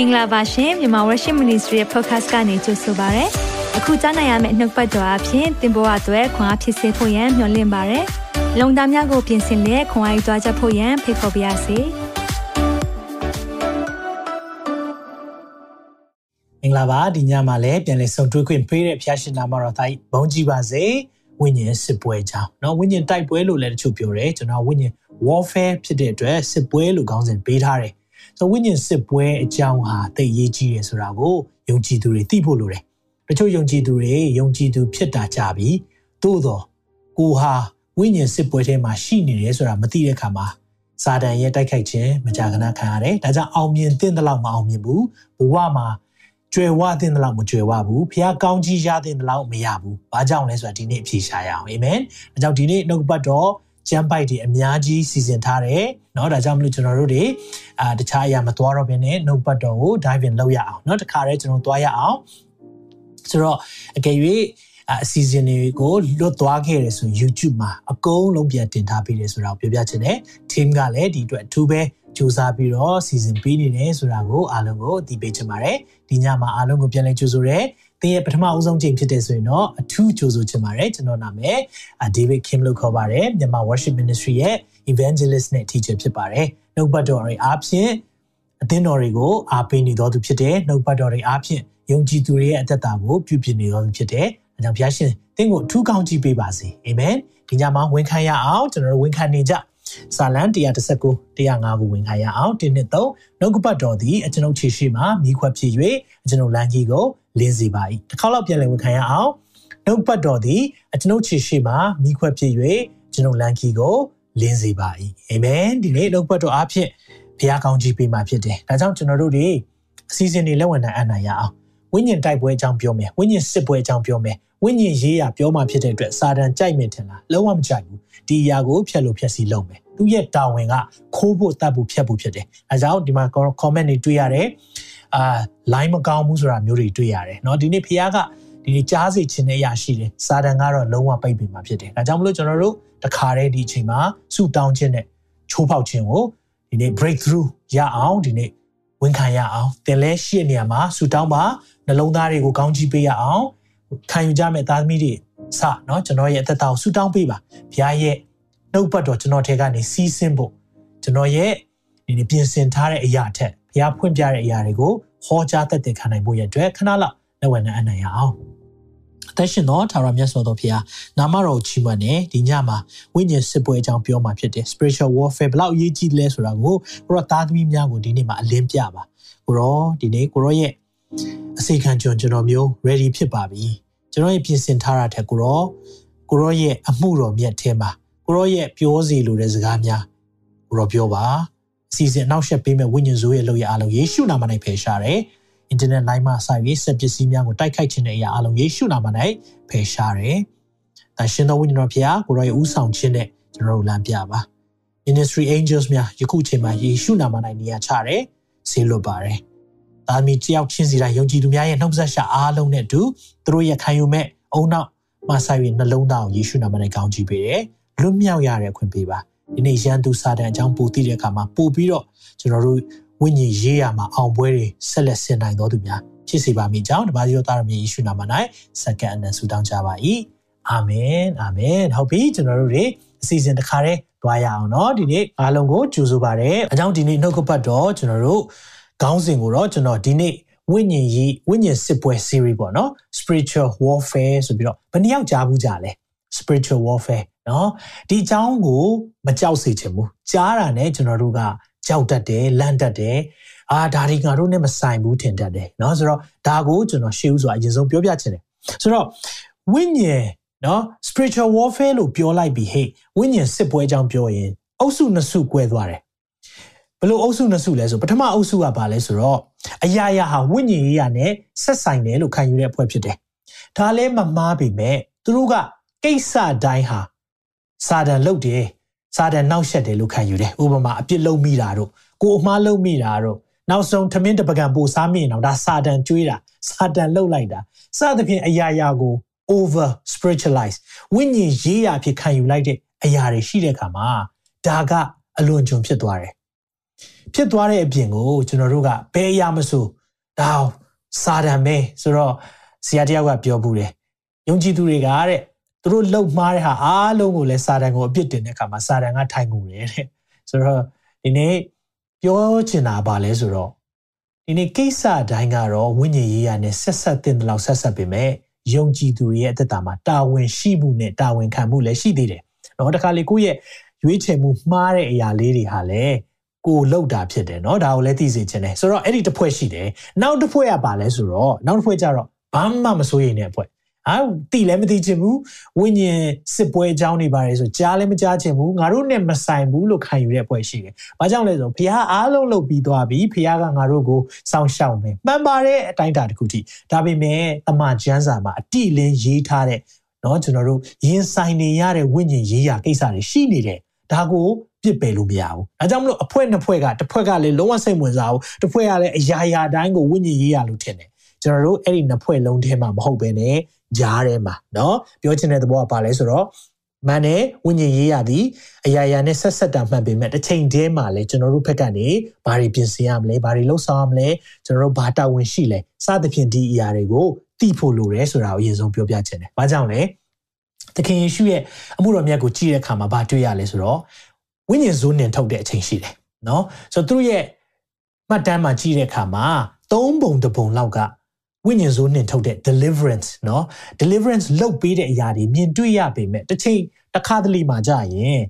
င်္ဂလာပါရှင်မြန်မာ Worship Ministry ရဲ့ podcast ကနေကြိုဆိုပါရစေ။အခုကြားနိုင်ရမယ့်နှုတ်ပတ်တော်အဖြစ်သင်ပေါ်အပ်ွယ်ခွန်အားဖြစ်စေဖို့ယံမျှဝင့်ပါရစေ။လုံတာများကိုပြင်ဆင်လက်ခွန်အားယူကြားချက်ဖို့ယံဖိတ်ခေါ်ပါရစေ။မင်္ဂလာပါဒီညမှာလည်းပြန်လည်ဆုံတွေ့ခွင့်ပေးတဲ့ဖျားရှင်နာမတော်တိုင်းဘုန်းကြီးပါစေဝိညာဉ်စစ်ပွဲကြောင်းเนาะဝိညာဉ်တိုက်ပွဲလို့လည်းတချို့ပြောတယ်ကျွန်တော်ဝိညာဉ် warfare ဖြစ်တဲ့အတွက်စစ်ပွဲလို့ခေါင်းစဉ်ပေးထားတယ်ဆို ဝိညာဉ်စစ်ပွဲအကြောင်းဟာသိရေးကြီးတယ်ဆိုတာကိုယုံကြည်သူတွေသိဖို့လိုတယ်တချို့ယုံကြည်သူတွေယုံကြည်သူဖြစ်တာကြပြီသို့တော့ကိုဟာဝိညာဉ်စစ်ပွဲထဲမှာရှိနေတယ်ဆိုတာမသိတဲ့အခါမှာစာတန်ရဲ့တိုက်ခိုက်ခြင်းမကြာခဏခံရတယ်ဒါကြောင့်အောင်မြင်တဲ့လောက်မအောင်မြင်ဘူးဘဝမှာကျွယ်ဝတဲ့လောက်မကျွယ်ဝဘူးဖះကောင်းကြီးရတဲ့လောက်မရဘူးဘာကြောင့်လဲဆိုတာဒီနေ့အဖြေရှာရအောင်အာမင်အဲကြောင့်ဒီနေ့နှုတ်ပတ်တော် ကျမ်းပိုက်တွေအများကြီးစီစဉ်ထားတယ်เนาะဒါကြောင့်မလို့ကျွန်တော်တို့တွေအာတခြားအရာမသွားတော့ဘဲနဲ့နှုတ်ပတ်တော်ကို dive in လုပ်ရအောင်เนาะတခါတည်းကျွန်တော်သွားရအောင်ဆိုတော့အကယ်၍အစီအစဉ်တွေကိုလွတ်သွားခဲ့တယ်ဆိုရင် YouTube မှာအကုန်လုံးပြန်တင်ထားပေးတယ်ဆိုတာကိုပြောပြချင်တယ် team ကလည်းဒီအတွက်အထူးပဲစူးစမ်းပြီးတော့စီစဉ်ပေးနေတယ်ဆိုတာကိုအားလုံးကိုသိပေးချင်ပါတယ်ဒီညမှာအားလုံးကိုပြန်လည်ကြိုဆိုရဲ သင်ရဲ့ပထမအဦးဆုံးချိန်ဖြစ်တဲ့ဆိုရင်တော့အထူးကြိုဆိုချင်ပါတယ်ကျွန်တော်နာမည် David Kim လို့ခေါ်ပါတယ်မြန်မာ Worship Ministry ရဲ့ Evangelist နဲ့ Teacher ဖြစ်ပါတယ်နှုတ်ပတ်တော်တွေအားဖြင့်အသင်းတော်တွေကိုအားပေးနေတော်သူဖြစ်တယ်နှုတ်ပတ်တော်တွေအားဖြင့်ယုံကြည်သူတွေရဲ့အသက်တာကိုပြုပြင်နေတော်သူဖြစ်တယ်အဲကြောင့်ဘုရားရှင်သင်ကိုအထူးကောင်းချီးပေးပါစေအာမင်ဒီညမှာဝန်ခံရအောင်ကျွန်တော်တို့ဝန်ခံနေကြစာလံ119 105ကိုဝင်ခါရအောင်1နှစ်3နှုတ်ကပတ်တော်သည်အကျွန်ုပ်ခြေရှိမှမိခွက်ဖြစ်၍အကျွန်ုပ်လမ်းကြီးကို လင်းစေပါ၏တစ်ခါတော့ပြန်လည်ဝင်ခါရအောင်နှုတ်ပတ်တော်သည်အကျွန်ုပ်ခြေရှိမှမိခွက်ဖြစ်၍ကျွန်ုပ်လမ်းကြီးကိုလင်းစေပါ၏အာမင်ဒီနေ့နှုတ်ပတ်တော်အားဖြင့်ဘုရားကောင်းကြီးပေးမှာဖြစ်တယ်ဒါကြောင့်ကျွန်တော်တို့တွေအစီအစဉ်တွေလက်ဝင်နိုင်အနိုင်ရအောင်ဝိညာဉ်တိုက်ပွဲအကြောင်းပြောမယ်ဝိညာဉ်စစ်ပွဲအကြောင်းပြောမယ်ဝိညာဉ်ရေးရပြောမှဖြစ်တဲ့အတွက်စာတန်ကြိုက်မြင်ထင်လားလုံးဝမကြိုက်ဘူးဒီအရာကိုဖျက်လို့ဖျက်စီလုပ်မယ်သူ့ရဲ့တာဝန်ကခိုးဖို့တတ်ဖို့ဖျက်ဖို့ဖြစ်တယ်အဲကြောင့်ဒီမှာ comment တွေတွေ့ရတယ် အာ line မကောင်းဘူးဆိုတာမျိုးတွေတွေ့ရတယ်เนาะဒီနေ့ဖခင်ကဒီနေ့ကြားစေခြင်းတဲ့အရာရှိတယ်စာတန်ကတော့လုံးဝပိတ်ပင်မှာဖြစ်တယ်ဒါကြောင့်မလို့ကျွန်တော်တို့တခါတည်းဒီအချိန်မှာဆူတောင်းခြင်းနဲ့ချိုးဖောက်ခြင်းကိုဒီနေ့ breakthrough ရအောင်ဒီနေ့ဝန်ခံရအောင်တင်လဲရှိတဲ့နေရာမှာဆူတောင်းပါနှလုံးသားတွေကိုကောင်းချီးပေးရအောင်ခံယူကြမဲ့သားသမီးတွေစเนาะကျွန်တော်ရဲ့အသက်တာကိုဆူတောင်းပေးပါဘုရားရဲ့နှုတ်ပတ်တော်ကျွန်တော်ထဲကနေစီးဆင်းဖို့ကျွန်တော်ရဲ့ဒီနေ့ပြင်ဆင်ထားတဲ့အရာထက်ဘု ရားဖွင့်ပြတဲ့အရာတွေကိုဟောကြားသက်သေခံနိုင်ဖို့ရတဲ့ခဏလောက်လက်ဝင်အနံ့ရအောင်အသက်ရှင်သောထာဝရမြတ်စွာဘုရားနာမတော်ချီးမွမ်းနေဒီညမှာဝိညာဉ်စစ်ပွဲအကြောင်းပြောမှာဖြစ်တယ် spiritual warfare ဘလောက်အရေးကြီးလဲဆိုတာကိုကိုရောသားသမီးများကိုဒီနေ့မှာအလင်းပြပါကိုရောဒီနေ့ကိုရောရဲ့အစိခံကျွန်ကျွန်တော်မျိုး ready ဖြစ်ပါပြီကျွန်တော်ရဲ့ပြင်ဆင်ထားတာထက်ကိုရောကိုရောရဲ့အမှုတော်မြတ်ထဲမှာကိုရောရဲ့ပြောစီလိုတဲ့စကားများကိုရောပြောပါအ စီအစဉ်နောက်ဆက်ပေးမဲ့ဝိညာဉ်ဆိုးရဲ့လုပ်ရအားလုံးယေရှုနာမ၌ဖယ်ရှားတယ်အင်တာနက်လိုင်းမှာစိုက်ပြီးစက်ပစ္စည်းများကိုတိုက်ခိုက်ခြင်းတဲ့အရာအလုံးယေရှုနာမ၌ဖယ်ရှားတယ်။ဒါရှင်တော်ဝိညာဉ်တော်ဖျားကိုရောရဲ့ဥဆောင်ခြင်းနဲ့ကျွန်တော်တို့လမ်းပြပါ။ Ministry Angels များယခုချိန်မှာယေရှုနာမ၌နေရာချတယ်ဆေးလွတ်ပါတယ်။ဒါမီတယောက်ချင်းစီတိုင်းယုံကြည်သူများရဲ့နှုတ်ဆက်ရှာအားလုံးနဲ့အတူသူတို့ရဲ့ခံယူမဲ့အုံနောက်မဆိုင်ရင်နှလုံးသားကိုယေရှုနာမ၌ကောင်းချီးပေးတယ်။လွတ်မြောက်ရတဲ့အခွင့်ပေးပါ။ ဒီနေ့ရန်သူစာတန်အကြောင်းပို့သိတဲ့အခါမှာပို့ပြီးတော့ကျွန်တော်တို့ဝိညာဉ်ရေးရမှာအောင်ပွဲတွေဆက်လက်ဆင်နိုင်တော်သူများဖြစ်စေပါမိကြောင်းတပါးစီတော်သားတော်မြတ်ယေရှုနာမ၌စက္ကန့်အနံဆုတောင်းကြပါ၏အာမင်အာမင်ဟုတ်ပြီကျွန်တော်တို့တွေအစီအစဉ်တစ်ခါတည်းတွားရအောင်เนาะဒီနေ့အားလုံးကိုကြိုဆိုပါရစေအကြောင်းဒီနေ့နှုတ်ကပတ်တော့ကျွန်တော်တို့ခေါင်းစဉ်ကိုတော့ကျွန်တော်ဒီနေ့ဝိညာဉ်ရေးဝိညာဉ်စစ်ပွဲ series ပေါ့နော် spiritual warfare ဆိုပြီးတော့ဘယ်နှယောက်ကြားဘူးကြလဲ spiritual warfare နော်ဒီအကြောင်းကိုမကြောက်စေချင်ဘူးကြားတာနဲ့ကျွန်တော်တို့ကကြောက်တတ်တယ်လန့်တတ်တယ်အာဒါတွေငါတို့နဲ့မဆိုင်ဘူးထင်တတ်တယ်နော်ဆိုတော့ဒါကိုကျွန်တော်ရှေ့ဦးဆိုတာအရင်ဆုံးပြောပြချင်တယ်ဆိုတော့ဝိညာဉ်နော် spiritual warfare လို့ပြောလိုက်ပြီဟဲ့ဝိညာဉ်စစ်ပွဲအကြောင်းပြောရင်အုပ်စုနှစ်စု꿰သွားတယ်ဘလို့အုပ်စုနှစ်စုလဲဆိုပထမအုပ်စုကဘာလဲဆိုတော့အရာရာဟာဝိညာဉ်ရေးရနဲ့ဆက်ဆိုင်တယ်လို့ခံယူတဲ့အဖွဲ့ဖြစ်တယ်ဒါလည်းမမှားပေမဲ့သူတို့ကကိစ္စတိုင်းဟာ စာတန်လုပ်တယ်စာတန်နောက်ဆက်တယ်လို့ခံယူတယ်ဥပမာအပြစ်လုံးမိတာတို့ကိုအမှားလုံးမိတာတို့နောက်ဆုံးထမင်းတပကံပိုစားမိရင်တော့ဒါစာတန်ကျွေးတာစာတန်လှုပ်လိုက်တာစသဖြင့်အရာရာကို over spiritualize ဝိညာဉ်ရေးရာဖြစ်ခံယူလိုက်တဲ့အရာတွေရှိတဲ့အခါမှာဒါကအလွန်ကျွံဖြစ်သွားတယ်ဖြစ်သွားတဲ့အပြင်ကိုကျွန်တော်တို့ကဘယ်အရာမဆိုဒါစာတန်ပဲဆိုတော့ဆရာတယောက်ကပြောဘူးတယ်ယုံကြည်သူတွေကတဲ့ သူတို့လှုပ်မှားတဲ့ဟာအားလုံးကိုလည်းစာတန်ကိုအပြစ်တင်တဲ့အခါမှာစာတန်ကထိုင်ကုန်တယ်တဲ့ဆိုတော့ဒီနေ့ပြောချင်တာပါလဲဆိုတော့ဒီနေ့ကိစ္စတိုင်းကတော့ဝိညာဉ်ရေးရနဲ့ဆက်ဆက်တင်တယ်လို့ဆက်ဆက်ပေမဲ့ယုံကြည်သူတွေရဲ့အသက်တာမှာတာဝန်ရှိမှုနဲ့တာဝန်ခံမှုလည်းရှိသေးတယ်။နော်တခါလေကိုယ့်ရဲ့ရွေးချယ်မှုမှားတဲ့အရာလေးတွေဟာလည်းကိုလောက်တာဖြစ်တယ်เนาะဒါကိုလည်းသိစေချင်တယ်ဆိုတော့အဲ့ဒီတစ်ဖွဲ့ရှိတယ်နောက်တစ်ဖွဲ့ကပါလဲဆိုတော့နောက်တစ်ဖွဲ့ကျတော့ဘာမှမစိုးရိမ်တဲ့အဖွဲ့ ဟာတိလည်းမသိချင်ဘူးဝိညာဉ်စစ်ပွဲအကြောင်းတွေပါတယ်ဆိုကြားလည်းမကြားချင်ဘူးငါတို့နဲ့မဆိုင်ဘူးလို့ခံယူတဲ့အဖွဲ့ရှိတယ်။ဘာကြောင့်လဲဆိုဘုရားအားလုံးလုပ်ပြီးသွားပြီဘုရားကငါတို့ကိုစောင့်ရှောက်မယ်။မှန်ပါတဲ့အတိုင်းအတာတစ်ခုထိဒါပေမဲ့အမှားကျမ်းစာမှာအတိလင်းရေးထားတဲ့နော်ကျွန်တော်တို့ရင်ဆိုင်နေရတဲ့ဝိညာဉ်ရေးရာကိစ္စတွေရှိနေတယ်။ဒါကိုပြစ်ပယ်လို့မရဘူး။ဒါကြောင့်မလို့အဖွဲ့နှစ်ဖွဲ့ကတစ်ဖွဲ့ကလည်းလုံးဝစိတ်ဝင်စားဘူး။တစ်ဖွဲ့ကလည်းအရာရာတိုင်းကိုဝိညာဉ်ရေးရလို့ထင်တယ်။ကျွန်တော်တို့အဲ့ဒီနှစ်ဖွဲ့လုံးထဲမှာမဟုတ်ဘဲနဲ့ ကြားထဲမှာเนาะပြောချင်တဲ့သဘောကဘာလဲဆိုတော့မန်နဲ့ဝိညာဉ်ရေးရသည်အရာရာနဲ့ဆက်ဆက်တာမှန်ပေမဲ့တစ်ချိန်တည်းမှာလည်းကျွန်တော်တို့ဘက်ကနေဘာတွေပြင်ဆင်ရမလဲဘာတွေလှုပ်ဆောင်ရမလဲကျွန်တော်တို့ဘာတာဝန်ရှိလဲစသဖြင့်ဒီအရာတွေကိုသိဖို့လိုတယ်ဆိုတာကိုအရင်ဆုံးပြောပြချင်တယ်။ဘာကြောင့်လဲ။သခင်ယေရှုရဲ့အမှုတော်မြတ်ကိုကြည့်တဲ့အခါမှာဘာတွေ့ရလဲဆိုတော့ဝိညာဉ်ဇိုးနှင်ထုတ်တဲ့အချိန်ရှိတယ်နော်ဆိုတော့သူတို့ရဲ့မှတ်တမ်းမှာကြည့်တဲ့အခါမှာသုံးပုံတစ်ပုံလောက်က ဝိညာဉ်ဇိုးနှင်ထုတ်တဲ့ deliverance နော် deliverance လုပ်ပေးတဲ့အရာတွေမြင်တွေ့ရပေမဲ့တစ်ချိန်တစ်ခါတလေမှကြာရင်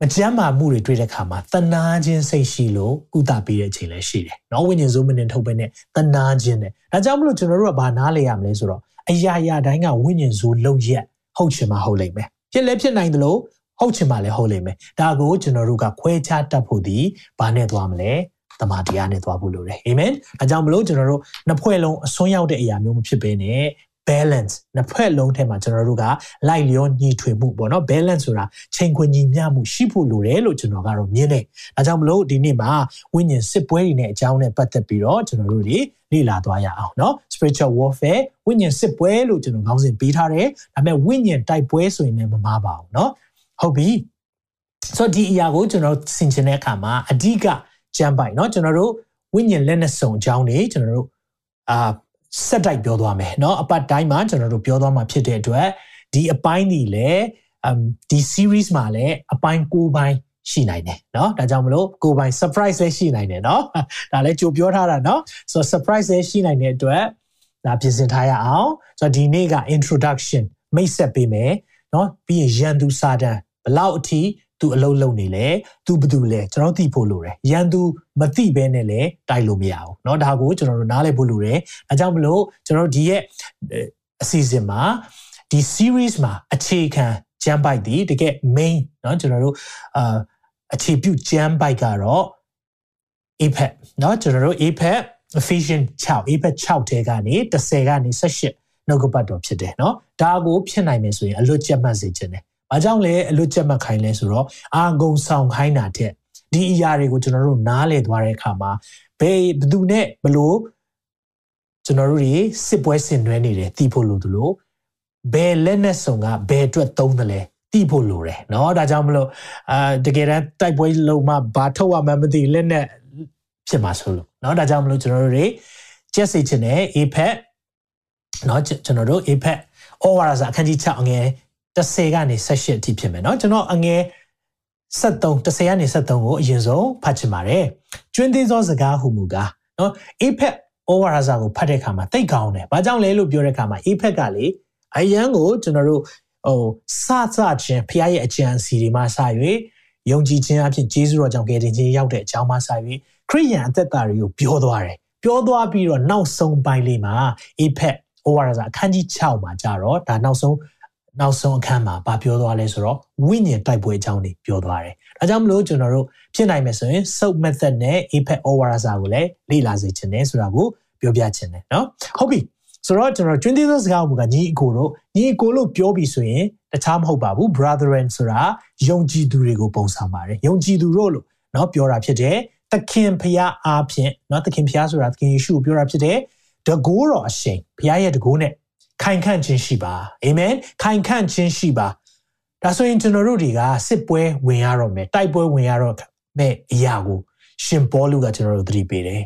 မကြမ်းမာမှုတွေတွေ့တဲ့အခါမှာတနာခြင်းစိတ်ရှိလို့ကုသပေးတဲ့အချိန်လည်းရှိတယ်။နော်ဝိညာဉ်ဇိုးမနှင်ထုတ်ပေးတဲ့တနာခြင်းနဲ့ဒါကြောင့်မလို့ကျွန်တော်တို့ကဘာနားလဲရမလဲဆိုတော့အရာရာတိုင်းကဝိညာဉ်ဇိုးလုံရက်ဟုတ်ချင်မှဟုတ်လိမ့်မယ်။ဖြစ်လည်းဖြစ်နိုင်တယ်လို့ဟုတ်ချင်မှလည်းဟုတ်လိမ့်မယ်ဒါကိုကျွန်တော်တို့ကခွဲခြားတတ်ဖို့ဒီဘာနဲ့သွားမလဲ တမန်တရားနဲ့သွားဖို့လိုတယ်အာမင်အကြောင်းမလို့ကျွန်တော်တို့နှစ်ဖွဲ့လုံးအစွန်းရောက်တဲ့အရာမျိုးမဖြစ်ဘဲနဲ့ balance နှစ်ဖက်လုံးထဲမှာကျွန်တော်တို့ကလိုက်လျောညီထွေမှုပေါ့နော် balance ဆိုတာချိန်ခွင်ညီမျှမှုရှိဖို့လိုတယ်လို့ကျွန်တော်ကတော့မြင်တယ်။ဒါကြောင့်မလို့ဒီနေ့မှာဝိညာဉ်စစ်ပွဲတွေနဲ့အကြောင်းနဲ့ပတ်သက်ပြီးတော့ကျွန်တော်တို့တွေလေ့လာသွားရအောင်နော် spiritual warfare ဝိညာဉ်စစ်ပွဲလို့ကျွန်တော်ခေါင်းစဉ်ပေးထားတယ်။ဒါပေမဲ့ဝိညာဉ်တိုက်ပွဲဆိုရင်လည်းမမှားပါဘူးနော်။ဟုတ်ပြီ။ဆိုတော့ဒီအရာကိုကျွန်တော်ဆင်ခြင်တဲ့အခါမှာအဓိက ကြမ်းပိုက်เนาะကျွန်တော်တို့ဝိညာဉ်လက်နဲ့စုံအကြောင်းတွေကျွန်တော်တို့အာဆက်တိုက်ပြောသွားမယ်เนาะအပတ်တိုင်းမှာကျွန်တော်တို့ပြောသွားမှာဖြစ်တဲ့အတွက်ဒီအပိုင်းဒီလည်းဒီ series မှာလည်းအပိုင်း၉ပိုင်းရှိနိုင်တယ်เนาะဒါကြောင့်မလို့ကိုပိုင်း surprise လည်းရှိနိုင်တယ်เนาะဒါလည်းကြိုပြောထားတာเนาะဆိုတော့ surprise လည်းရှိနိုင်တဲ့အတွက်ဒါပြင်ဆင်ထားရအောင်ဆိုတော့ဒီနေ့က introduction မိတ်ဆက်ပေးမယ်เนาะပြီးရင်ရန်သူစာတန်ဘလောက်အထိ သူအလုံးလုံးနေလဲသူဘယ်သူလဲကျွန်တော်သိဖို့လိုတယ်ရန်သူမသိဘဲနဲ့လည်းတိုက်လို့မရဘူးเนาะဒါကိုကျွန်တော်တို့နားလည်ဖို့လိုတယ်အဲကြောင့်မလို့ကျွန်တော်တို့ဒီရဲ့အစီအစဉ်မှာဒီ series မှာအခြေခံဂျမ်ဘိုက်ဒီတကယ် main เนาะကျွန်တော်တို့အာအခြေပြုဂျမ်ဘိုက်ကတော့ APEC เนาะကျွန်တော်တို့ APEC Ephesians 6 APEC 6ထဲကနေ10ကနေ18နှုတ်ကပတ်တော်ဖြစ်တယ်เนาะဒါကိုဖြစ်နိုင်မယ်ဆိုရင်အလွတ်ကျက်မှတ်စေခြင်းတယ်။ ဘာကြောင့်လဲအလွတ်ချက်မှတ်ခိုင်းလဲဆိုတော့အာဂုံဆောင်ခိုင်းတာတဲ့ဒီအရာတွေကိုကျွန်တော်တို့နားလည်သွားတဲ့အခါမှာဘယ်ဘသူနဲ့ဘလို့ကျွန်တော်တို့တွေစစ်ပွဲဆင်နွှဲနေတယ်တီးဖို့လိုသလိုဘယ်လက်နဲ့ဆုံကဘယ်အတွက်သုံးတယ်လဲတီးဖို့လိုတယ်เนาะဒါကြောင့်မလို့အာတကယ်တမ်းတိုက်ပွဲလုံးမှဘာထုတ်ရမှမသိလက်နဲ့ဖြစ်မှာဆိုလို့เนาะဒါကြောင့်မလို့ကျွန်တော်တို့တွေကျက်စိတ်ချင်တဲ့ APEC เนาะကျွန်တော်တို့ APEC ဩဝါဒစာအခန်းကြီး6အငယ် 30ကနေ18အထိဖြစ်မယ်เนาะကျွန်တော်အငယ်73 30ကနေ73ကိုအရင်ဆုံးဖတ်ချင်ပါတယ်ကျွင်းသေးသောစကားဟူမူကားเนาะ APEC ဩဝါဒစာကိုဖတ်တဲ့အခါမှာသိကောင်းတယ်။ဘာကြောင့်လဲလို့ပြောတဲ့အခါမှာ APEC ကလေအယံကိုကျွန်တော်တို့ဟိုစစချင်းဖခင်ရဲ့အကြံစီတွေမှာစ၍ယုံကြည်ခြင်းအဖြစ်ဂျေဇုတော်ကြောင့်ကယ်တင်ခြင်းရောက်တဲ့အကြောင်းမှစ၍ခရိယန်အသက်တာတွေကိုပြောသွားတယ်။ပြောသွားပြီးတော့နောက်ဆုံးပိုင်းလေးမှာ APEC ဩဝါဒစာအခန်းကြီး6မှာကြတော့ဒါနောက်ဆုံး နောက်ဆုံးအခန်းမှာဗာပြောသွားလဲဆိုတော့ဝိညာဉ်တိုက်ပွဲအကြောင်းတွေပြောသွားတယ်။ဒါကြောင့်မလို့ကျွန်တော်တို့ဖြစ်နိုင်မယ်ဆိုရင် soap method နဲ့ APEC overasa ကိုလည်းလေ့လာစေချင်တယ်ဆိုတာကိုပြောပြချင်တယ်နော်။ဟုတ်ပြီ။ဆိုတော့ကျွန်တော်ကျွင်းသေးသောစကားကညီအကိုတို့ညီအကိုလို့ပြောပြီးဆိုရင်တခြားမဟုတ်ပါဘူး brethren ဆိုတာယုံကြည်သူတွေကိုပုံဆောင်ပါတယ်။ယုံကြည်သူတို့လို့နော်ပြောတာဖြစ်တယ်။သခင်ဖျားအားဖြင့်နော်သခင်ဖျားဆိုတာသခင်ယေရှုကိုပြောတာဖြစ်တယ်။တကိုးတော်အရှင်ဖျားရဲ့တကိုးနဲ့ ခိုင်ခန့်ခြင်းရှိပါအာမင်ခိုင်ခန့်ခြင်းရှိပါဒါဆိုရင်ကျွန်တော်တို့တွေကစစ်ပွဲဝင်ရတော့မယ်တိုက်ပွဲဝင်ရတော့မယ်အရာကိုရှင်ပေါလုကကျွန်တော်တို့သတိပေးတယ်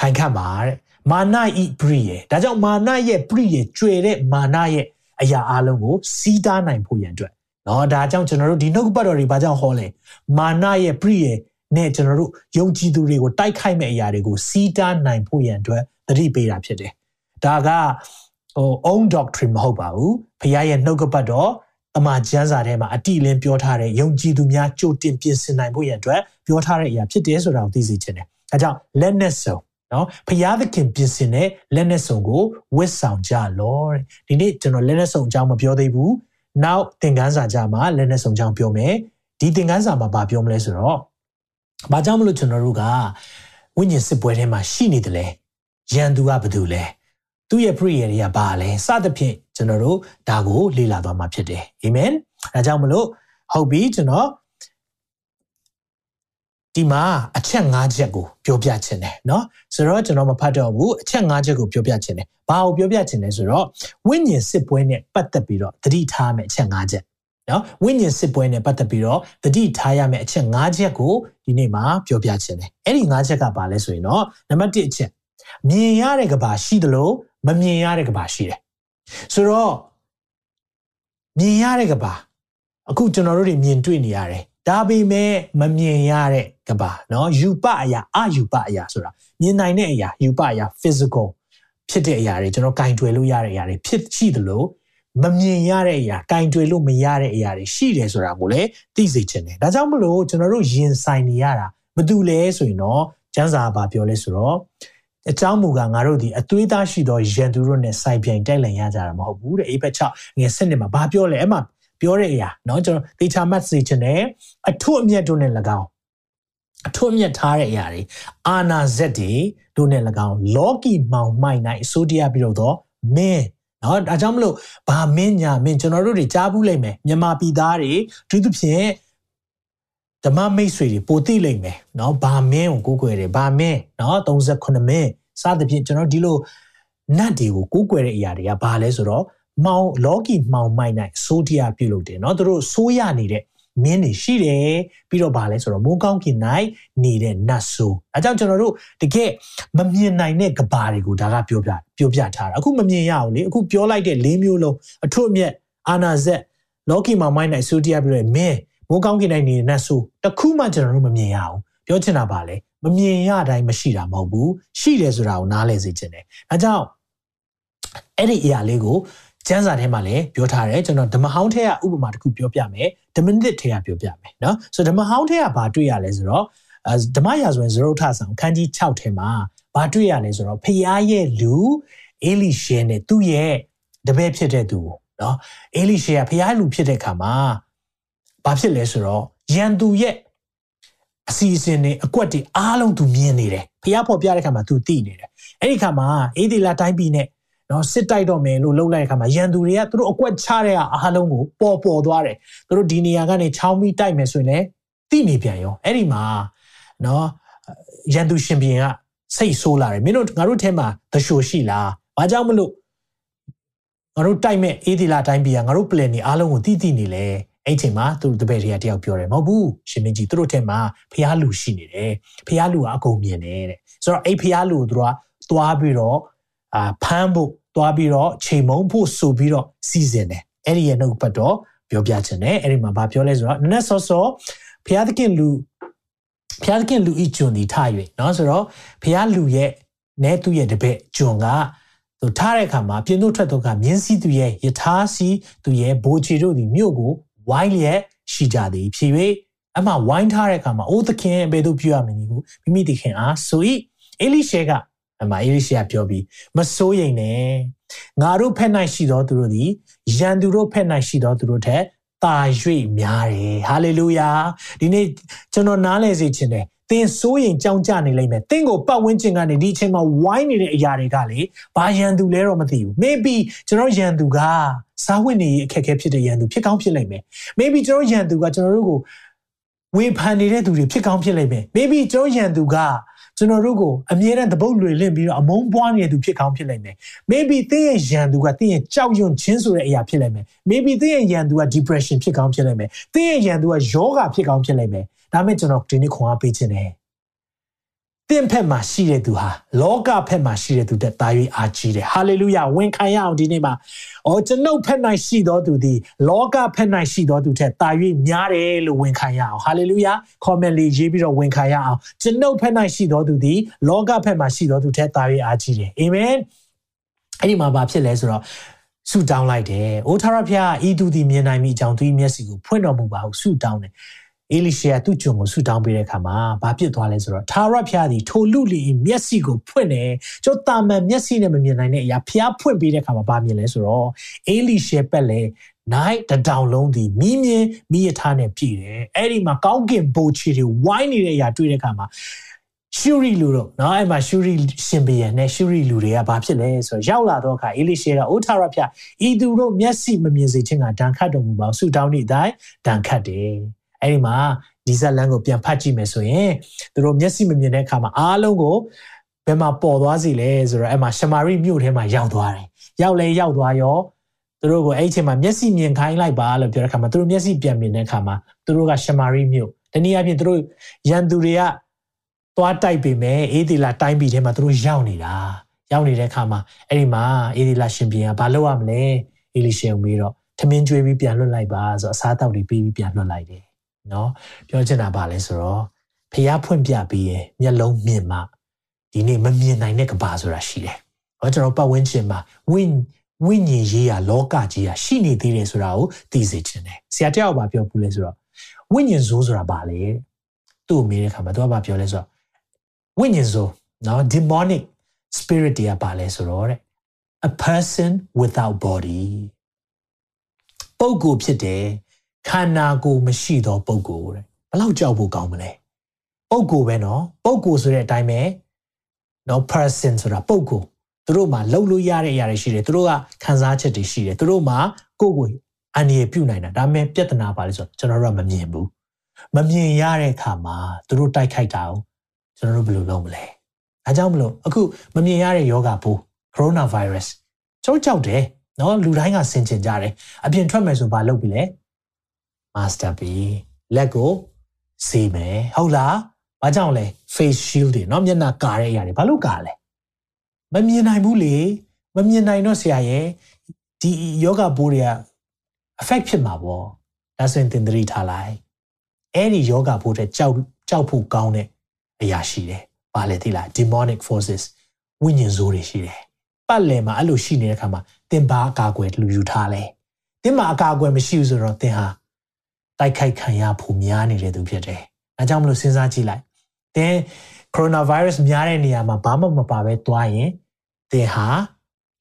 ခိုင်ခတ်ပါတဲ့မာနဤပရိယေဒါကြောင့်မာနရဲ့ပရိယေကျွေတဲ့မာနရဲ့အရာအလုံးကိုစီးတားနိုင်ဖို့ရန်အတွက်နော်ဒါကြောင့်ကျွန်တော်တို့ဒီနှုတ်ပတ်တော်တွေဘာကြောင့်ဟောလဲမာနရဲ့ပရိယေနဲ့ကျွန်တော်တို့ယုံကြည်သူတွေကိုတိုက်ခိုက်မဲ့အရာတွေကိုစီးတားနိုင်ဖို့ရန်အတွက်သတိပေးတာဖြစ်တယ်ဒါက ဟို own doctrine မဟုတ်ပါဘူးဖခင်ရဲ့နှုတ်ကပတ်တော်အမှာကျမ်းစာထဲမှာအတိလင်းပြောထားတဲ့ယုံကြည်သူများကြိုတင်ပြင်ဆင်နိုင်ဖို့ရန်အတွက်ပြောထားတဲ့အရာဖြစ်တယ်ဆိုတာကိုသိစေချင်တယ်။အဲကြောင့်လက်နဲ့စုံနော်ဖျားသခင်ပြင်ဆင်တဲ့လက်နဲ့စုံကိုဝစ်ဆောင်ကြလောတဲ့ဒီနေ့ကျွန်တော်လက်နဲ့စုံအကြောင်းမပြောသေးဘူး။နောက်သင်ခန်းစာကြမှာလက်နဲ့စုံအကြောင်းပြောမယ်။ဒီသင်ခန်းစာမှာဗာပြောမလဲဆိုတော့ဘာကြောင့်မလို့ကျွန်တော်တို့ကဝိညာဉ်စစ်ပွဲထဲမှာရှိနေတယ်လဲ။ရန်သူကဘာတူလဲ။ သူ့ရဲ့ prayer တွေကဘာလဲစသဖြင့်ကျွန်တော်တို့ဒါကိုလေ့လာသွားမှာဖြစ်တယ်အာမင်ဒါကြောင့်မလို့ဟုတ်ပြီကျွန်တော်ဒီမှာအချက်၅ချက်ကိုပြောပြခြင်းတယ်เนาะဆိုတော့ကျွန်တော်မဖတ်တော့ဘူးအချက်၅ချက်ကိုပြောပြခြင်းတယ်ဘာကိုပြောပြခြင်းလဲဆိုတော့ဝိညာဉ်စစ်ပွဲနဲ့ပတ်သက်ပြီးတော့သတိထားမယ်အချက်၅ချက်နော်ဝိညာဉ်စစ်ပွဲနဲ့ပတ်သက်ပြီးတော့တတိထားရမယ့်အချက်၅ချက်ကိုဒီနေ့မှာပြောပြခြင်းတယ်အဲ့ဒီ၅ချက်ကဘာလဲဆိုရင်တော့နံပါတ်1အချက်မြင်ရတဲ့ကဘာရှိသလို မမြင်ရတဲ့ကဘာရှိတယ်ဆိုတော့မြင်ရတဲ့ကဘာအခုကျွန်တော်တို့တွေမြင်တွေ့နေရတယ်ဒါပေမဲ့မမြင်ရတဲ့ကဘာเนาะယူပအရာအယူပအရာဆိုတာမြင်နိုင်တဲ့အရာယူပအရာ physical ဖြစ်တဲ့အရာတွေကျွန်တော်ကင်တွယ်လို့ရတဲ့အရာတွေဖြစ်ရှိသလိုမမြင်ရတဲ့အရာကင်တွယ်လို့မရတဲ့အရာတွေရှိတယ်ဆိုတာကိုလည်းသိစေချင်တယ်ဒါကြောင့်မလို့ကျွန်တော်တို့ရင်ဆိုင်နေရတာဘာတူလဲဆိုရင်တော့ကျမ်းစာဘာပြောလဲဆိုတော့ အကြောင်းမူကားငါတို့ဒီအသွေးသားရှိသောရန်သူတို့နဲ့ဆိုင်ပြိုင်တိုက်လည်ရကြတာမဟုတ်ဘူးတဲ့အေဘက်6ငယ်7နှစ်မှာဘာပြောလဲအဲ့မှာပြောတဲ့အရာเนาะကျွန်တော်သေချာမှတ်စေချင်တယ်အထွတ်အမြတ်တို့နဲ့၎င်းအထွတ်အမြတ်ထားတဲ့အရာတွေအာနာဇက်တွေတို့နဲ့၎င်းလောကီမောင်မိုက်နိုင်အစိုးတရားပြုလုပ်တော့မင်းနော်ဒါကြောင့်မလို့ဘာမင်းညာမင်းကျွန်တော်တို့တွေကြားဘူးလိမ့်မယ်မြန်မာပြည်သားတွေသူတို့ဖြင့် ဓမ္မမိတ်ဆွေတွေပိုသိလိမ့်မယ်เนาะဘာမင်းကိုကိုးကွယ်တယ်ဘာမင်းเนาะ38မင်းစသဖြင့်ကျွန်တော်ဒီလိုနတ်တွေကိုကိုးကွယ်တဲ့အရာတွေကဘာလဲဆိုတော့မောင်လောကီမောင်မိုက်နိုင်ဆိုးတရားပြုလုပ်တယ်เนาะသူတို့ဆိုးရနေတဲ့မင်းတွေရှိတယ်ပြီးတော့ဗာလဲဆိုတော့မိုးကောင်းကင်၌နေတဲ့နတ်ဆိုးအဲကြောင့်ကျွန်တော်တို့တကယ်မမြင်နိုင်တဲ့ကဘာတွေကိုဒါကပြောပြပြောပြထားတာအခုမမြင်ရအောင်လေအခုပြောလိုက်တဲ့၄မျိုးလုံးအထွတ်အမြတ်အာနာဇက်လောကီမောင်မိုက်နိုင်ဆိုးတရားပြုတဲ့မင်း မိုးကောင်းကင်တိုင်းနေတဲ့ဆိုတခုမှကျွန်တော်တို့မမြင်ရဘူးပြောချင်တာပါလေမမြင်ရတိုင်းမရှိတာမဟုတ်ဘူးရှိတယ်ဆိုတာကိုနားလည်စေချင်တယ်ဒါကြောင့်အဲ့ဒီအရာလေးကိုကျမ်းစာထဲမှာလည်းပြောထားတယ်ကျွန်တော်ဓမ္မဟောင်းထဲကဥပမာတစ်ခုပြောပြမယ်ဓမ္မနစ်ထဲကပြောပြမယ်နော်ဆိုဓမ္မဟောင်းထဲကဘာတွေ့ရလဲဆိုတော့ဓမ္မရာဇဝင်ဇရုတ်ထဆောင်ခန်းကြီး6ထဲမှာဘာတွေ့ရလဲဆိုတော့ဖျားရဲ့လူအေလိရှဲနဲ့သူ့ရဲ့တပည့်ဖြစ်တဲ့သူကိုနော်အေလိရှဲကဖျားလူဖြစ်တဲ့ခါမှာ ဘာဖြစ်လဲဆိုတော့ယန်သူရဲ့အစီအစဉ်တွေအကွက်တွေအားလုံးသူမြင်နေတယ်ဖျားဖော်ပြတဲ့ခါမှာသူသိနေတယ်အဲ့ဒီခါမှာအေဒီလာတိုင်းပြည်နဲ့နော်စစ်တိုက်တော့မယ်လို့လှုပ်လိုက်တဲ့ခါမှာရန်သူတွေကသူတို့အကွက်ချတဲ့အားလုံးကိုပေါ်ပေါ်သွားတယ်သူတို့ဒီနေရာကနေချောင်းပြီးတိုက်မယ်ဆိုရင်လည်းသိနေပြန်ရောအဲ့ဒီမှာနော်ရန်သူရှင်ပြန်ကစိတ်ဆိုးလာတယ်မင်းတို့ငါတို့ထဲမှာသရှိုရှိလားဘာကြောင့်မလို့ငါတို့တိုက်မဲ့အေးဒီလာတိုင်းပြည်ကငါတို့ plan နေအားလုံးကိုသိသိနေလဲ အဲ့ချိန်မှာသူတို့တပည့်တွေကတယောက်ပြောတယ်မဟုတ်ဘူးရှင်မင်းကြီးသူတို့ထဲမှာဖျားလူရှိနေတယ်ဖျားလူကအကုန်မြင်တယ်တဲ့ဆိုတော့အဲ့ဖျားလူကိုသူတို့ကသွားပြီးတော့အာဖမ်းဖို့သွားပြီးတော့ချိန်မုံဖို့ဆိုပြီးတော့စီစဉ်တယ်အဲ့ဒီရဲ့နှုတ်ပတ်တော့ပြောပြချင်တယ်အဲ့ဒီမှာဗာပြောလဲဆိုတော့နက်ဆော့ဆော့ဘုရားသခင်လူဘုရားသခင်လူဤကျွန်ဒီထား၍เนาะဆိုတော့ဘုရားလူရဲ့နဲသူ့ရဲ့တပည့်ကျွန်ကသူထားတဲ့အခါမှာပြင်းတို့ထွက်တော့ကမြင်းစည်းသူရဲ့ယထာစီသူရဲ့ဘိုးချီတို့ဒီမြို့ကို ဝိုင်းလျက်ရှိကြသည်ဖြစ်၍အမှဝိုင်းထားတဲ့အခါမှာအိုးသခင်ဘယ်သို့ပြုရမည်နည်းဟုမိမိသခင်အားဆို၏အေလိရှေကအမအေလိရှေကပြောပြီးမစိုးရိမ်နဲ့ငါတို့ဖက်၌ရှိသောသူတို့သည်ယန်သူတို့ဖက်၌ရှိသောသူတို့ထက်တာ၍များတယ်ဟာလေလုယာဒီနေ့ကျွန်တော်နားလည်စေချင်တယ်သင်စိုးရင်ကြောင်းကြနေလိမ့်မယ်သင်ကိုပတ်ဝန်းကျင်ကနေဒီအချိန်မှာဝိုင်းနေတဲ့အရာတွေကလေဘာရန်သူလဲတော့မသိဘူး maybe ကျွန်တော်ရန်သူက စားဝတ်နေရေးအခက်အခဲဖြစ်တဲ့ရန်သူဖြစ်ကောင်းဖြစ်လိမ့်မယ် maybe ကျွန်တော်ရန်သူကကျွန်တော်တို့ကိုဝေဖန်နေတဲ့သူတွေဖြစ်ကောင်းဖြစ်လိမ့်မယ် maybe ကျွန်တော်ရန်သူကကျွန်တော်တို့ကိုအမြဲတမ်းတပုတ်လွေလင့်ပြီးတော့အမုန်းပွားနေတဲ့သူဖြစ်ကောင်းဖြစ်လိမ့်မယ် maybe သင်ရဲ့ရန်သူကသင်ရဲ့ကြောက်ရွံ့ခြင်းဆိုတဲ့အရာဖြစ်လိမ့်မယ် maybe သင်ရဲ့ရန်သူက depression ဖြစ်ကောင်းဖြစ်လိမ့်မယ်သင်ရဲ့ရန်သူကယောဂဖြစ်ကောင်းဖြစ်လိမ့်မယ်ဒါမဲ့ကျွန်တော်ဒီနေ့ခွန်အားပေးခြင်းတယ် တင့်ဖက်မှာရှိတဲ့သူဟာလောကဖက်မှာရှိတဲ့သူတက်တာ၍အားကြီးတယ်ဟာလေလုယာဝန်ခံရအောင်ဒီနေ့မှာအော်ကျွန်ုပ်ဖက်၌ရှိတော်သူသည်လောကဖက်၌ရှိတော်သူထက်တာ၍များတယ်လို့ဝန်ခံရအောင်ဟာလေလုယာ comment လေးရေးပြီးတော့ဝန်ခံရအောင်ကျွန်ုပ်ဖက်၌ရှိတော်သူသည်လောကဖက်မှာရှိတော်သူထက်တာ၍အားကြီးတယ်အာမင်အဲ့ဒီမှာဘာဖြစ်လဲဆိုတော့ဆုတောင်းလိုက်တယ်။အိုထာရဖျားဤသူသည်မြင်နိုင်မိအကြောင်းသူ၏မျက်စိကိုဖွင့်တော်မူပါဟုဆုတောင်းတယ်။ အေလိရှေယသူ့ကျွန်ကိုဆူတောင်းပေးတဲ့အခါမှာဘာဖြစ်သွားလဲဆိုတော့သာရဖျားသည်ထိုလူလီမျက်စိကိုဖွင့်တယ်ကျောတာမန်မျက်စိနဲ့မမြင်နိုင်တဲ့အရာဖျားဖွင့်ပေးတဲ့အခါမှာဘာမြင်လဲဆိုတော့အေလိရှေပက်လေ night တတောင်လုံးဒီမိမြင်မိရထားနဲ့ပြည်တယ်အဲ့ဒီမှာကောင်းကင်ဘိုချီတွေဝိုင်းနေတဲ့အရာတွေ့တဲ့အခါမှာရှူရီလူတို့နော်အဲ့မှာရှူရီရှင်ဘီယံနဲ့ရှူရီလူတွေကဘာဖြစ်လဲဆိုတော့ရောက်လာတော့အခါအေလိရှေကအိုထာရဖျားဤသူတို့မျက်စိမမြင်စေခြင်းကဒဏ်ခတ်တော်မူပါဆူတောင်းနေတိုင်းဒဏ်ခတ်တယ် အဲ့ဒီမှာဒီဇက်လန်ကိုပြန်ဖတ်ကြည့်မယ်ဆိုရင်သူတို့မျက်စိမမြင်တဲ့အခါမှာအားလုံးကိုဘယ်မှာပေါ်သွားစီလဲဆိုတော့အဲ့မှာရှမာရိမြို့ထဲမှာရောက်သွားတယ်ရောက်လဲရောက်သွားရောသူတို့ကိုအဲ့ဒီအချိန်မှာမျက်စိမြင်ခိုင်းလိုက်ပါလို့ပြောတဲ့အခါမှာသူတို့မျက်စိပြန်မြင်တဲ့အခါမှာသူတို့ကရှမာရိမြို့တနည်းအားဖြင့်သူတို့ရန်သူတွေကသွားတိုက်ပေမဲ့အေးဒီလာတိုင်းပြည်ထဲမှာသူတို့ရောက်နေတာရောက်နေတဲ့အခါမှာအဲ့ဒီမှာအေးဒီလာရှင်ပြန်ကဘာလုပ်ရမလဲအေလီရှင်ပြီးတော့ထမင်းကျွေးပြီးပြန်လွတ်လိုက်ပါဆိုတော့အစားတောက်တွေပြီးပြီးပြန်လွတ်လိုက်တယ် နော်ပြောချင်တာပါလဲဆိုတော့ဖျားဖွင့်ပြပြီးရင်မျက်လုံးမြင်မှဒီနေ့မမြင်နိုင်တဲ့ကဘာဆိုတာရှိတယ်ဟောကျွန်တော်ပတ်ဝန်းကျင်မှာဝိဝိညာဉ်ရေးရလောကကြီးရရှိနေသေးတယ်ဆိုတာကိုသိစေချင်တယ်ဆရာတယောက်ဘာပြောဘူးလဲဆိုတော့ဝိညာဉ်ဇိုးဆိုတာဘာလဲသူ့အမေတဲ့ခါမှာသူကဘာပြောလဲဆိုတော့ဝိညာဉ်ဆိုနော် demonic spirit တွေကပါလဲဆိုတော့တဲ့ a person without body ပုဂ္ဂိုလ်ဖြစ်တယ် ခန္ဓာကိုယ်မရှိသောပုဂ္ဂိုလ်တဲ့ဘလောက်ကြောက်ဖို့ကောင်းမလဲပုဂ္ဂိုလ်ပဲနော်ပုဂ္ဂိုလ်ဆိုတဲ့အတိုင်းပဲနော် person ဆိုတာပုဂ္ဂိုလ်သူတို့မှာလှုပ်လို့ရတဲ့အရာတွေရှိတယ်သူတို့ကခံစားချက်တွေရှိတယ်သူတို့မှာကိုယ့်ကိုယ်အန္တရာယ်ပြုနိုင်တာဒါပေမဲ့ပြဿနာပါလဲဆိုတော့ကျွန်တော်တို့ကမမြင်ဘူးမမြင်ရတဲ့အခါမှာသူတို့တိုက်ခိုက်တာကိုကျွန်တော်တို့ဘယ်လိုလုပ်မလဲအဲကြောင့်မလို့အခုမမြင်ရတဲ့ယောဂပိုး coronavirus ကျွန်တော်ကြောက်တယ်နော်လူတိုင်းကဆင်ကျင်ကြတယ်အပြင်ထွက်မယ်ဆိုဘာလုပ်ပြီလဲ master ပြီလက်ကိုစေးမယ်ဟုတ်လားဘာကြောင့်လဲ face shield တွေနော်မျက်နှာကာတဲ့အရာတွေဘာလို့ကာလဲမမြင်နိုင်ဘူးလေမမြင်နိုင်တော့ဆရာရဲ့ဒီယောဂပိုးတွေက affect ဖြစ်မှာပေါ့ဒါဆိုရင်သင်သတိထားလိုက်အဲ့ဒီယောဂပိုးတဲ့ကြောက်ကြောက်ဖို့ကောင်းတဲ့အရာရှိတယ်။ဘာလဲသိလား demonic forces ဝိညာဉ်ဆိုးတွေရှိတယ်။ပတ်လည်မှာအဲ့လိုရှိနေတဲ့အခါမှာသင်ဘာအကာအကွယ်လူယူထားလဲ။သင်မှာအကာအကွယ်မရှိဘူးဆိုတော့သင်ဟာ တိုက်ခိုက်ခံရဖို့များနေတဲ့သူဖြစ်တယ်။အဲကြောင့်မလို့စဉ်းစားကြည့်လိုက်။သင် coronavirus များတဲ့နေရာမှာဘာမှမပါဘဲသွားရင်သင်ဟာ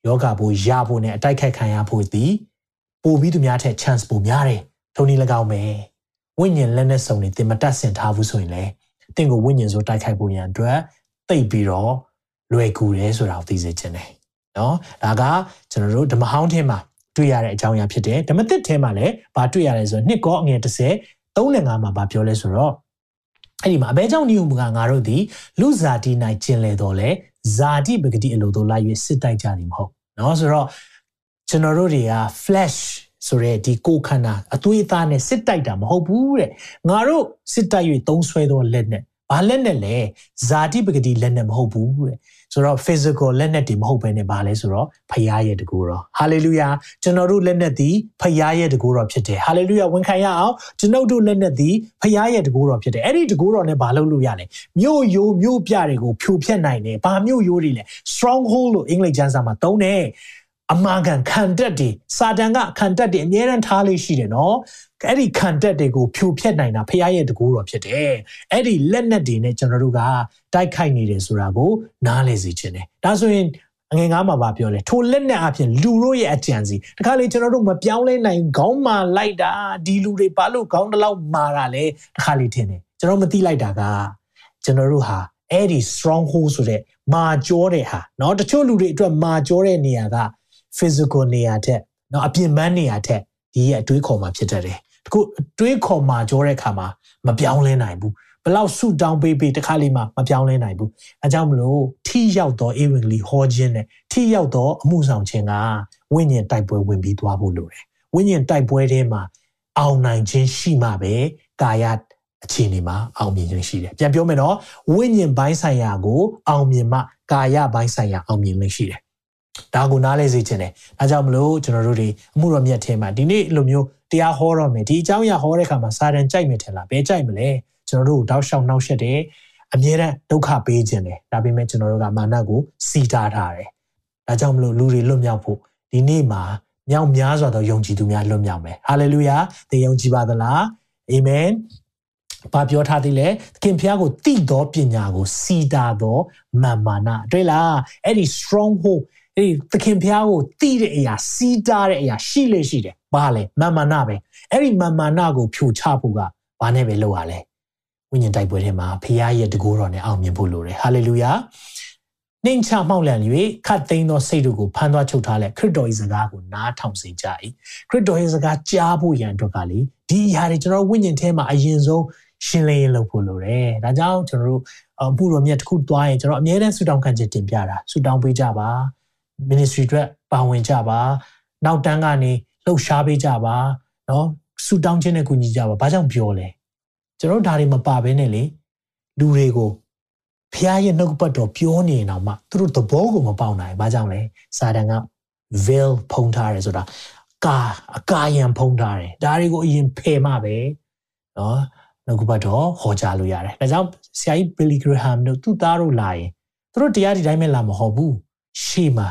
ယောဂပိုးရဖို့နဲ့အတိုက်ခိုက်ခံရဖို့သည်ပိုပြီးသူများထက် chance ပိုများတယ်။ထုံနည်း၎င်းပဲ။ဝိညာဉ်လက်နဲ့စုံနေသင်မတက်ဆင်ထားဘူးဆိုရင်လည်းတင့်ကိုဝိညာဉ်ဆိုတိုက်ခိုက်ဖို့ရန်အတွက်သိပ်ပြီးတော့လွယ်ကူတယ်ဆိုတာကိုသိစေချင်တယ်နော်ဒါကကျွန်တော်တို့ဓမ္မဟောင်းထဲမှာ တွေ့ရတဲ့အကြောင်းအရာဖြစ်တယ်ဓမ္မသစ်ထဲမှာလည်းဗာတွေ့ရတယ်ဆိုတော့နှစ်ကောအငယ်30 35မှာဗာပြောလဲဆိုတော့အဲ့ဒီမှာအဘဲကြောင့်နေုံကငါတို့ဒီလူဇာတိ၌ကျင်လေတော်လဲဇာတိပဂတိအလိုတို့လိုက်၍စစ်တိုက်ကြသည်မဟုတ်နော်ဆိုတော့ကျွန်တော်တို့တွေက flash ဆိုရဲဒီကိုခန္ဓာအသွေးအသားနဲ့စစ်တိုက်တာမဟုတ်ဘူးတဲ့ငါတို့စစ်တိုက်၍သုံးဆွဲသောလက်နဲ့ဘာလက်နဲ့လဲဇာတိပဂတိလက်နဲ့မဟုတ်ဘူးတဲ့ဆိုတော့ physical လက်နဲ့ဒီမဟုတ်ဘဲနဲ့ဘာလဲဆိုတော့ဖရားရဲ့တကူတော် hallelujah ကျွန်တော်တို့လက်နဲ့ဒီဖရားရဲ့တကူတော်ဖြစ်တယ် hallelujah ဝန်ခံရအောင်ကျွန်ုပ်တို့လက်နဲ့ဒီဖရားရဲ့တကူတော်ဖြစ်တယ်အဲ့ဒီတကူတော်နဲ့ဘာလုပ်လို့ရလဲမြို့ယိုးမြို့ပြတွေကိုဖြိုဖျက်နိုင်တယ်ဘာမြို့ယိုးတွေလဲ stronghold လို့အင်္ဂလိပ်ကျမ်းစာမှာသုံးတယ်အမာခံခံတက်တွေစာတန်ကခံတက်တွေအမြဲတမ်းထားလေးရှိတယ်နော် အဲ့ဒီခံတက်တွေကိုဖြိုဖျက်နိုင်တာဖခင်ရဲ့တကူတော်ဖြစ်တယ်အဲ့ဒီလက်နက်တွေနဲ့ကျွန်တော်တို့ကတိုက်ခိုက်နေတယ်ဆိုတာကိုနားလည်စေချင်တယ်ဒါဆိုရင်အငယ်ကားမှာဗာပြောလဲထိုလက်နဲ့အပြင်လူတို့ရဲ့အကြံစီတခါလေကျွန်တော်တို့မပြောင်းလဲနိုင်ခေါင်းမာလိုက်တာဒီလူတွေဘာလို့ခေါင်းတလောက်မာတာလဲတခါလေထင်တယ်ကျွန်တော်မသိလိုက်တာကကျွန်တော်တို့ဟာအဲ့ဒီ stronghold ဆိုတဲ့မာကြောတဲ့ဟာเนาะတချို့လူတွေအတွက်မာကြောတဲ့နေရာက physical နေရာထက်เนาะအပြင်ပန်းနေရာထက်ဒီရဲ့အတွေးခေါ်မှာဖြစ်တတ်တယ် တခုအတွေးခေါ်မှာကြောတဲ့အခါမှာမပြောင်းလဲနိုင်ဘူးဘလောက်ဆူတောင်းပေးပေးတခါလေးမှမပြောင်းလဲနိုင်ဘူးအဲကြောင့်မလို့ထိရောက်သောဧဝံဂေလိဟောခြင်းနဲ့ထိရောက်သောအမှုဆောင်ခြင်းကဝိညာဉ်တိုက်ပွဲဝင်ပြီးသွားဖို့လိုတယ်ဝိညာဉ်တိုက်ပွဲထဲမှာအောင်နိုင်ခြင်းရှိမှပဲကာယအခြေအနေမှာအောင်မြင်ခြင်းရှိတယ်ပြန်ပြောမယ်နော်ဝိညာဉ်ပိုင်းဆိုင်ရာကိုအောင်မြင်မှကာယပိုင်းဆိုင်ရာအောင်မြင်ခြင်းရှိတယ်ဒါကိုနားလဲစေခြင်းတယ်ဒါကြောင့်မလို့ကျွန်တော်တို့တွေအမှုတော်မြတ်ထဲမှာဒီနေ့လိုမျိုး တရားဟောတော့မယ်ဒီအကြောင်းအရာဟောတဲ့အခါမှာစာတန်ကြိုက်မယ်ထင်လားဘယ်ကြိုက်မလဲကျွန်တော်တို့တောက်လျှောက်နှောက်ရှက်တယ်အမြဲတမ်းဒုက္ခပေးခြင်းတယ်ဒါပေမဲ့ကျွန်တော်တို့ကမာနကိုစီတားထားတယ်ဒါကြောင့်မလို့လူတွေလွတ်မြောက်ဖို့ဒီနေ့မှာမြောက်များစွာသောယုံကြည်သူများလွတ်မြောက်မယ်ဟာလေလုယာသင်ယုံကြည်ပါသလားအာမင်ဘာပြောထားသေးလဲသခင်ဖျားကိုတိသောပညာကိုစီတာသောမာမာနတွေ့လားအဲ့ဒီ stronghold အဲ့ဒီသခင်ဖျားကိုတိတဲ့အရာစီတာတဲ့အရာရှိလေရှိတယ်ဘာလဲမာမာနပဲအဲ့ဒီမာမာနကိုဖြိုချဖို့ကဘာနဲ့ပဲလုပ်ရလဲဝိညာဉ်တိုက်ပွဲထဲမှာဖျားရဲ့တကူတော်နဲ့အောင်မြင်ဖို့လိုတယ်ဟာလေလုယာနှိမ်ချမှောက်လန့်၍ခတ်သိမ်းသောစိတ်တို့ကိုဖန်သွားချုပ်ထားလဲခရစ်တော်၏စကားကိုနားထောင်စေကြ၏ခရစ်တော်၏စကားကြားဖို့ရန်အတွက်ကလေဒီအရာတွေကျွန်တော်ဝိညာဉ်ထဲမှာအရင်ဆုံးရှင်းလင်းလုပ်ဖို့လိုတယ်ဒါကြောင့်ကျွန်တော်တို့အမှုတော်မြတ်တစ်ခုသွားရင်ကျွန်တော်အမြဲတမ်းဆူတောင်းခံချက်တင်ပြတာဆူတောင်းပေးကြပါ ministry အတွက်ပါဝင်ကြပါနောက်တန်းကနေလှုပ်ရှားပေးကြပါเนาะဆူတောင်းခြင်းနဲ့ကူညီကြပါဘာကြောင့်ပြောလဲကျွန်တော်ဒါတွေမပါဘဲနဲ့လေလူတွေကိုဖះရဲ့နှုတ်ပတ်တော်ပြောနေအောင်မှသူတို့သဘောကိုမပေါက်နိုင်ဘာကြောင့်လဲစာတန်က veil ဖုံးထားတယ်ဆိုတာကာအကာယံဖုံးထားတယ်ဒါတွေကိုအရင်ဖယ်မှပဲเนาะနှုတ်ပတ်တော်ဟောကြားလို့ရတယ်ဒါကြောင့်ဆရာကြီး Billy Graham တို့သူ့သားတို့လာရင်သူတို့တရားဒီတိုင်းပဲလာမဟုတ်ဘူးရှေ့မှာ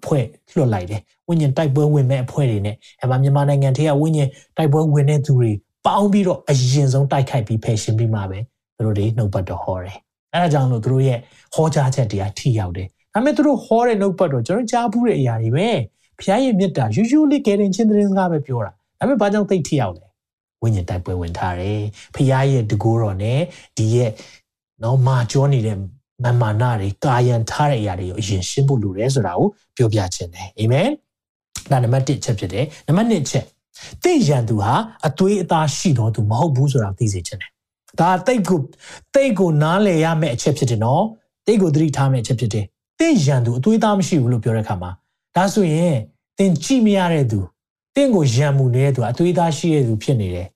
အဖွဲ့လွှတ်လိုက်တယ်ဝိညာဉ်တိုက်ပွဲဝင်မဲ့အဖွဲ့တွေနဲ့အဲမှာမြန်မာနိုင်ငံထဲကဝိညာဉ်တိုက်ပွဲဝင်တဲ့သူတွေပေါင်းပြီးတော့အရင်ဆုံးတိုက်ခိုက်ပြီးဖယ်ရှင်ပြီးမှပဲသူတို့တွေနှုတ်ပတ်တော်ဟောတယ်အဲဒါကြောင့်လို့သူတို့ရဲ့ဟောကြားချက်တရားထိရောက်တယ်ဒါပေမဲ့သူတို့ဟောတဲ့နှုတ်ပတ်တော်ကျွန်တော်ကြားဘူးတဲ့အရာတွေပဲဖျားရဲ့မြတ်တာယူယူလေးကဲတင်ချင်းသတင်းစကားပဲပြောတာဒါပေမဲ့ဘာကြောင့်သိထိရောက်လဲဝိညာဉ်တိုက်ပွဲဝင်ထားတယ်ဖျားရဲ့တကူတော်နဲ့ဒီရဲ့နော်မာကြောနေတဲ့ မမာနာတွေကာယံထားတဲ့အရာတွေကိုအရင်ရှင်းဖို့လိုတယ်ဆိုတာကိုပြောပြခြင်းတယ်အာမင်ဒါနံပါတ်1ချက်ဖြစ်တယ်နံပါတ်2ချက်တင့်ရန်သူဟာအသွေးအသားရှိတော်သူမဟုတ်ဘူးဆိုတာသိစေခြင်းတယ်ဒါတိတ်ကိုတိတ်ကိုနားလည်ရမယ့်အချက်ဖြစ်တယ်နော်တိတ်ကိုသတိထားမယ့်အချက်ဖြစ်တယ်တင့်ရန်သူအသွေးသားမရှိဘူးလို့ပြောတဲ့အခါမှာဒါဆိုရင်တင်ကြည့်မရတဲ့သူတင့်ကိုရန်မှုနေတဲ့သူအသွေးသားရှိတဲ့သူဖြစ်နေတယ်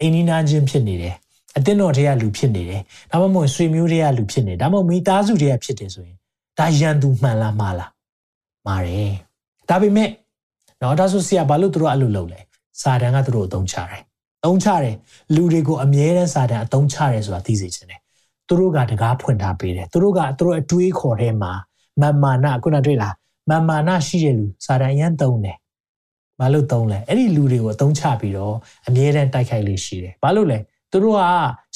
အိမ်နီးနားချင်းဖြစ်နေတယ် အတင်းတော်တွေကလူဖြစ်နေတယ်ဒါမှမဟုတ်ဆွေမျိုးတွေကလူဖြစ်နေဒါမှမဟုတ်မိသားစုတွေကဖြစ်တယ်ဆိုရင်ဒါရန်သူမှန်လားမှားလားမှားတယ်ဒါပေမဲ့နော်ဒါဆိုဆရာဘာလို့သူတို့အဲ့လိုလုပ်လဲစာတန်ကသူတို့အသုံးချတယ်သုံးချတယ်လူတွေကိုအမြဲတမ်းစာတန်အသုံးချတယ်ဆိုတာသိစေချင်တယ်သူတို့ကတကားဖွင့်ထားပေးတယ်သူတို့ကသူတို့အတွေးခေါ်ထဲမှာမမာနခုနတွေ့လားမမာနရှိတဲ့လူစာတန်အရန်သုံးတယ်ဘာလို့သုံးလဲအဲ့ဒီလူတွေကိုအသုံးချပြီးတော့အမြဲတမ်းတိုက်ခိုက်လေးရှိတယ်ဘာလို့လဲ သူတို့က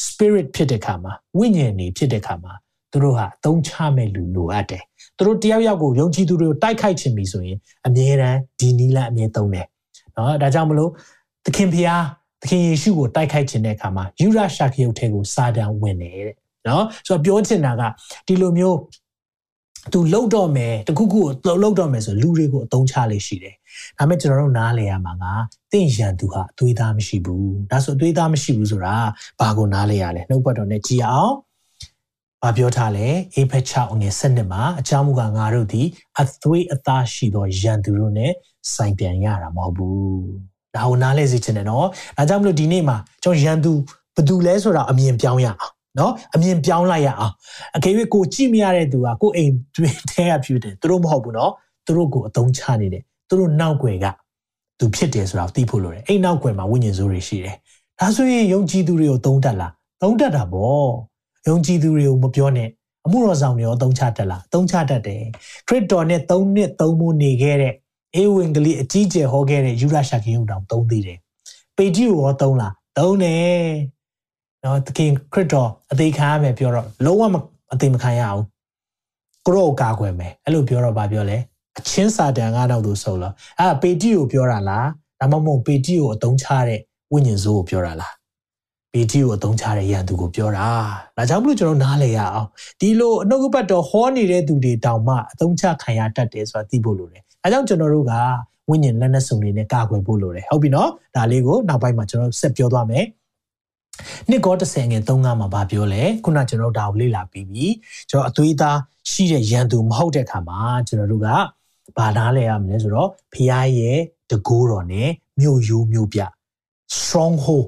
spirit ဖြစ်တဲ့ခါမှာဝိညာဉ်နေဖြစ်တဲ့ခါမှာသူတို့ဟာအသုံးချမဲ့လူလိုအပ်တယ်သူတို့တယောက်ယောက်ကိုယုံကြည်သူတွေကိုတိုက်ခိုက်ခြင်းပြီဆိုရင်အမြဲတမ်းဒီနီလာအမြဲသုံးတယ်နော်ဒါကြောင့်မလို့သခင်ဖျားသခင်ယေရှုကိုတိုက်ခိုက်ခြင်းတဲ့အခါမှာယူရရှာခရုတ်ထဲကိုစာတန်ဝင်တယ်တဲ့နော်ဆိုတော့ပြောချင်တာကဒီလိုမျိုး သူလှုပ်တော့မယ်တခုခုကိုလှုပ်တော့မယ်ဆိုလူတွေကိုအသုံးချလေးရှိတယ်။ဒါပေမဲ့ကျွန်တော်တို့နားလည်ရမှာကတင့်ရန်သူဟာအသွေးသားမရှိဘူး။ဒါဆိုအသွေးသားမရှိဘူးဆိုတာဘာကိုနားလည်ရလဲ။နှုတ်ပတ်တော်နဲ့ကြည်အောင်။ဘာပြောထားလဲ။အေဖက်6ငယ်7မှာအချားမူကငါတို့သည်အသွေးအသားရှိသောရန်သူတို့နဲ့ဆိုင်ပြန်ရတာမဟုတ်ဘူး။ဒါကိုနားလည်စေချင်တယ်နော်။ဒါကြောင့်မလို့ဒီနေ့မှာကျွန်တော်ရန်သူဘယ်သူလဲဆိုတာအမြင်ပြောင်းရအောင်။ နော်အမြင်ပြောင်းလိုက်ရအောင်အကယ်၍ကိုကြည့်မရတဲ့သူကကိုအိမ်တွင်ထဲကဖြစ်တယ်သူတို့မဟုတ်ဘူးနော်သူတို့ကိုအသုံးချနေတယ်သူတို့နောက်ွယ်ကသူဖြစ်တယ်ဆိုတာသိဖို့လိုတယ်အိမ်နောက်ွယ်မှာဝိညာဉ်စိုးတွေရှိတယ်ဒါဆိုရင်ယုံကြည်သူတွေကိုသုံးတတ်လားသုံးတတ်တာပေါ့ယုံကြည်သူတွေကိုမပြောနဲ့အမှုတော်ဆောင်တွေရောသုံးချတတ်လားသုံးချတတ်တယ်ခရစ်တော်နဲ့၃နှစ်သုံးဖို့နေခဲ့တဲ့အေဝံဂေလိအကြီးကျယ်ဟောခဲ့တဲ့ယူရရှာခင်ုံတောင်သုံးသေးတယ်ပေဂျီကိုရောသုံးလားသုံးတယ် နော်သခင်ခရစ်တော်အသေးခံရမယ်ပြောတော့လုံးဝအသေးမခံရအောင်ကိုရောကာကွယ်မယ်အဲ့လိုပြောတော့ဗာပြောလဲအချင်းစာတန်ကတော့သူဆုံးလားအဲ့ပေတီကိုပြောတာလားဒါမှမဟုတ်ပေတီကိုအတုံးချတဲ့ဝိညာဉ်စိုးကိုပြောတာလားပေတီကိုအတုံးချတဲ့ရန်သူကိုပြောတာဒါကြောင့်မလို့ကျွန်တော်နားလည်ရအောင်ဒီလိုအနှုတ်ကပတ်တော်ဟောနေတဲ့သူတွေတောင်မှအတုံးချခံရတတ်တယ်ဆိုတာသိဖို့လိုတယ်အဲကြောင့်ကျွန်တော်တို့ကဝိညာဉ်လက်နက်စုံတွေနဲ့ကာကွယ်ဖို့လိုတယ်ဟုတ်ပြီနော်ဒါလေးကိုနောက်ပိုင်းမှာကျွန်တော်ဆက်ပြောသွားမယ် နှစ်ကော30ငယ်35မှာဗာပြောလဲခုနကျွန်တော်ဒါကိုလေ့လာပြီးပြီကျွန်တော်အသွေးသားရှိတဲ့ရန်သူမဟုတ်တဲ့ခါမှာကျွန်တော်တို့ကဘာနားလဲရမလဲဆိုတော့ဖျားရဲ့တကိုးတော်နဲ့မြို့ရိုးမြို့ပြ stronghold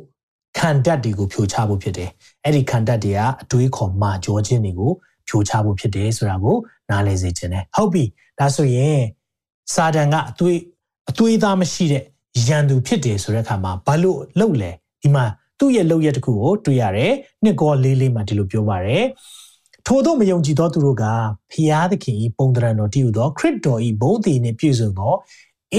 ခံတတ်တွေကိုဖြိုချဖို့ဖြစ်တယ်အဲ့ဒီခံတတ်တွေကအတွေးခေါ်မာကြောခြင်းတွေကိုဖြိုချဖို့ဖြစ်တယ်ဆိုတာကိုနားလည်စေခြင်းတယ်ဟုတ်ပြီဒါဆိုရင်စာတန်ကအသွေးအသွေးသားမရှိတဲ့ရန်သူဖြစ်တယ်ဆိုတဲ့အခါမှာဘာလို့လှုပ်လဲဒီမှာ သူ့ရဲ့လှုပ်ရက်တစ်ခုကိုတွေ့ရတယ်နှစ်ကောလေးလေးမှာဒီလိုပြောပါတယ်ထို့သောမယုံကြည်သောသူတို့ကဖျားသခင်ဤပုံတရံတော်တည်ဟူသောခရစ်တော်ဤဘုန်းတည်နှင့်ပြည့်စုံသော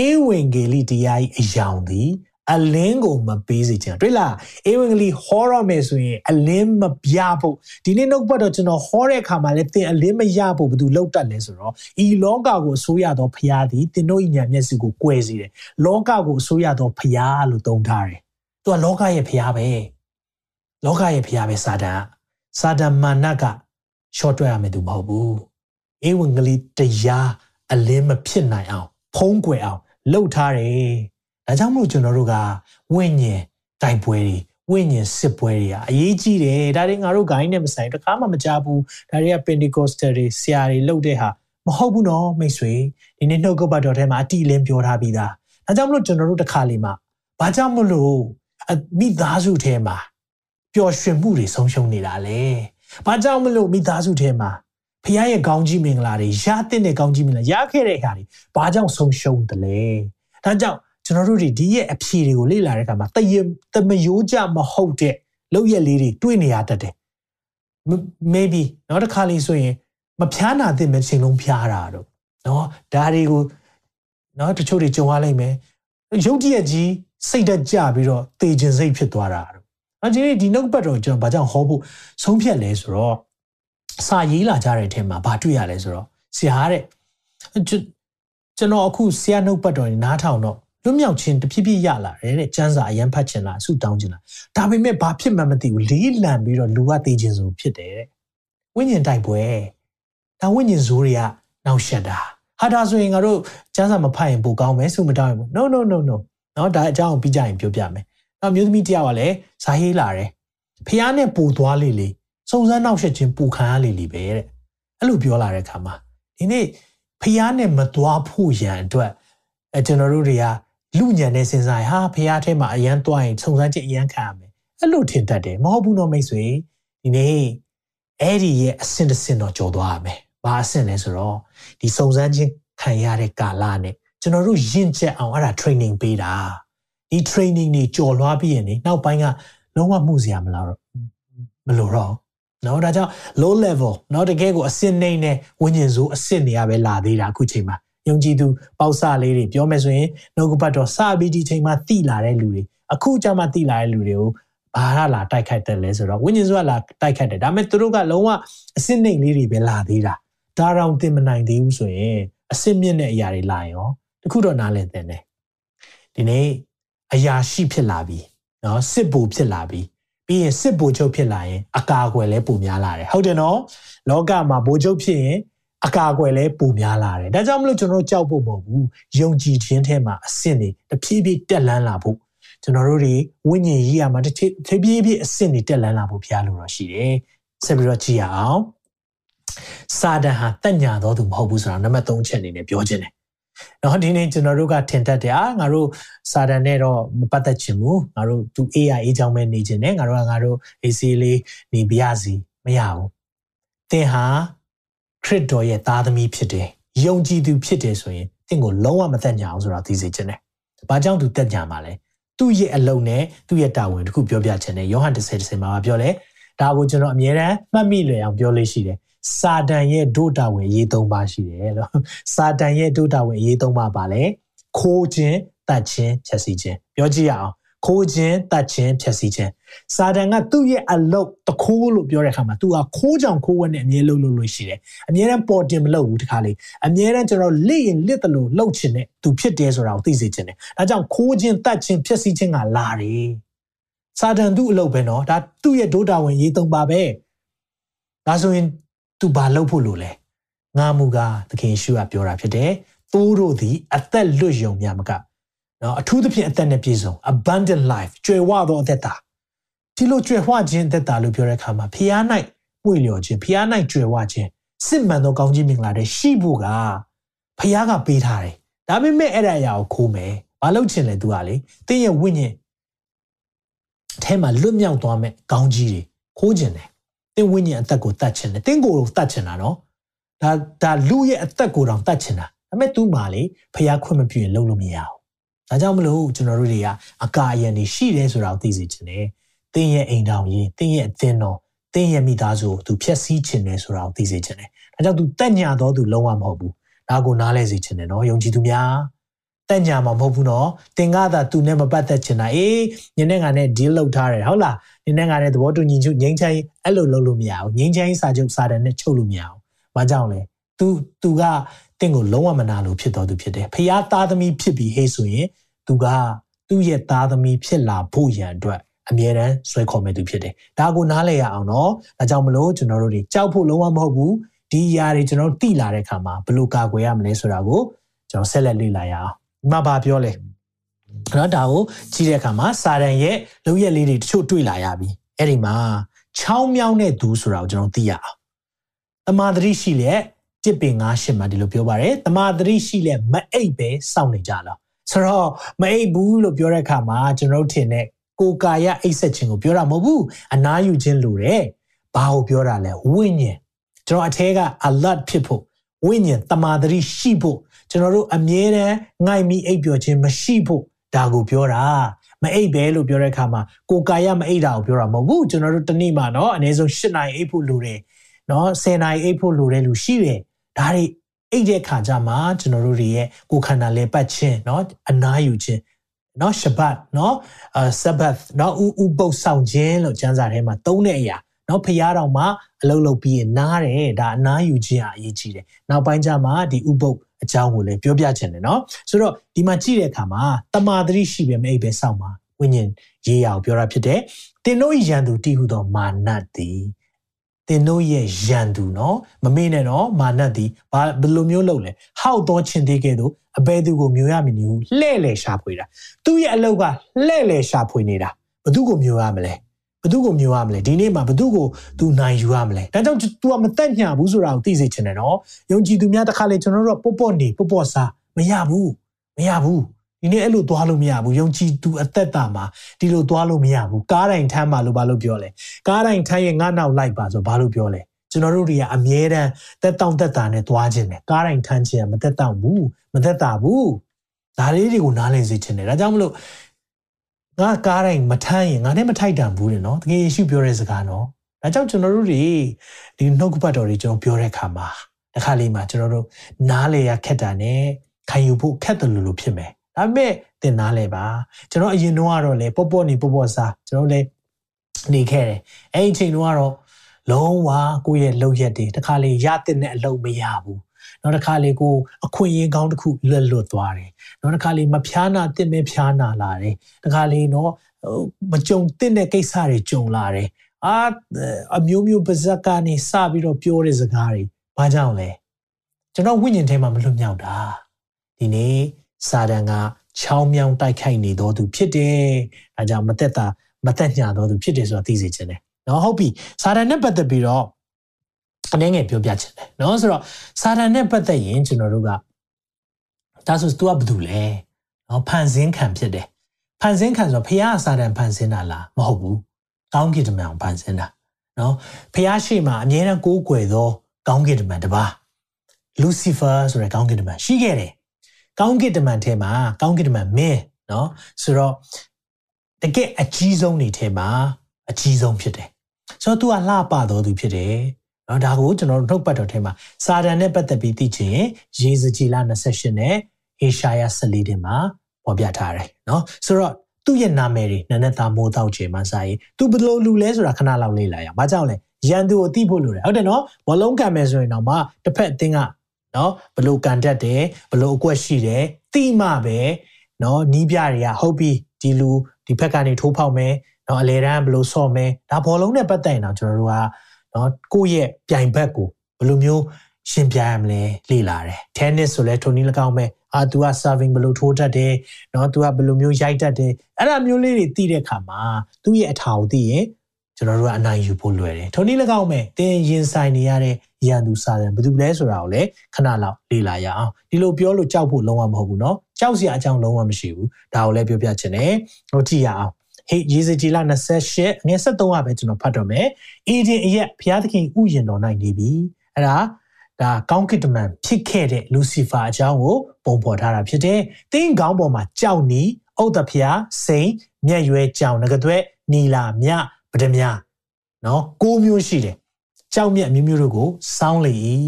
ဧဝံဂေလိတရား၏အယောင်သည်အလင်းကိုမပေးစေချင်တွေ့လားဧဝံဂေလိဟောရမယ်ဆိုရင်အလင်းမပြဖို့ဒီနေ့နှုတ်ပတ်တော့ကျွန်တော်ဟောတဲ့အခါမှာလည်းသင်အလင်းမရဖို့ဘယ်သူလောက်တတ်လဲဆိုတော့ဤလောကကိုအစိုးရသောဖရာသည်သင်တို့ဉာဏ်မျက်စိကိုကွယ်စေတယ်လောကကိုအစိုးရသောဖရာလို့သုံးထားတယ် သူကလောကရဲ့ဖရာပဲလောကရဲ့ဖရာပဲစာတန်စာတန်မာနကရှော့တွက်ရမယ်သူမဟုတ်ဘူးဧဝံဂေလိတရားအလင်းမဖြစ်နိုင်အောင်ဖုံးကွယ်အောင်လှုပ်ထားတယ်။ဒါကြောင့်မို့ကျွန်တော်တို့ကဝိညာဉ်တိုက်ပွဲတွေဝိညာဉ်စစ်ပွဲတွေကအရေးကြီးတယ်။ဒါတွေငါတို့ဂိုင်းနဲ့မဆိုင်တခါမှမကြဘူး။ဒါတွေက Pentecostal တွေဆရာတွေလှုပ်တဲ့ဟာမဟုတ်ဘူးနော်မိတ်ဆွေ။ဒီနေ့နှုတ်ကပတ်တော်ထဲမှာအတိအလင်းပြောထားပြီးသား။ဒါကြောင့်မလို့ကျွန်တော်တို့တခါလေးမှာဘာကြောင့်မလို့ မိသားစုထဲမှာပျော်ရွှင်မှုတွေဆုံးရှုံးနေတာလဲ။ဘာကြောင့်မလို့မိသားစုထဲမှာဖခင်ရဲ့ကောင်းကြီးမင်္ဂလာတွေရတဲ့တဲ့ကောင်းကြီးမင်္ဂလာရခဲ့တဲ့အခါတွေဘာကြောင့်ဆုံးရှုံးတယ်လဲဒါကြောင့်ကျွန်တော်တို့တွေဒီရဲ့အဖြေတွေကိုလေ့လာတဲ့အခါမှာတယတမယိုးကြမဟုတ်တဲ့လောက်ရက်လေးတွေတွေ့နေရတတ်တယ် maybe နောက်တစ်ခါလေးဆိုရင်မဖျားနာတဲ့မချိန်လုံးဖျားတာတော့နော်ဒါတွေကိုနော်တချို့တွေကြုံရလိမ့်မယ်ရုပ်တရက်ကြီး စိတ်တက်ကြပြီးတော့တေခြင်းစိတ်ဖြစ်သွားတာတော့အဒီဒီနှုတ်ပတ်တော့ကျွန်တော်ဘာကြောင့်ဟောဖို့ဆုံးဖြတ်လဲဆိုတော့စာရေးလာကြတဲ့အထက်မှာဘာတွေ့ရလဲဆိုတော့ဆရာတဲ့ကျွန်တော်အခုဆရာနှုတ်ပတ်တော်နားထောင်တော့လွတ်မြောက်ခြင်းတဖြည်းဖြည်းရလာတယ်တဲ့ကျမ်းစာအရန်ဖတ်ခြင်းလားဆုတောင်းခြင်းလားဒါပေမဲ့ဘာဖြစ်မှမသိဘူးလေးလံပြီးတော့လူကသိခြင်းဆိုဖြစ်တယ်တဲ့ဝိညာဉ်တိုက်ပွဲဒါဝိညာဉ်ဇိုးတွေကနောက်ရှက်တာဟာဒါဆိုရင်ငါတို့ကျမ်းစာမဖတ်ရင်ပိုကောင်းမယ်ဆုမတောင်းရင်ဘူး no no no no เนาะဒါအကြောင်းပြီးကြရင်ပြောပြမယ်နောက်မျိုးသမီးတယောက်ကလည်းဇာဟေးလာတယ်ဖះနဲ့ပူသွားလေလေစုံစမ်းနောက်ဆက်ခြင်းပူခံရလေလေပဲတဲ့အဲ့လိုပြောလာတဲ့အခါမှာဒီနေ့ဖះနဲ့မသွားဖို့ရန်အတွက်အဲကျွန်တော်တို့တွေကလူညံနဲ့စဉ်းစားရဟာဖះထဲမှာအရန်သွားရင်စုံစမ်းခြင်းအရန်ခံရမယ်အဲ့လိုထင်တတ်တယ်မဟုတ်ဘူးတော့မိတ်ဆွေဒီနေ့အဲ့ဒီရဲ့အဆင့်တစ်ဆင့်တော့ကြော်သွားရမယ်ဘာအဆင့်လဲဆိုတော့ဒီစုံစမ်းခြင်းခံရတဲ့ကာလနဲ့ ကျွန်တော်တို့ရင့်ကျက်အောင်အဲ့ဒါ training ပေးတာဒီ training တွေကြော်လွှားပြီးရင်နောက်ပိုင်းကလုံးဝမှုစရာမလားတော့မလိုတော့နော်ဒါကြောင့် low level နော်တကယ်ကိုအစစ်နှိမ့်နဲ့ဝิญဉ်စိုးအစစ်နေရပဲလာသေးတာအခုချိန်မှာယုံကြည်သူပေါက်စလေးတွေပြောမယ်ဆိုရင်နှုတ်ကပတ်တော်စပြီးဒီချိန်မှာတိလာတဲ့လူတွေအခုကြမှာတိလာတဲ့လူတွေကိုဘာရလာတိုက်ခိုက်တယ်လဲဆိုတော့ဝิญဉ်စိုးကလာတိုက်ခိုက်တယ်ဒါပေမဲ့သူတို့ကလုံးဝအစစ်နှိမ့်လေးတွေပဲလာသေးတာဒါတောင်တင်မနိုင်သေးဘူးဆိုရင်အစစ်မြင့်တဲ့အရာတွေလာရော တခုတော့နားလည်တဲ့ဒီနေ့အရာရှိဖြစ်လာပြီနော်စစ်ဘူဖြစ်လာပြီပြီးရင်စစ်ဗိုလ်ချုပ်ဖြစ်လာရင်အကာအကွယ်လည်းပုံများလာတယ်ဟုတ်တယ်နော်လောကမှာဗိုလ်ချုပ်ဖြစ်ရင်အကာအကွယ်လည်းပုံများလာတယ်ဒါကြောင့်မလို့ကျွန်တော်ကြောက်ဖို့မဟုတ်ဘူးယုံကြည်ခြင်းထဲမှာအဆင့်တွေတဖြည်းဖြည်းတက်လန်းလာဖို့ကျွန်တော်တို့တွေဝိညာဉ်ရေးရမှာတဖြည်းဖြည်းဖြည်းအဆင့်တွေတက်လန်းလာဖို့ဖျားလို့တော့ရှိတယ်ဆက်ပြီးတော့ကြည့်ရအောင်စာဒန်ဟာတက်ညာတော်သူမဟုတ်ဘူးဆိုတာနံပါတ်3ချက်အနေနဲ့ပြောခြင်းတယ် နော်ဒီနေ့ကျွန်တော်တို့ကထင်တတ်တယ်အာငါတို့စာတန်နဲ့တော့မပတ်သက်ချင်ဘူးငါတို့သူအေးရအေးချောင်းပဲနေချင်တယ်ငါတို့ကငါတို့အေးဆေးလေးနေပြရစီမရဘူးသင်ဟာခရစ်တော်ရဲ့သားသမီးဖြစ်တယ်ယုံကြည်သူဖြစ်တယ်ဆိုရင်သင်ကိုလုံးဝမသက်ညာအောင်ဆိုတော့သိစေချင်တယ်ဘာကြောင့်သူသက်ညာမှာလဲသူ့ရဲ့အလုံးနဲ့သူ့ရဲ့တာဝန်တခုပြောပြချင်တယ်ယောဟန်10 10မှာပြောလဲဒါကိုကျွန်တော်အမြဲတမ်းမှတ်မိလွယ်အောင်ပြောလို့ရှိတယ် စာတန်ရဲ့ဒုတာဝင်ရေးသုံးပါရှိတယ်လို့စာတန်ရဲ့ဒုတာဝင်ရေးသုံးပါပါလေခိုးခြင်းတတ်ခြင်းဖြည့်ဆည်းခြင်းပြောကြည့်ရအောင်ခိုးခြင်းတတ်ခြင်းဖြည့်ဆည်းခြင်းစာတန်ကသူ့ရဲ့အလုတ်တခိုးလို့ပြောတဲ့အခါမှာ तू ကခိုးကြောင်ခိုးဝက်နဲ့အမြဲလှုပ်လို့လို့ရှိတယ်အမြဲတမ်းပေါ်တင်မလုပ်ဘူးတခါလေအမြဲတမ်းကျွန်တော်လိရင်လစ်တယ်လို့လှုပ်ချင်တဲ့ तू ဖြစ်တယ်ဆိုတာကိုသိစေချင်တယ်ဒါကြောင့်ခိုးခြင်းတတ်ခြင်းဖြည့်ဆည်းခြင်းကလာတယ်စာတန်သူ့အလုပ်ပဲနော်ဒါသူ့ရဲ့ဒုတာဝင်ရေးသုံးပါပဲဒါဆိုရင် သူဘာလုပ်ဖို့လိုလဲငါမူကားသခင်ရှုကပြောတာဖြစ်တယ်သိုးတို့သည်အသက်လွတ်ယုံများမကနော်အထူးသဖြင့်အသက်နဲ့ပြည့်စုံ abundant life ကြွယ်ဝသောအသက်တာဒီလိုကြွယ်ဝခြင်းအသက်တာလို့ပြောတဲ့အခါမှာဖျား၌ပွေလျော်ခြင်းဖျား၌ကြွယ်ဝခြင်းစစ်မှန်သောကောင်းကြီးမင်္ဂလာတွေရှိဖို့ကဖျားကပေးထားတယ်ဒါပေမဲ့အဲ့ဒါအရာကိုခိုးမယ်ဘာလို့ချင်လဲသူကလေတင်းရဲ့ဝိညာဉ်ထထဲမှာလွတ်မြောက်သွားမဲ့ကောင်းကြီးတွေခိုးကျင်တယ် တင်းဝိညာဉ်အသက်ကိုတတ်ချင်တယ်တင်းကိုယ်ကိုတတ်ချင်တာနော်ဒါဒါလူရဲ့အသက်ကိုတောင်တတ်ချင်တာဒါပေမဲ့သူ့မှာလေဖျားခွင့်မပြုရင်လုပ်လို့မရအောင်ဒါကြောင့်မလို့ကျွန်တော်တို့တွေကအကာအယံနေရှိတယ်ဆိုတာကိုသိစေချင်တယ်တင်းရဲ့အိမ်တောင်ရင်တင်းရဲ့အသင်းတော်တင်းရဲ့မိသားစုကိုသူဖျက်ဆီးချင်တယ်ဆိုတာကိုသိစေချင်တယ်ဒါကြောင့်သူတက်ညာတော့သူလုံးဝမဟုတ်ဘူးဒါကိုနားလဲစေချင်တယ်နော်ယုံကြည်သူများတက်ညာမှာမဟုတ်ဘူးနော်တင်ကားသာသူနဲ့မပတ်သက်ချင်တာအေးညနေကနဲ့ deal လုပ်ထားတယ်ဟုတ်လား ညနေကနဲ့သဘောတူညီချုပ်ငိမ့်ချိုင်းအဲ့လိုလုပ်လို့မရဘူးငိမ့်ချိုင်းစာချုပ်စာတမ်းနဲ့ချုပ်လို့မရဘူးဘာကြောင့်လဲ तू तू ကတင့်ကိုလုံးဝမနာလို့ဖြစ်တော်သူဖြစ်တယ်ဖျားသားသမီးဖြစ်ပြီးဟေးဆိုရင် तू ကသူ့ရဲ့သားသမီးဖြစ်လာဖို့ရန်အတွက်အမြဲတမ်းဆွဲခေါ်မဲ့သူဖြစ်တယ်ဒါကိုနားလည်ရအောင်နော်ဒါကြောင့်မလို့ကျွန်တော်တို့တွေကြောက်ဖို့လုံးဝမဟုတ်ဘူးဒီຢာတွေကျွန်တော်တို့တိလာတဲ့အခါမှာဘယ်လိုကာကွယ်ရမလဲဆိုတာကိုကျွန်တော်ဆက်လက်လေ့လာရအောင်ဒီမှာဘာပြောလဲ နော်ဒါကိုကြည့်တဲ့အခါမှာစာရန်ရဲ့လုံရက်လေးတွေတချို့တွေ့လာရပြီအဲ့ဒီမှာချောင်းမြောင်းတဲ့သူဆိုတာကိုကျွန်တော်သိရအောင်တမာတရိရှိလက်တစ်ပင်ငါးရှစ်မှာဒီလိုပြောပါတယ်တမာတရိရှိလက်မအိပ်ပဲစောင့်နေကြလားဆိုတော့မအိပ်ဘူးလို့ပြောတဲ့အခါမှာကျွန်တော်တို့ထင်တဲ့ကိုကာယအိပ်ဆက်ခြင်းကိုပြောတာမဟုတ်ဘူးအနားယူခြင်းလိုတယ်ဘာကိုပြောတာလဲဝိညာဉ်ကျွန်တော်အထဲက alert ဖြစ်ဖို့ဝိညာဉ်တမာတရိရှိဖို့ကျွန်တော်တို့အမြဲတမ်းငိုက်မိအိပ်ပျော်ခြင်းမရှိဖို့ ဒါကိုပြောတာမအိပ်ပဲလို့ပြောတဲ့အခါမှာကိုကာယမအိပ်တာကိုပြောတာမဟုတ်ဘူးကျွန်တော်တို့တနေ့မှာနော်အနည်းဆုံး၈နာရီအိပ်ဖို့လိုတယ်နော်၁၀နာရီအိပ်ဖို့လိုတယ်လို့ရှိတယ်ဒါတွေအိပ်တဲ့ခါကျမှကျွန်တော်တို့တွေရဲ့ကိုခန္ဓာလဲပတ်ခြင်းနော်အနာယူခြင်းနော်ရှဘတ်နော်အဆဘတ်နော်ဥဥပုတ်ဆောင်ခြင်းလို့ကျမ်းစာထဲမှာသုံးတဲ့အရာနော်ဖရားတော်မှာအလုပ်လုပ်ပြီးရင်နားတယ်ဒါအနားယူခြင်းအရေးကြီးတယ်နောက်ပိုင်းကျမှဒီဥပုပ် အကြောင်းကိုလည်းပြောပြခြင်းတယ်เนาะဆိုတော့ဒီမှာကြည့်တဲ့အခါမှာတမာတရိရှိပဲမအိပ်ပဲစောင့်ပါဝိညာဉ်ရေးရအောင်ပြောတာဖြစ်တယ်တင်တို့ရန်သူတိဟုသောမာနသည်သင်တို့ရဲ့ရန်သူနော်မမေ့နဲ့နော်မာနသည်ဘာဘယ်လိုမျိုးလုပ်လဲဟောက်တော့ချင်းသေးကဲ့သို့အဘဲသူကိုမျိုးရမည်နည်းလှဲ့လေရှာဖွေတာသူ့ရဲ့အလောက်ကလှဲ့လေရှာဖွေနေတာဘသူကိုမျိုးရမလဲ ဘသူကိုမျိုးရမလဲဒီနေ့မှာဘသူကိုသူနိုင်ယူရမလဲဒါကြောင့် तू ကမတက်ညာဘူးဆိုတာကိုသိစေချင်တယ်နော်ယုံကြည်သူများတစ်ခါလေကျွန်တော်တို့ကပေါ့ပေါ့နေပေါ့ပေါ့စားမရဘူးမရဘူးဒီနေ့အဲ့လိုသွားလို့မရဘူးယုံကြည်သူအသက်တာမှာဒီလိုသွားလို့မရဘူးကားတိုင်းထမ်းပါလို့ဘာလို့ပြောလဲကားတိုင်းထမ်းရင်ငါနောက်လိုက်ပါဆိုဘာလို့ပြောလဲကျွန်တော်တို့တွေကအမြဲတမ်းတက်တောင့်တက်တာနဲ့သွားခြင်းတယ်ကားတိုင်းထမ်းခြင်းကမတက်တောင့်ဘူးမတက်တာဘူးဒါလေးတွေကိုနားလည်စေချင်တယ်ဒါကြောင့်မလို့ ငါကားတိုင်းမထမ်းရင်ငါနဲ့မထိုက်တန်ဘူးတယ်နော်တကယ်ယေရှုပြောတဲ့စကားနော်ဒါကြောင့်ကျွန်တော်တို့တွေဒီနှုတ်ကပတ်တော်တွေကျွန်တော်ပြောတဲ့အခါမှာတစ်ခါလေးမှာကျွန်တော်တို့နားလေရခက်တာနဲ့ခံယူဖို့ခက်တယ်လို့လို့ဖြစ်မယ်ဒါပေမဲ့တင်နားလဲပါကျွန်တော်အရင်တော့ကတော့လေပေါ့ပေါ့နေပေါ့ပေါ့စားကျွန်တော်လည်းနေခဲ့တယ်အဲ့ဒီအချိန်တော့ကတော့လုံးဝကိုယ့်ရဲ့လှုပ်ရက်တွေတခါလေရတဲ့အလုပ်မရဘူး နောက်တစ်ခါလေကိုအခွင့်အရေးကောင်းတစ်ခုလွတ်လွတ်သွားတယ်နောက်တစ်ခါလေမဖျားနာတစ်မဲ့ဖျားနာလာတယ်တခါလေတော့မကြုံတဲ့တဲ့ကိစ္စတွေကြုံလာတယ်အာအမျိုးမျိုးပါဇက်ကနေစပြီးတော့ပြောတဲ့စကားတွေဘာကြောင့်လဲကျွန်တော်ဝိညာဉ်ထဲမှာမလွတ်မြောက်တာဒီနေ့စာတန်ကချောင်းမြောင်းတိုက်ခိုက်နေတော်သူဖြစ်တယ်။အဲကြောင့်မသက်တာမသက်ညာတော်သူဖြစ်တယ်ဆိုတာသိစေချင်တယ်။နော်ဟုတ်ပြီ။စာတန်နဲ့ပတ်သက်ပြီးတော့ အနေငယ်ပြောပြချင်တယ်။နော်ဆိုတော့စာတန်နဲ့ပတ်သက်ရင်ကျွန်တော်တို့ကဒါဆို तू ကဘာလုပ်လဲ။နော်ဖန်ဆင်းခံဖြစ်တယ်။ဖန်ဆင်းခံဆိုတော့ဖះစာတန်ဖန်ဆင်းတာလားမဟုတ်ဘူး။ကောင်းကင်တမန်ဖန်ဆင်းတာ။နော်ဖះရှိမှအမြဲတမ်းကိုးကွယ်သောကောင်းကင်တမန်တစ်ပါးလူစီဖာဆိုတဲ့ကောင်းကင်တမန်ရှိခဲ့တယ်ကောင်းကင်တမန်ထဲမှာကောင်းကင်တမန်မင်းเนาะဆိုတော့တကယ်အကြီးဆုံးနေထဲမှာအကြီးဆုံးဖြစ်တယ်ဆိုတော့ तू ကလှပတော်သူဖြစ်တယ် နော်ဒါကိုကျွန်တော်တို့နှုတ်ပတ်တော်ထဲမှာစာတန်နဲ့ပတ်သက်ပြီးသိချင်ရင်ရေစကြည်လ28နဲ့ဟေရှာယ14တင်မှာပေါ်ပြထားတယ်နော်ဆိုတော့သူ့ရဲ့နာမည်တွေနနက်သားမိုးတောက်ချေမှစာရေးသူဘယ်လိုလူလဲဆိုတာခဏလောက်လေ့လာရအောင်။ဘာကြောင့်လဲရန်သူကိုသိဖို့လိုတယ်ဟုတ်တယ်နော်ဘလုံးကန်မယ်ဆိုရင်တော့မှတစ်ဖက်အသင်းကနော်ဘလို့ကန်တတ်တယ်ဘလို့အကွက်ရှိတယ်သိမှပဲနော်နီးပြတွေကဟုတ်ပြီဒီလူဒီဘက်ကနေထိုးဖောက်မယ်နော်အလေတန်းဘလို့ဆော့မယ်ဒါဘောလုံးနဲ့ပတ်သက်ရင်တော့ကျွန်တော်တို့က နော်ကိုယ့်ရဲ့ပြိုင်ဘက်ကိုဘယ်လိုမျိုးရှင်ပြရမလဲလေ့လာတယ် tennis ဆိုလဲထိုနည်း၎င်းပဲအာ तू က serving ဘယ်လိုထိုးတတ်တယ်เนาะ तू ကဘယ်လိုမျိုးရိုက်တတ်တယ်အဲ့ဒါမျိုးလေးတွေသိတဲ့အခါမှာသူ့ရဲ့အထာကိုသိရင်ကျွန်တော်တို့ကအနိုင်ယူဖို့လွယ်တယ်ထိုနည်း၎င်းပဲတင်ရင်ဆိုင်နေရတဲ့ရန်သူစားတယ်ဘယ်သူလဲဆိုတာကိုလည်းခဏလောက်လေ့လာရအောင်ဒီလိုပြောလို့ကြောက်ဖို့လုံးဝမဟုတ်ဘူးเนาะကြောက်စရာအကြောင်းလုံးဝမရှိဘူးဒါကိုလည်းပြောပြချင်တယ်ဟိုကြည့်ရအောင် ဟေးရေစကြည်လ28အငယ်73ကပဲကျွန်တော်ဖတ်တော့မယ်အေဒင်အရက်ဘုရားသခင်ဥယျာဉ်တော်၌နေပြီအဲ့ဒါဒါကောင်းကင်တမန်ဖြစ်ခဲ့တဲ့လူစီဖာအကြောင်းကိုပုံဖော်ထားတာဖြစ်တယ်။တင်းကောင်းပေါ်မှာကြောက်နီဥဒ္ဒဖျားစိန်မျက်ရွယ်ကြောင်ငကသွဲနီလာမြပဒမြနော်ကိုးမျိုးရှိတယ်။ကြောက်မြက်မျိုးမျိုးတို့ကိုစောင်းလေ၏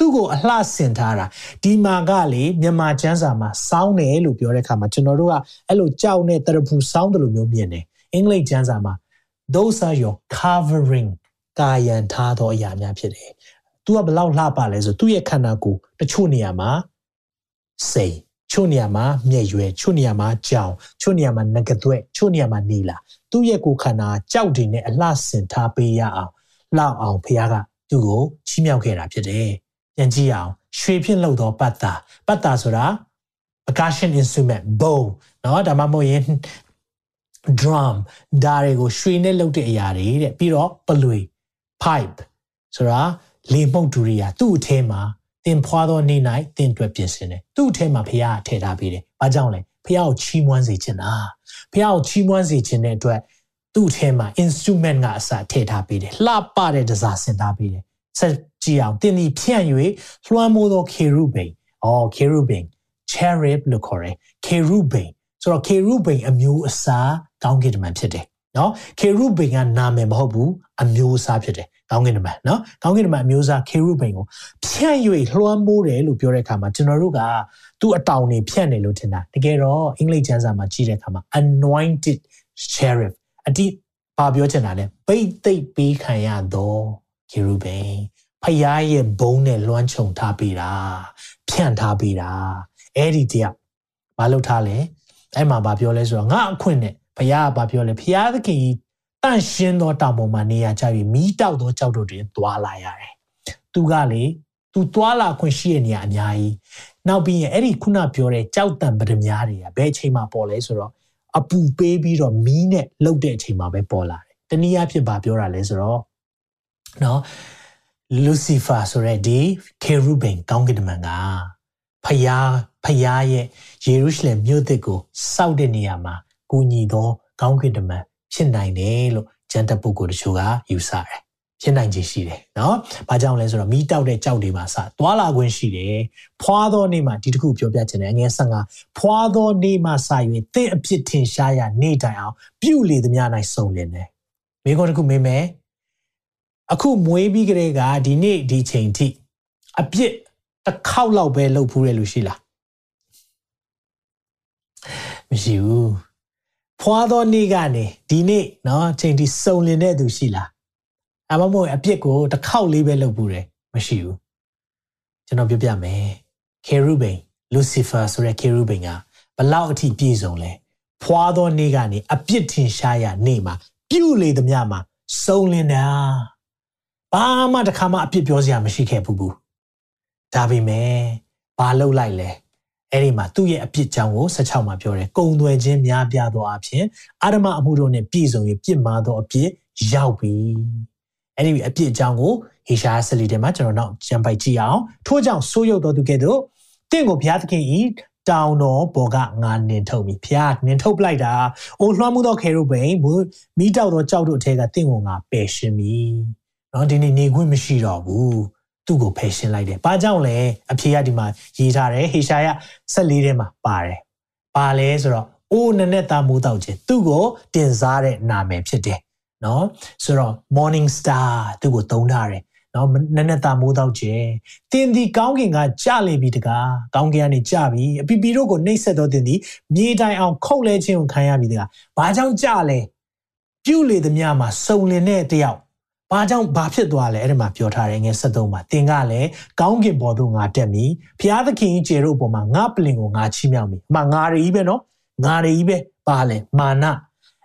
သူ့ကိုအလှဆင်ထားတာဒီမှာကလေမြန်မာကျမ်းစာမှာစောင်းတယ်လို့ပြောတဲ့အခါမှာကျွန်တော်တို့ကအဲ့လိုကြောက်နဲ့တရဖူစောင်းတယ်လို့မျိုးမြင်တယ်အင်္ဂလိပ်ကျမ်းစာမှာ those are your covering ကာယံထားသောအရာများဖြစ်တယ်။ तू ကဘလောက်လှပလဲဆိုသူ့ရဲ့ခန္ဓာကိုယ်တချို့နေရာမှာစိတ်ချို့နေရာမှာမျက်ရွယ်ချို့နေရာမှာကြောင်ချို့နေရာမှာငကသွဲ့ချို့နေရာမှာနေလာသူ့ရဲ့ကိုယ်ခန္ဓာကြောက်တွေနဲ့အလှဆင်ထားပေးရအောင်လောက်အောင်ဖခင်ကသူ့ကိုချီးမြှောက်ခဲ့တာဖြစ်တယ်။ ပြန်ကြည့်အောင်ရွှေဖြင့်လှုပ်သောပတ်တာပတ်တာဆိုတာ percussion instrument bow เนาะဒါမှမဟုတ်ရင် drum ဒါတွေကိုရွှေနဲ့လှုပ်တဲ့အရာတွေတဲ့ပြီးတော့ပလွေ pipe ဆိုတာလေမှုတ်ဒူရီယာသူ့အထဲမှာတင်ဖွာသောနေ့၌တင်တွေ့ပြင်ဆင်တယ်သူ့အထဲမှာဖခင်ကထည့်ထားပေးတယ်ဘာကြောင့်လဲဖခင်ကိုချီးမွမ်းစေချင်တာဖခင်ကိုချီးမွမ်းစေချင်တဲ့အတွက်သူ့အထဲမှာ instrument ကအစထည့်ထားပေးတယ်လှပတဲ့တစားဆင်ထားပေးတယ် ဆက်ကြည့်အောင်တင်ဒီဖြန့်၍လွှမ်းမိုးသော cherubim အော် cherubim cherub လို့ခေါ်တယ် cherubim ဆိုတော့ cherubim အမျိုးအစားကောင်းကင်တမန်ဖြစ်တယ်နော် cherubim ကနာမည်မဟုတ်ဘူးအမျိုးအစားဖြစ်တယ်ကောင်းကင်တမန်နော်ကောင်းကင်တမန်အမျိုးအစား cherubim ကိုဖြန့်၍လွှမ်းမိုးတယ်လို့ပြောတဲ့အခါမှာကျွန်တော်တို့ကသူ့အတောင်နေဖြန့်တယ်လို့ထင်တာတကယ်တော့အင်္ဂလိပ်ကျမ်းစာမှာကြည့်တဲ့အခါမှာ anointed cherub အတိဘာပြောချင်တာလဲပိတ်သိပ်ပေးခံရတော့ cherubim ဖယားရဲ့ဘုံနဲ့လွှမ်းခြုံထားပေးတာဖြန့်ထားပေးတာအဲ့ဒီတယောက်မလုပ်ထားလဲအဲ့မှာဘာပြောလဲဆိုတော့ငါအခွင့်နဲ့ဘုရားကဘာပြောလဲဘုရားသခင်တန့်ရှင်းသောတောင်ပေါ်မှာနေရာချပြီးမိတောက်သောကြောက်တို့တွင်သွာလာရတယ်။သူကလေသူသွာလာခွင့်ရှိတဲ့နေရာအများကြီး။နောက်ပြီးရင်အဲ့ဒီခုနပြောတဲ့ကြောက်တံပဒများတွေကဘယ်အချိန်မှပေါ်လဲဆိုတော့အပူပေးပြီးတော့မီးနဲ့လှုပ်တဲ့အချိန်မှာပဲပေါ်လာတယ်။တနည်းအားဖြင့်ဘာပြောတာလဲဆိုတော့ နော်လူစီဖာဆိုတဲ့ဒီကေရူဘင်ကောင်းကင်တမန်ကဖယားဖယားရဲ့ယေရုရှလင်မြို့သစ်ကိုစောက်တဲ့နေရာမှာကူညီသောကောင်းကင်တမန်ဖြစ်နိုင်တယ်လို့ကျမ်းတပ်ပုဂ္ဂိုလ်တချို့ကယူဆတယ်ဖြစ်နိုင်ခြေရှိတယ်နော်။ဘာကြောင့်လဲဆိုတော့မိတောက်တဲ့ကြောက်တွေမှာစသွာလာခွင့်ရှိတယ်။ဖွာသောနေ့မှာဒီတစ်ခုပြောပြချင်တယ်အငယ်15ဖွာသောနေ့မှာစ၍သင်အပြစ်ထင်ရှားရနေ့တိုင်အောင် ပြုလေသမျှ၌စုံလင်တယ်။မိခွန်းတစ်ခုမေးမယ်။ အခုမွေးပြီးကလေးကဒီနေ့ဒီချိန်ထိအပြစ်တစ်ခေါက်လောက်ပဲလုပ်ဖူးရလို့ရှိလား။မရှိဘူး။ဖွာသောနေ့ကနေဒီနေ့နော်ချိန်ထိစုံလင်တဲ့သူရှိလားအမမို့အပြစ်ကိုတစ်ခေါက်လေးပဲလုပ်ဘူးတယ်မရှိဘူးကျွန်တော်ပြောပြမယ်ခေရုဘိန်လူစီဖာဆိုတဲ့ခေရုဘိန်ကဘလောက်အထိပြည့်စုံလဲဖွာသောနေ့ကနေအပြစ်ထင်ရှားရနေ့မှာ ပြုတ်လေသမျှမှာစုံလင်တာ ဘာမှတစ်ခါမှအပြစ်ပြောစရာမရှိခဲ့ဘူးဘူးဒါပေမဲ့ဘာလုပ်လိုက်လဲအဲ့ဒီမှာသူ့ရဲ့အပြစ်ကြောင့်ကို16မှာပြောတယ်ကုံသွယ်ခြင်းများပြားသောအဖြစ်အာရမအမှုတို့နဲ့ပြည့်စုံ၍ပြစ်မှားသောအပြစ်ရောက်ပြီအဲ့ဒီအပြစ်ကြောင့်ကိုဟေရှားဆလီထဲမှာကျွန်တော်နောက်ကျမ်းပိုက်ကြည့်အောင်ထို့ကြောင့်ဆိုးရုပ်တော်သူကဲ့သို့တင့်ကိုဘုရားသခင်ဤတောင်တော်ပေါ်ကငါနင်ထုတ်ပြီဘုရားနင်ထုတ်ပလိုက်တာအိုလွှမ်းမှုသောခေရုဘိန်မိတောက်သောကြောက်တို့အထက်ကတင့်ကိုငါပယ်ရှင်းပြီ နော်ဒီနေ့နေခွင့်မရှိတော့ဘူးသူ့ကိုဖယ်ရှင်းလိုက်တယ်။ဘာကြောင့်လဲအဖြေကဒီမှာရေးထားတယ်ဟေရှာယ14ထဲမှာပါတယ်။ပါလဲဆိုတော့အိုးနနဲ့သားမိုးတောက်ခြင်းသူ့ကိုတင်စားတဲ့နာမည်ဖြစ်တယ်။နော်ဆိုတော့ morning star သူ့ကိုသုံးထားတယ်။နော်နနဲ့သားမိုးတောက်ခြင်းတင်ဒီကောင်းကင်ကကြလေပြီတကားကောင်းကင်ကနေကြပြီအပီပီတို့ကိုနှိပ်စက်တော့တင်ဒီမြေတိုင်အောင်ခုတ်လဲခြင်းကိုခံရပြီတကားဘာကြောင့်ကြလဲပြုတ်လေသမျှမှာစုံလင်တဲ့တယောက် ဘာကြောင့်ဘာဖြစ်သွားလဲအဲ့ဒီမှာပြောထားတယ်ငယ်73မှာသင်ကလည်းကောင်းကင်ဘော်သို့ငါတက်မီဘုရားသခင်ကြီးကျေတို့ပေါ်မှာငါပလင်ကိုငါချီးမြှောက်မီအမှငါရီပဲနော်ငါရီပဲပါလဲမာန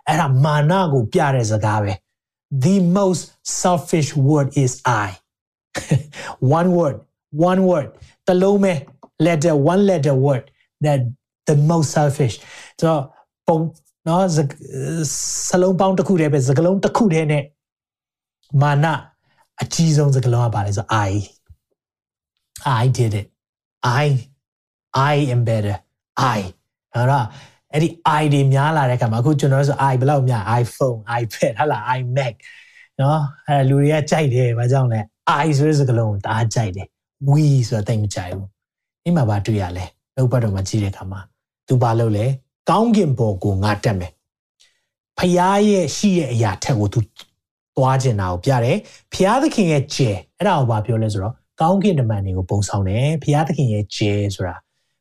အဲ့ဒါမာနကိုပြတဲ့စကားပဲ the most selfish word is i one word one word တလုံးပဲ letter one letter word that the most selfish ဆိုတော့ပုံနော်စလုံးပေါင်းတစ်ခုတည်းပဲစကလုံးတစ်ခုတည်းနဲ့ မာနအကြီးဆုံးစကားလုံးကပါလဲဆို I I did it I I am better I အဲ့တော့အဲ့ဒီ i တွေများလာတဲ့အခါမှာအခုကျွန်တော်ဆို i ဘယ်လောက်များ iPhone iPad ဟာလား iMac နော်အဲ့လူတွေကကြိုက်တယ်ဘာကြောင့်လဲ i ဆိုတဲ့စကားလုံးကိုဒါကြိုက်တယ် we ဆိုတာတိတ်မကြိုက်ဘူးဒီမှာဘာတွေ့ရလဲနှုတ်ပတ်တော်မှာကြည့်တဲ့အခါမှာသူဘာလုပ်လဲကောင်းကင်ဘော်ကိုငါတက်မယ်ဖရားရဲ့ရှိတဲ့အရာထက်ကိုသူ သွားကျင်တာကိုပြတယ်ဖရားသခင်ရဲ့ကျဲအဲ့ဒါကိုဘာပြောလဲဆိုတော့ကောင်းကင်တမန်တွေကိုပုံဆောင်တယ်ဖရားသခင်ရဲ့ကျဲဆိုတာ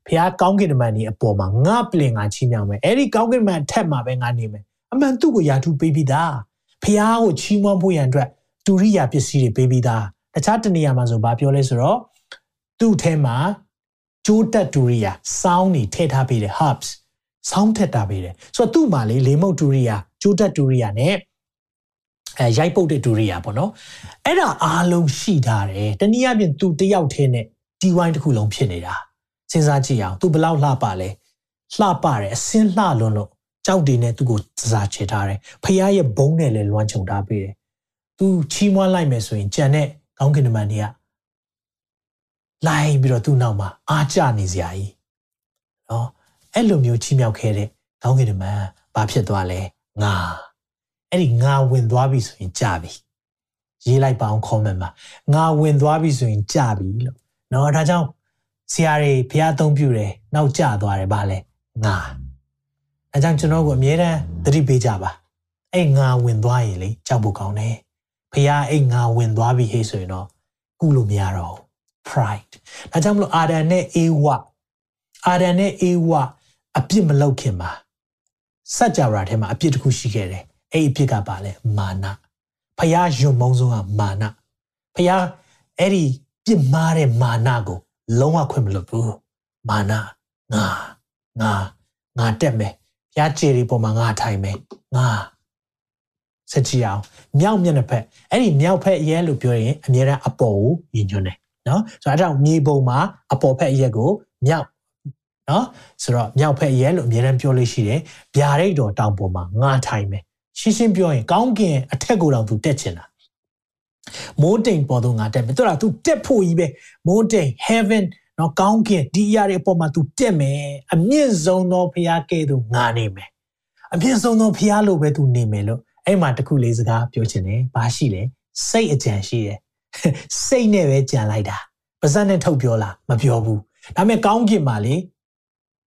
ဖះကောင်းကင်တမန်ကြီးအပေါ်မှာငါပလင်ငါချီးမြှောက်မယ်အဲ့ဒီကောင်းကင်တမန်ထက်မှာပဲငါနေမယ်အမှန်သူ့ကိုယာထုပေးပြီးသားဖះကိုချီးမွမ်းဖို့ရန်အတွက်တူရိယာပစ္စည်းတွေပေးပြီးသားတခြားတနေရာမှာဆိုဘာပြောလဲဆိုတော့သူ့ထဲမှာဂျိုးတက်တူရိယာစောင်းနေထည့်ထားပေးတယ် herbs စောင်းထက်တာပေးတယ်ဆိုတော့သူ့မှာလေလေမုတ်တူရိယာဂျိုးတက်တူရိယာနဲ့ အဲရိုက်ပုတ်တဲ့တူရိယာပေါ့နော်အဲ့ဒါအားလုံးရှိထားတယ်တနည်းအားဖြင့်သူတယောက်တည်းနဲ့ဒီဝိုင်းတစ်ခုလုံးဖြစ်နေတာစဉ်းစားကြည့်အောင်သူဘလောက်လှပလဲလှပတယ်အစင်းလှလွန်းလို့ကြောက်တွေနဲ့သူ့ကိုစားချေထားတယ်ဖះရဲ့ဘုံနဲ့လည်းလွှမ်းခြုံထားပေးတယ်သူချီးမွမ်းလိုက်မယ်ဆိုရင်ကြံတဲ့ကောင်းကင်တမန်တွေကလိုက်ပြီးတော့သူ့နောက်မှာအားကျနေစရာကြီးနော်အဲ့လိုမျိုးချီးမြှောက်ခဲ့တဲ့ကောင်းကင်တမန်ဘာဖြစ်သွားလဲငါ အဲ့ဒီငါဝင်သွားပြီဆိုရင်ကြပြီရေးလိုက်ပါအောင် comment မှာငါဝင်သွားပြီဆိုရင်ကြပြီလို့နော်ဒါကြောင့်ဆရာတွေဘုရားအသုံးပြုတယ်နောက်ကျသွားတယ်ဗာလဲငါအဲကြောင့်ကျွန်တော်ကအမြဲတမ်းသတိပေးကြပါအဲ့ငါဝင်သွားရင်လေကြောက်ဖို့ကောင်းတယ်ဘုရားအဲ့ငါဝင်သွားပြီဟေ့ဆိုရင်တော့ကုလို့မရတော့ pride ဒါကြောင့်မလို့အာဒန်နဲ့အေဝအာဒန်နဲ့အေဝအပြစ်မလုပ်ခင်မှာစัจ java ထဲမှာအပြစ်တစ်ခုရှိခဲ့တယ် အဲ့အပြစ်ကပါလဲမာနဖះယွံမုံဆုံးကမာနဖះအဲ့ဒီပြစ်မှားတဲ့မာနကိုလုံးဝခွင့်မလွတ်ဘူးမာနငါငါငါတက်မယ်ဖျားကြေတွေပေါ်မှာငါထိုင်မယ်ငါစကြည့်အောင်မြောက်မျက်နှာဖက်အဲ့ဒီမြောက်ဖက်ရဲလို့ပြောရင်အမြဲတမ်းအပေါ်ကိုညှိညွှန်းတယ်နော်ဆိုတော့အဲ့ဒါမြေပုံမှာအပေါ်ဖက်ရဲကိုမြောက်နော်ဆိုတော့မြောက်ဖက်ရဲလို့အမြဲတမ်းပြောလို့ရှိတယ်ဗျာဒိတ်တော်တောင်ပေါ်မှာငါထိုင်မယ် ရှင်းရှင်းပြောရင်ကောင်းကင်အထက်ကိုတောင်သူတက်ချင်တာမိုးတိမ်ပေါ်တော့ငါတက်မယ်သူကသူတက်ဖို့ကြီးပဲမိုးတိမ် heaven နော်ကောင်းကင်ဒီရတဲ့အပေါ်မှာသူတက်မယ်အမြင့်ဆုံးသောဖခင်ကဲ့သို့ငါနေမယ်အမြင့်ဆုံးသောဖခင်လိုပဲသူနေမယ်လို့အဲ့မှာတခုလေးစကားပြောချင်တယ်ဘာရှိလဲစိတ်အကြံရှိတယ်စိတ်နဲ့ပဲကြံလိုက်တာပါဇက်နဲ့ထုတ်ပြောလားမပြောဘူးဒါပေမဲ့ကောင်းကင်မှာလေ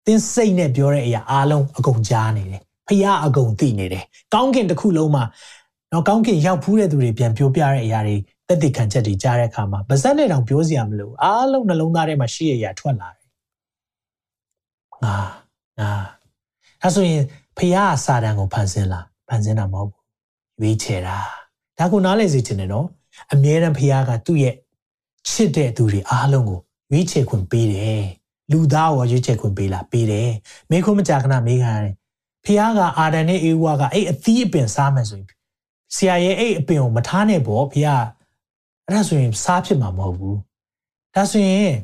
သင်စိတ်နဲ့ပြောတဲ့အရာအားလုံးအကုန်ကြားနေတယ် ဖခင်အကုန်သိနေတယ်ကောင်းကင်တစ်ခုလုံးမှာနော်ကောင်းကင်ရောက်ဖူးတဲ့သူတွေပြန်ပြောပြတဲ့အရာတွေတက်တည်ခံချက်တွေကြားတဲ့အခါမှာဗဇက်နဲ့တောင်ပြောစရာမလိုအားလုံးနှလုံးသားထဲမှာရှိတဲ့အရာထွက်လာတယ်ငါငါအဲဆိုရင်ဖះစာတန်ကိုဖန်ဆင်းလာဖန်ဆင်းတာမဟုတ်ဘူးရွေးချယ်တာဒါကိုနားလည်စေချင်တယ်နော်အမြဲတမ်းဖះကသူ့ရဲ့ချစ်တဲ့သူတွေအားလုံးကိုရွေးချယ်ခွင့်ပေးတယ်လူသားကိုရွေးချယ်ခွင့်ပေးလာပေးတယ်မိခုမကြာခဏမေးခံရတယ် ဖះကအာဒန်နဲ့အေဝါကအဲ့အသီးအပင်စားမယ်ဆိုရင်ဆရာရဲ့အဲ့အပင်ကိုမထားနဲ့ပေါ့ဖះအဲ့ဒါဆိုရင်စားဖြစ်မှာမဟုတ်ဘူးဒါဆိုရင်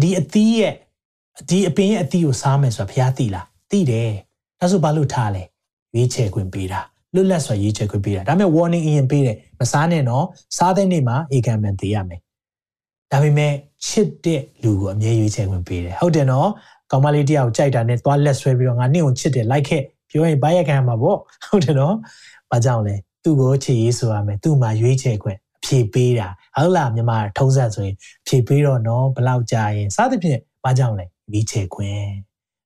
ဒီအသီးရဲ့ဒီအပင်ရဲ့အသီးကိုစားမယ်ဆိုတာဘုရားသိလားသိတယ်ဒါဆိုဘာလို့ထားလဲရွေးချယ်ခွင့်ပေးတာလွတ်လပ်စွာရွေးချယ်ခွင့်ပေးတာဒါပေမဲ့ warning အရင်ပေးတယ်မစားနဲ့နော်စားတဲ့နေ့မှာအေကံမှန်သေးရမယ်ဒါပေမဲ့ချစ်တဲ့လူကိုအမြဲရွေးချယ်ခွင့်ပေးတယ်ဟုတ်တယ်နော် ကောင်မလေးတယောက်ကြိုက်တာနဲ့သွားလက်ဆွဲပြီးတော့ငါနင့်ကိုချစ်တယ်လိုက်ခဲ့ပြောရင်ဘိုက်ရက်ခံမှာပေါ့ဟုတ်တယ်နော်ဘာကြောင့်လဲသူ့ကိုချစ်ရေးဆိုရမယ်သူ့မှာရွေးချယ်ခွင့်ဖြေပေးတာဟုတ်လားမြန်မာထုံးစံဆိုရင်ဖြေပေးတော့နော်ဘလောက်ကြာရင်စသဖြင့်ဘာကြောင့်လဲရွေးချယ်ခွင့်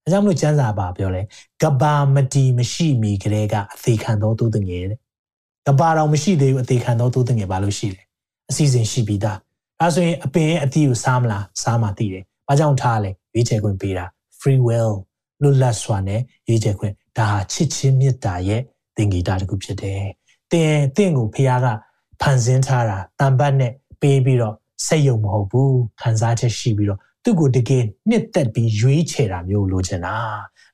အဲကြောင့်မလို့ကျမ်းစာပါပြောလဲကဘာမတီမရှိမီကလေးကအသေးခံသောသူတငယ်တဲ့ကဘာတော်မရှိသေးဘူးအသေးခံသောသူတငယ်ဘာလို့ရှိလဲအစီအစဉ်ရှိပြီးသားအဲဆိုရင်အပင်ရဲ့အသီးကိုစားမလားစားမှသိတယ် ဘာကြောင့်ထားလဲရွေးချယ်ခွင့်ပေးတာ free will လွတ်လပ်စွာနဲ့ရွေးချယ်ခွင့်ဒါချစ်ချင်းမေတ္တာရဲ့သင်္ကေတတစ်ခုဖြစ်တယ်။တင်တင့်ကိုဖခင်ကဖန်ဆင်းထားတာတန်ပတ်နဲ့ပေးပြီးတော့စိတ်ယုံမဟုတ်ဘူးခံစားချက်ရှိပြီးတော့သူ့ကိုတကယ်နှစ်သက်ပြီးရွေးချယ်တာမျိုးလိုချင်တာ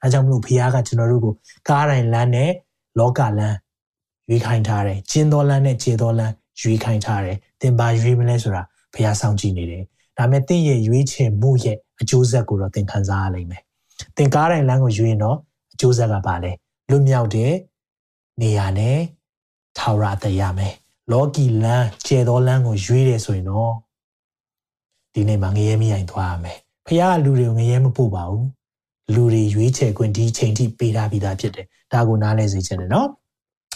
အဲကြောင့်မလို့ဘုရားကကျွန်တော်တို့ကိုကားတိုင်းလမ်းနဲ့လောကလမ်းရွေးခိုင်းထားတယ်ကျင်းတော်လမ်းနဲ့ခြေတော်လမ်းရွေးခိုင်းထားတယ်သင်ပါရွေးမလဲဆိုတာဘုရားစောင့်ကြည့်နေတယ် ဒါပေမဲ့သင်ရဲ့ရွေးချယ်မှုရဲ့အကျိုးဆက်ကိုတော့သင်ခံစားရလိမ့်မယ်သင်ကားတိုင်းလမ်းကိုရွေးရင်တော့အကျိုးဆက်ကပါလဲလွတ်မြောက်တဲ့နေရာနဲ့ထာဝရတရမယ်လောကီလမ်းကျဲသောလမ်းကိုရွေးတယ်ဆိုရင်တော့ဒီနေ့မှာငရဲမိရင်သွားရမယ်ဖခင်ကလူတွေကိုငရဲမပို့ပါဘူးလူတွေရွေးချယ်ခွင့်ဒီချိန်ထိပေးထားပြီးသားဖြစ်တယ်ဒါကိုနားလဲစေချင်တယ်နော်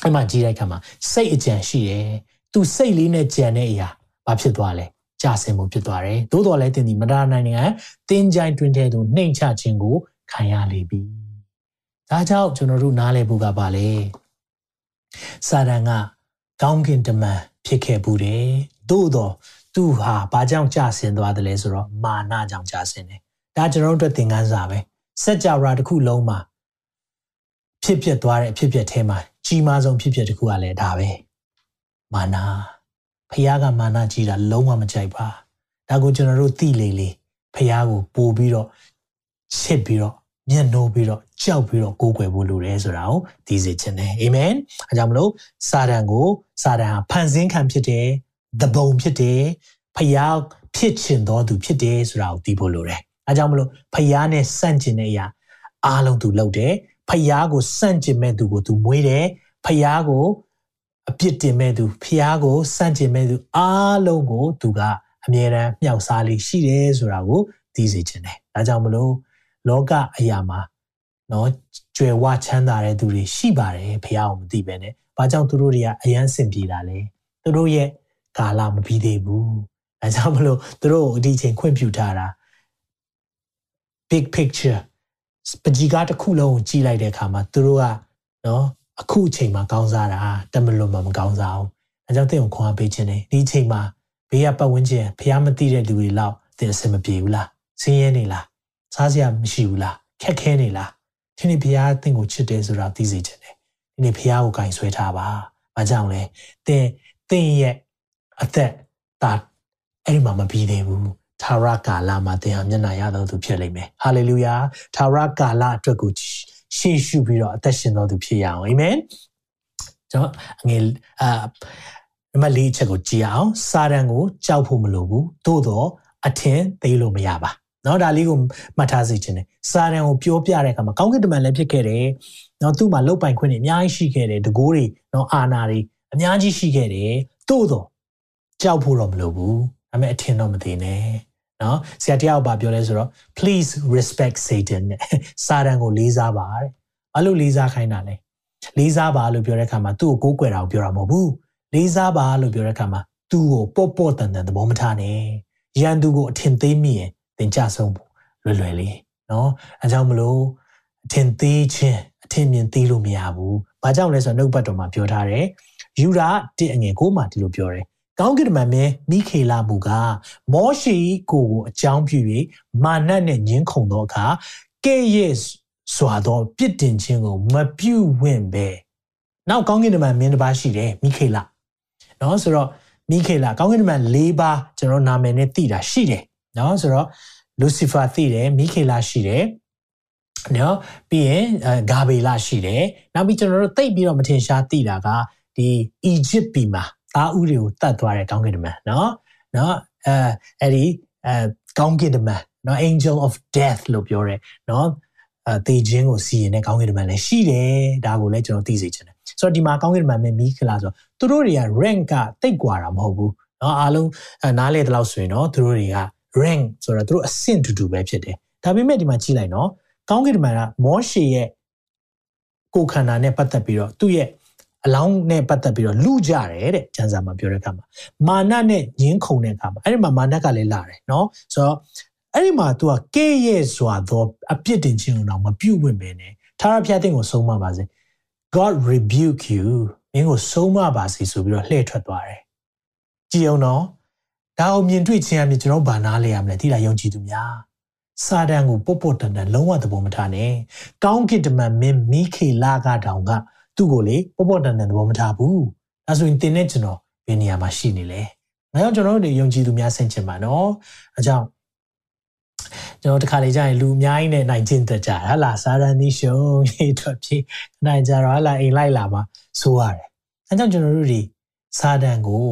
အဲ့မှာကြည့်လိုက်ခါမှာစိတ်အကြံရှိတယ်သူစိတ်လေးနဲ့ကြံတဲ့အရာဘာဖြစ်သွားလဲ ကြာစင်မှုဖြစ်သွားတယ်သို့တော်လည်းတင်ဒီမဒါနိုင်နိုင်ငံတင်းကြိုင်တွင်တဲ့သူနှိမ်ချခြင်းကိုခံရလေပြီဒါကြောင့်ကျွန်တော်တို့နားလဲဖို့ကပါလေစာတန်ကကောင်းကင်တမန်ဖြစ်ခဲ့ဘူးတယ်သို့တော့သူဟာဘာကြောင့်ကြာစင်သွားတယ်လဲဆိုတော့မာနကြောင့်ကြာစင်တယ်ဒါကျွန်တော်တို့အတွက်သင်ခန်းစာပဲစัจ java တစ်ခုလုံးမှာဖြစ်ဖြစ်သွားတဲ့အဖြစ်ဖြစ်ထဲမှာကြီးမားဆုံးဖြစ်ဖြစ်တစ်ခုကလည်းဒါပဲမာန ဖះကမာနကြီးတာလုံးဝမကြိုက်ပါဒါကိုကျွန်တော်တို့သိလေလေဖះကိုပို့ပြီးတော့ချစ်ပြီးတော့မျက်နှိုးပြီးတော့ကြောက်ပြီးတော့ကိုးကွယ်ဖို့လိုတယ်ဆိုတာကိုသိစေချင်တယ်အာမင်အဲကြောင့်မလို့စာတန်ကိုစာတန်ဟာဖန်ဆင်းခံဖြစ်တယ်တပုံဖြစ်တယ်ဖះဖြစ်ချင်တော်သူဖြစ်တယ်ဆိုတာကိုသိဖို့လိုတယ်အဲကြောင့်မလို့ဖះနဲ့စန့်ကျင်တဲ့အရာအားလုံးသူလုပ်တယ်ဖះကိုစန့်ကျင်မဲ့သူကိုသူမွေးတယ်ဖះကို အပြစ်တင်မဲ့သူဖះကိုစန့်ကျင်မဲ့သူအားလုံးကိုသူကအမြဲတမ်းမြောက်စားလေးရှိတယ်ဆိုတာကိုသိစေချင်တယ်ဒါကြောင့်မလို့လောကအရာမှာနော်ကြွယ်ဝချမ်းသာတဲ့သူတွေရှိပါတယ်ဖះကိုမသိပဲနဲ့ဘာကြောင့်သူတို့တွေကအယမ်းစင်ပြေတာလဲသူတို့ရဲ့ကာလမပြီးသေးဘူးအဲကြောင့်မလို့သူတို့ဒီအချိန်ခွင့်ပြုထားတာ big picture ပကြီးကားတစ်ခုလုံးကိုကြီးလိုက်တဲ့အခါမှာသူတို့ကနော် အခုအချိန်မှာကောင်းစားတာတမလွန်မှမကောင်းစားဘူးအဲကြောင့်သင်ကိုခွန်အားပေးခြင်းတယ်ဒီအချိန်မှာဘေးကပတ်ဝန်းကျင်ဖះမသိတဲ့လူတွေလောက်သင်အဆင်မပြေဘူးလားဆင်းရဲနေလားစားစရာမရှိဘူးလားခက်ခဲနေလားဒီနေ့ဘုရားသင်ကိုချစ်တယ်ဆိုတာသိစေချင်တယ်ဒီနေ့ဘုရားကိုဂိုင်ဆွဲထားပါဘာကြောင့်လဲသင်သင်ရဲ့အသက်ဒါအဲ့ဒီမှာမပြီးသေးဘူးထာဝရကာလမှာသင်ဟာမျက်နှာရတော်သူဖြစ်လိမ့်မယ်ဟာလေလုယာထာဝရကာလအတွက်ကို ရှေ့ရှုပြီးတော့အသက်ရှင်တော်သူဖြစ်ရအောင်အာမင်ကျွန်တော်အငယ်အာနံပါတ်၄ချက်ကိုကြည့်အောင်စာတန်ကိုကြောက်ဖို့မလိုဘူးသို့တော့အထင်သေးလို့မရပါနော်ဒါလေးကိုမှတ်ထားစေချင်တယ်စာရန်ကိုပြောပြတဲ့အခါမှာကောင်းကင်တမန်လည်းဖြစ်ခဲ့တယ်နော်သူ့မှာလုတ်ပိုင်ခွင့်တွေအများကြီးရှိခဲ့တယ်တကိုးတွေနော်အာနာတွေအများကြီးရှိခဲ့တယ်သို့တော့ကြောက်ဖို့တော့မလိုဘူးဒါပေမဲ့အထင်တော့မသေးနဲ့ နော်ဆရာတရားကပြောလဲဆိုတော့ please respect satan နဲ့စာရန်ကိုလေးစားပါတဲ့ဘာလို့လေးစားခိုင်းတာလဲလေးစားပါလို့ပြောတဲ့အခါမှာသူ့ကိုကိုးကွယ်တာကိုပြောတာမဟုတ်ဘူးလေးစားပါလို့ပြောတဲ့အခါမှာသူ့ကိုပေါ့ပေါ့တန်တန်သဘောမထားနဲ့ရန်သူကိုအထင်သေးမိရင်သင်ကြဆုံးဖို့လွယ်လွယ်လေးနော်အဲကြောင့်မလို့အထင်သေးခြင်းအထင်မြင်သေးလို့မရဘူး။ဘာကြောင့်လဲဆိုတော့နှုတ်ပတ်တော်မှာပြောထားတယ်။ယူရာတစ်အငယ်ကိုမှဒီလိုပြောတယ်။ ကောင်းကင်တမန်မင်းမိခေလာမူကမောရှိကိုကိုအကြောင်းပြု၍မာနနဲ့ညှင်းခုန်သောအခါကဲ့ရဲ့စွာသောပြစ်တင်ခြင်းကိုမပြုဝင့်ပဲ။နောက်ကောင်းကင်တမန်မင်းတစ်ပါးရှိတယ်မိခေလာ။နော်ဆိုတော့မိခေလာကောင်းကင်တမန်၄ပါးကျွန်တော်နာမည်နဲ့သိတာရှိတယ်နော်ဆိုတော့လူစီဖာသိတယ်မိခေလာရှိတယ်နော်ပြီးရင်ဂါဘေလာရှိတယ်နောက်ပြီးကျွန်တော်တို့သိပြီးတော့မထင်ရှားသိတာကဒီအီဂျစ်ပြည်မှာ သားဦးတွေကိုတတ်သွားတဲ့ကောင်းကင်တမန်နော်နော်အဲအဲ့ဒီအဲကောင်းကင်တမန်နော် angel of death လို့ပြောရဲနော်အဲတေခြင်းကိုစီရင်တဲ့ကောင်းကင်တမန်လည်းရှိတယ်ဒါကိုလည်းကျွန်တော်သိစေချင်တယ်ဆိုတော့ဒီမှာကောင်းကင်တမန်မင်းမိခလာဆိုတော့သူတို့တွေက rank ကတိတ်กว่าတာမဟုတ်ဘူးเนาะအားလုံးနားလေတဲ့လောက်ဆိုရင်เนาะသူတို့တွေက rank ဆိုတော့သူတို့အဆင့်တူတူပဲဖြစ်တယ်ဒါပေမဲ့ဒီမှာကြည့်လိုက်နော်ကောင်းကင်တမန်ကမောရှေရဲ့ကိုခန္ဓာနဲ့ပတ်သက်ပြီးတော့သူ့ရဲ့ အလောင်းနဲ့ပတ်သက်ပြီးတော့လူကြတယ်တဲ့ကျမ်းစာမှာပြောတဲ့အခါမှာမာနနဲ့ညင်းခုန်တဲ့အခါမှာအဲ့ဒီမှာမာနကလည်းလာတယ်နော်ဆိုတော့အဲ့ဒီမှာ तू ကကဲ့ရဲ့စွာသောအပြစ်တင်ခြင်းကိုတော့မပြုတ်ဝင်ပဲနဲ့ထာဝရဘုရားသင်ကိုဆုံးမပါစေ God rebuke you မင်းကိုဆုံးမပါစေဆိုပြီးတော့လှည့်ထွက်သွားတယ်ကြည်အောင်နော်ဒါအောင်မြင်တွေ့ခြင်းအမြင်ကျွန်တော်ဘာနာလဲရမလဲတိလာယုံကြည်သူများစာတန်ကိုပုတ်ပုတ်တန်တန်လုံးဝသဘောမထားနဲ့ကောင်းကင်တမန်မင်းမိခေလာကတောင်က သူ့ကိုလေပုတ်ပုတ်တန်တန်သဘောမထားဘူးဒါဆိုရင်တင်နဲ့ကျွန်တော်ဘယ်နေရာမှာရှိနေလဲငါကြောင့်ကျွန်တော်တို့ယုံကြည်သူများဆင်ခြင်ပါနော်အကြောင်းကျွန်တော်တခါလေကြာရင်လူအများကြီးနဲ့နိုင်ကျင့်တတ်ကြတာဟာလာစာရန်ဒီရှုံရေးထွက်ပြေးနိုင်ကြတော့ဟာလာအိမ်လိုက်လာမှာဆိုရတယ်အဲကြောင့်ကျွန်တော်တို့ဒီစာတန်ကို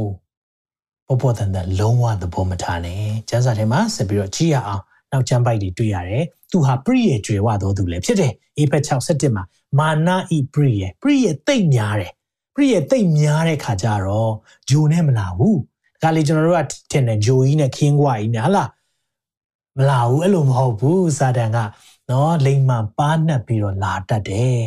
ပေါ်ပေါ်တန်တန်လုံးဝသဘောမထားနဲ့ကျမ်းစာထဲမှာဆက်ပြီးတော့ကြည့်ရအောင်နောက်ကျမ်းပိုက်တွေတွေ့ရတယ်သူဟာပရိယေကျွေဝတော်သူလည်းဖြစ်တယ်အေဖက်6:7မှာ မာနဤပရိယေပရိယေတိတ်များတယ်ပရိယေတိတ်များတဲ့ခါကျတော့ဂျိုနဲ့မလာဘူးဒါလေကျွန်တော်တို့ကထင်တယ်ဂျိုကြီးနဲ့ခင်းကွာကြီးနဲ့ဟာလားမလာဘူးအဲ့လိုမဟုတ်ဘူးစာတန်ကနော်လိမ္မာပါနှက်ပြီးတော့လာတတ်တယ်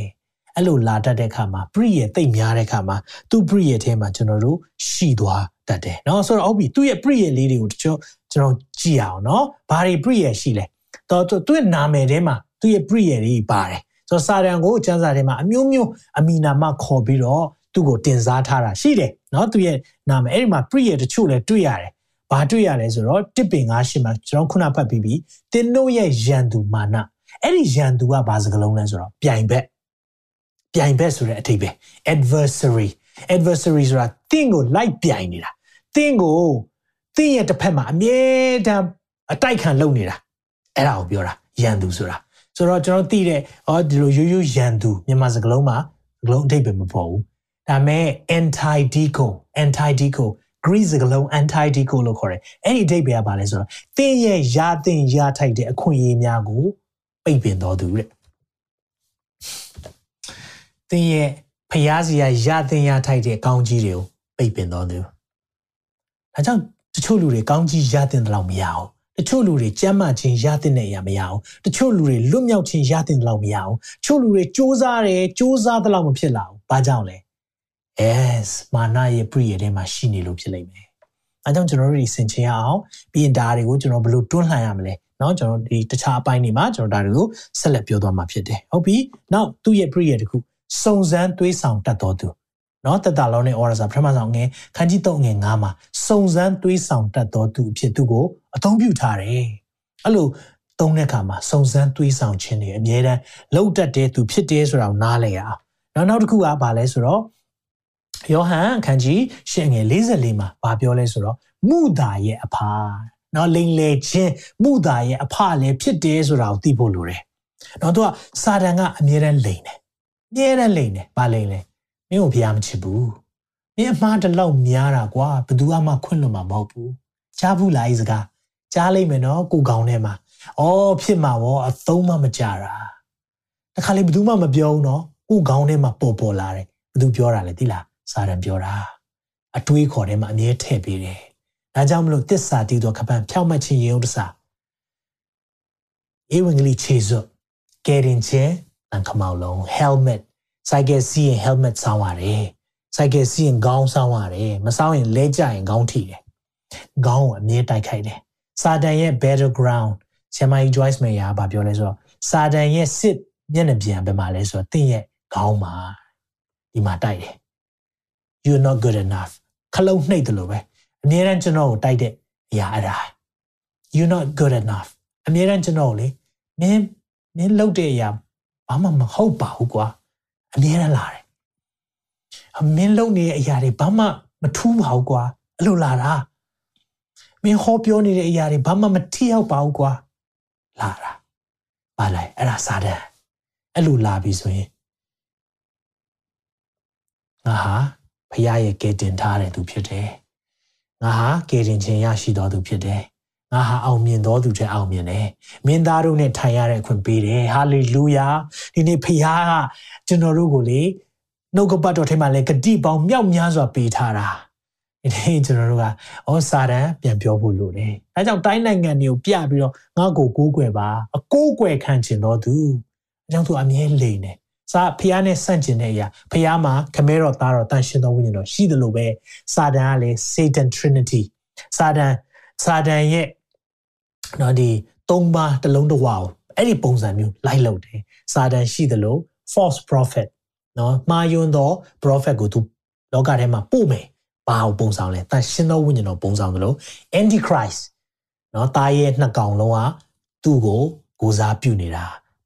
အဲ့လိုလာတတ်တဲ့ခါမှာပရိယေတိတ်များတဲ့ခါမှာသူ့ပရိယေထဲမှာကျွန်တော်တို့ရှိသွားတတ်တယ်နော်ဆိုတော့ဟုတ်ပြီသူ့ရဲ့ပရိယေလေးတွေကိုတချို့ကျွန်တော်ကြည့်အောင်နော်ဘာတွေပရိယေရှိလဲတော့သူ့ရဲ့နာမည်ထဲမှာသူ့ရဲ့ပရိယေလေးပါတယ် ဆိုတော့စာရန်ကိုကျမ်းစာထဲမှာအမျိုးမျိုးအမီနာမခေါ်ပြီးတော့သူ့ကိုတင်စားထားတာရှိတယ်เนาะသူ့ရဲ့နာမည်အဲ့ဒီမှာပရိရဲ့တချို့လည်းတွေ့ရတယ်ဘာတွေ့ရလဲဆိုတော့တစ်ပင်ငါးရှင်းမှာကျွန်တော်ခုနဖတ်ပြီးပြီတင်းတို့ရဲ့ယန်သူမာနအဲ့ဒီယန်သူကဘာစကားလုံးလဲဆိုတော့ပြိုင်ဘက်ပြိုင်ဘက်ဆိုတဲ့အထိပ္ပယ် adversary adversary ဆိုတာတင်းကိုလိုက်ပြိုင်နေတာတင်းကိုတင်းရဲ့တစ်ဖက်မှာအမြဲတမ်းအတိုက်ခံလုပ်နေတာအဲ့ဒါကိုပြောတာရန်သူဆိုတာ ဆိုတော့ကျွန်တော်သိတဲ့ဟောဒီလိုရိုးရိုးရန်သူမြန်မာစကားလုံးမှာစကားလုံးအထိပ္ပယ်မပေါ်ဘူးဒါပေမဲ့ anti deco anti deco Greek စကားလုံး anti deco လို့ခေါ်တယ်အဲ့ဒီအထိပ္ပယ်ကဘာလဲဆိုတော့တင်းရဲ့ရာတင်ရာထိုက်တဲ့အခွင့်အရေးများကိုပိတ်ပင်တော်သူတဲ့သင်ရဲ့ဖျားစီရရသင်ရထိုက်တဲ့ကောင်းကြီးတွေကိုပိတ်ပင်တော်သူဒါကြောင့်တချို့လူတွေကောင်းကြီးရတဲ့လောက်မရအောင် တချို့လူတွေကြမ်းမှချင်းရတဲ့အရာမရအောင်တချို့လူတွေလွတ်မြောက်ချင်းရတဲ့လောက်မရအောင်တချို့လူတွေစ조사တယ်စ조사တဲ့လောက်မဖြစ်လာဘူးဘာကြောင့်လဲ yes မာနရဲ့ပြည့်ရတဲ့မှာရှိနေလို့ဖြစ်လိမ့်မယ်အဲကြောင့်ကျွန်တော်တို့ဒီဆင်ခြင်ရအောင်ပြီးရင်ဒါတွေကိုကျွန်တော်ဘယ်လိုတွန်းလှန်ရမလဲเนาะကျွန်တော်ဒီတခြားအပိုင်းတွေမှာကျွန်တော်ဒါတွေကိုဆက်လက်ပြောသွားမှာဖြစ်တယ်ဟုတ်ပြီနောက်သူ့ရဲ့ပြည့်ရတခုစုံစမ်းတွေးဆောင်တတ်တော်သူ နော်တတလောနဲ့ဩရစာပထမဆုံးငယ်ခန်းကြီး3ငယ်9မှာစုံစမ်းတွေးဆောင်တတ်တော်သူအဖြစ်သူကိုအသုံးပြုထားတယ်အဲ့လိုသုံးတဲ့အခါမှာစုံစမ်းတွေးဆောင်ခြင်းတွေအမြဲတမ်းလှုပ်တတ်တဲ့သူဖြစ်တယ်ဆိုတာကိုနားလည်ရအောင်နောက်နောက်တစ်ခုကဘာလဲဆိုတော့ယောဟန်အခန်းကြီးရှင်းငယ်44မှာဗာပြောလဲဆိုတော့မုသာရဲ့အဖာနော်လိန်လေချင်းမုသာရဲ့အဖလည်းဖြစ်တယ်ဆိုတာကိုသိဖို့လိုတယ်။နော်သူကစာတန်ကအမြဲတမ်းလိန်တယ်။အမြဲတမ်းလိန်တယ်။ဘာလိန်လဲ။ မင်းကိုဖျားမချစ်ဘူး။မင်းအမှားတလောက်များတာကွာဘယ်သူမှခွင့်လွှတ်မှာမဟုတ်ဘူး။ကြားဘူးလားဤစကား။ကြားလိုက်မယ်နော်ကိုကောင်းထဲမှာ။အော်ဖြစ်မှာရောအသုံးမှမကြတာ။တခါလေဘယ်သူမှမပြောဘူးနော်။ကိုကောင်းထဲမှာပေါ်ပေါ်လာတယ်။ဘယ်သူပြောတာလဲသိလား။စာတန်ပြောတာ။အတွေးခေါ်ထဲမှာအမြဲထည့်ပေးတယ်။ဒါကြောင့်မလို့တစ္ဆာတည်သောခပန်ဖြောက်မှတ်ခြင်းရေုံတစားဧဝံဂေလိခြေစွပ်ကယ်တင်ခြင်းတန်ခမောက်လုံး helmet စိုက်ကယ်စီးရင် helmet ဆောင်းရတယ်စိုက်ကယ်စီးရင်ခေါင်းဆောင်းရတယ်မဆောင်းရင်လဲကျရင်ခေါင်းထိတယ်ခေါင်းကိုအမြဲတိုက်ခိုက်တယ်စာတန်ရဲ့ battleground ဆရာမကြီး Joyce Meyer ကပြောလဲဆိုတော့စာတန်ရဲ့စစ်မျက်နှာပြင်ဘယ်မှာလဲဆိုတော့တင့်ရဲ့ခေါင်းမှာဒီမှာတိုက်တယ် you're not good enough ခလုံးနှိပ်တယ်လို့ပဲအမြဲတမ်းကျွန်တော်ကိုတိုက်တဲ့အရာအဲ့ဒါ you not good enough အမြဲတမ်းကျွန်တော်ကိုလေမင်းမင်းလုပ်တဲ့အရာဘာမှမဟုတ်ပါဘူးကွာ အမြဲတမ်းလာတယ်အမင်းလုပ်နေတဲ့အရာတွေဘာမှမထူးပါဘူးကွာအဲ့လိုလာတာမင်းဟောပြောနေတဲ့အရာတွေဘာမှမထိရောက်ပါဘူးကွာလာတာဘာလဲအဲ့ဒါစားတယ်အဲ့လိုလာပြီဆိုရင်ငါဟာဖခင်ရဲ့ကယ်တင်ထားတဲ့သူဖြစ်တယ်ငါဟာကယ်တင်ခြင်းရရှိတော်သူဖြစ်တယ် ငါဟာအောင်မြင်တော်သူတဲ့အောင်မြင်တယ်မင်းသားတို့နဲ့ထိုင်ရတဲ့အခွင့်ပေးတယ်ဟာလေလုယာဒီနေ့ဖခင်ကကျွန်တော်တို့ကိုလေနှုတ်ကပတ်တော်ထဲမှာလည်းဂတိပေါင်းမြောက်များစွာပေးထားတာဒီနေ့ကျွန်တော်တို့ကဩစာတန်ပြန်ပြောဖို့လိုတယ်အဲကြောင့်တိုင်းနိုင်ငံတွေကိုပြပြီးတော့ငါ့ကိုကိုးကွယ်ပါအကိုးကွယ်ခံခြင်းတော်သူအဲကြောင့်သူအမြဲလိန်တယ်စာဖះနဲ့ဆန့်ကျင်တဲ့အရာဖះမှာခမဲတော်သားတော်တန်ရှင်တော်ဝိညာဉ်တော်ရှိတယ်လို့ပဲစာတန်ကလည်း Satan Trinity စာတန်စာတန်ရဲ့ နော်ဒီသုံးပါးတစ်လုံးတစ်ဝါကိုအဲ့ဒီပုံစံမျိုးလိုက်လုပ်တယ်စာတန်ရှိတယ်လို့ false prophet နော်မှားယွန်းသော prophet ကိုသူလောကထဲမှာပို့မယ်ဘာကိုပုံဆောင်လဲတန်ရှင်တော်ဝိညာဉ်တော်ပုံဆောင်တယ်လို့ antichrist နော်တားရဲ့နှစ်ကောင်လုံးကသူ့ကိုကိုစားပြုနေတာ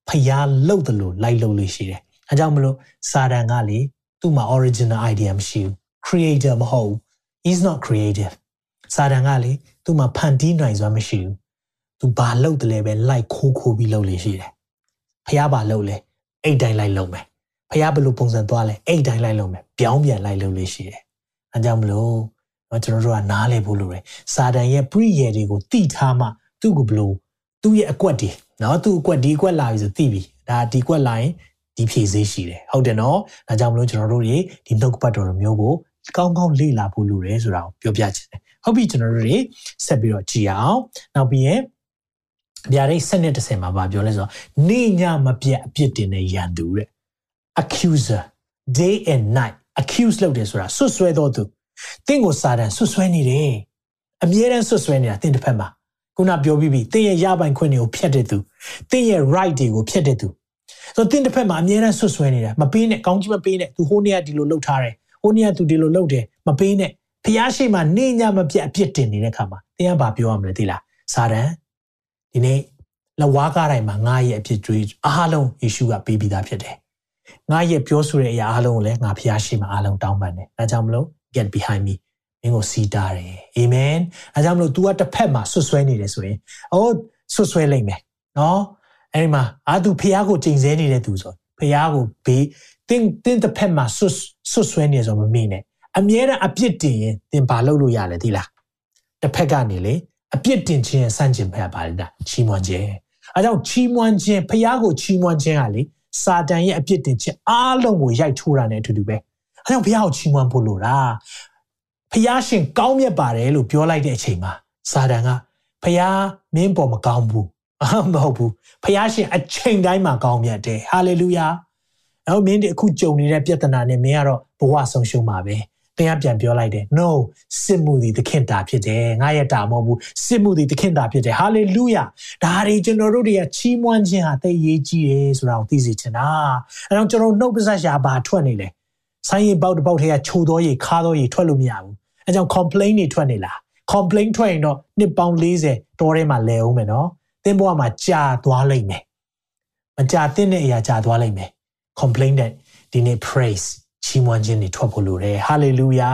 ဖျားလှုပ်တယ်လို့လိုက်လှုပ်လို့ရှိတယ်အဲကြောင့်မလို့စာတန်ကလေသူ့မှာ original idea မရှိဘူး creator မဟုတ်ဘူး he's not creative စာတန်ကလေသူ့မှာဖန်တီးနိုင်စွမ်းမရှိဘူး သူဘာလုပ်တယ်လဲပဲလိုက်ခိုးခိုးပြီးလုပ်လို့ရှိတယ်ဖះဘာလုပ်လဲအိတ်တိုင်းလိုက်လုပ်မယ်ဖះဘယ်လိုပုံစံသွားလဲအိတ်တိုင်းလိုက်လုပ်မယ်ပြောင်းပြန်လိုက်လုပ်လို့ရှိတယ်အဲကြောင့်မလို့တော့ကျွန်တော်တို့ကနားလည်ဖို့လိုတယ်စာတန်ရဲ့ pre year တွေကိုတိထားမှသူ့ကိုဘလို့သူ့ရဲ့အကွက်တွေနော်သူ့အကွက်ဒီအကွက်လာပြီဆိုသိပြီဒါဒီကွက်လာရင်ဒီဖြည့်စေးရှိတယ်ဟုတ်တယ်နော်ဒါကြောင့်မလို့ကျွန်တော်တို့တွေဒီနှုတ်ပတ်တော်မျိုးကိုကောင်းကောင်းလေ့လာဖို့လိုတယ်ဆိုတာကိုပြောပြချင်တယ်ဟုတ်ပြီကျွန်တော်တို့တွေဆက်ပြီးတော့ကြည့်အောင်နောက်ပြီးရင် ဗျာဒိတ်စနစ်တစ်ဆင်မှာဗာပြောလဲဆိုတော့နေညမပြတ်အပြစ်တင်တဲ့ရန်သူတဲ့ accuser day and night accuse လုပ်တယ်ဆိုတာဆွဆွဲတော်သူတင့်ကိုစာတန်ဆွဆွဲနေတယ်အမြဲတမ်းဆွဆွဲနေတာတင့်တစ်ဖက်မှာခုနပြောပြီးပြီတင့်ရဲ့ရပိုင်ခွင့်တွေကိုဖျက်တဲ့သူတင့်ရဲ့ right တွေကိုဖျက်တဲ့သူဆိုတော့တင့်တစ်ဖက်မှာအမြဲတမ်းဆွဆွဲနေတာမပေးနဲ့ကောင်းကြီးမပေးနဲ့သူဟိုနေ့ကဒီလိုလုပ်ထားတယ်ဟိုနေ့ကသူဒီလိုလုပ်တယ်မပေးနဲ့ဖျားရှိမှနေညမပြတ်အပြစ်တင်နေတဲ့ခါမှာတင်းကဘာပြောရမလဲသိလားစာတန် ဒီနေ့လဝါးကားတိုင်းမှာငါရဲ့အဖြစ်ကြွေးအားလုံးယေရှုကပေးပြီးသားဖြစ်တယ်။ငါရဲ့ပြောဆိုတဲ့အရာအားလုံးကိုလည်းငါဖျားရှိမှအားလုံးတောင်းပန်တယ်။ဒါကြောင့်မလို့ get behind me မင်းကိုစီးတားတယ်။အာမင်။အဲကြောင့်မလို့ तू ကတစ်ဖက်မှာဆွဆွဲနေတယ်ဆိုရင်အော်ဆွဆွဲလိုက်မယ်။နော်။အဲဒီမှာအာ तू ဖျားကိုချိန်ဆနေတဲ့သူဆိုဖျားကိုဘေးတင်းတင်းတစ်ဖက်မှာဆွဆွဆွဲနေဆိုမမေ့နဲ့။အမြဲတမ်းအပြစ်တင်ရင်တင်ဘာလုပ်လို့ရလဲသိလား။တစ်ဖက်ကနေလေ အပြစ်တင်ခြင်းရဲ့စန့်ကျင်ဘက်ပါလေဒါချီးမွမ်းခြင်းအဲကြောင့်ချီးမွမ်းခြင်းဖျားကိုချီးမွမ်းခြင်းဟာလေစာတန်ရဲ့အပြစ်တင်ခြင်းအားလုံးကိုရိုက်ထိုးတာနဲ့အတူတူပဲအဲကြောင့်ဖျားကိုချီးမွမ်းဖို့လိုတာဖျားရှင်ကောင်းမြတ်ပါတယ်လို့ပြောလိုက်တဲ့အချိန်မှာစာတန်ကဖျားမင်းပေါ်မကောင်းဘူးမဟုတ်ဘူးဖျားရှင်အချိန်တိုင်းမှာကောင်းမြတ်တယ်ဟာလေလုယာအဲ့မင်းဒီအခုကြုံနေတဲ့ပြဿနာနဲ့မင်းကတော့ဘဝဆုံးရှုံးပါပဲ သင်ကပြန်ပြောလိုက်တယ် no စစ်မှုသည်သခင်တာဖြစ်တယ်ငါရဲ့တာမဟုတ်ဘူးစစ်မှုသည်သခင်တာဖြစ်တယ် hallelujah ဒါတွေကျွန်တော်တို့တွေကချီးမွမ်းခြင်းဟာသိရေးကြီးတယ်ဆိုတာကိုသိစေချင်တာအဲတော့ကျွန်တော်နှုတ်ပစရှာဘာထွက်နေလဲဆိုင်းရင်ပေါက်တစ်ပေါက်ထဲကချိုသောရေခါသောရေထွက်လို့မရဘူးအဲကြောင့် complain တွေထွက်နေလား complain ထွက်ရင်တော့နှစ်ပေါင်း40တောထဲမှာလဲအောင်မယ်နော်သင်ဘဝမှာကြာသွားလိမ့်မယ်မကြာသင့်တဲ့အရာကြာသွားလိမ့်မယ် complain တဲ့ဒီနေ့ praise ချီးမွမ်းခြင်းတွေထွက်ဖို့လိုတယ်ဟာလေလုယာ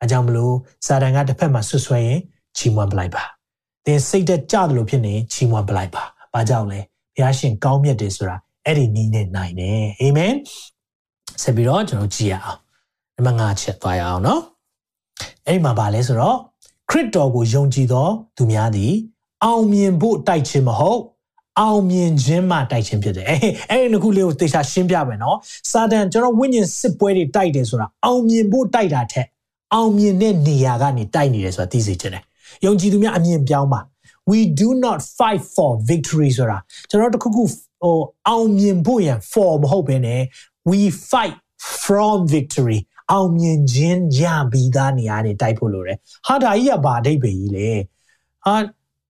အဲကြောင့်မလို့စာတန်ကတစ်ဖက်မှာဆွဆွဲရင်ချီးမွမ်းပလိုက်ပါသင်စိတ်သက်ကြတယ်လို့ဖြစ်နေချီးမွမ်းပလိုက်ပါဘာကြောင့်လဲဘုရားရှင်ကောင်းမြတ်တယ်ဆိုတာအဲ့ဒီနည်းနဲ့နိုင်တယ်အာမင်ဆက်ပြီးတော့ကျွန်တော်ကြည့်ရအောင်နံပါတ်5ချက်သွားရအောင်နော်အဲ့ဒီမှာဗာလဲဆိုတော့ခရစ်တော်ကိုယုံကြည်သောသူများသည် အောင်မြင်ဖို့တိုက်ခြင်းမဟုတ် အောင်မြင်ခြင်းမှတိုက်ခြင်းဖြစ်တယ်အဲအဲ့ဒီခုလေးကိုသေချာရှင်းပြမယ်နော်စာတန်ကျွန်တော်ဝိညာဉ်စစ်ပွဲတွေတိုက်တယ်ဆိုတာအောင်မြင်ဖို့တိုက်တာထက်အောင်မြင်တဲ့နေရာကနေတိုက်နေတယ်ဆိုတာသိစေချင်တယ်ယုံကြည်သူများအမြင်ပြောင်းပါ we do not fight for victory ဆိုတာကျွန်တော်တခုခုဟိုအောင်မြင်ဖို့ရန် for မဟုတ်ဘဲနဲ့ we fight from victory အောင်မြင်ခြင်းရပြီးသားနေရာနေတိုက်ဖို့လိုတယ်ဟာဒါကြီးကဘာအဓိပ္ပာယ်ကြီးလဲဟာ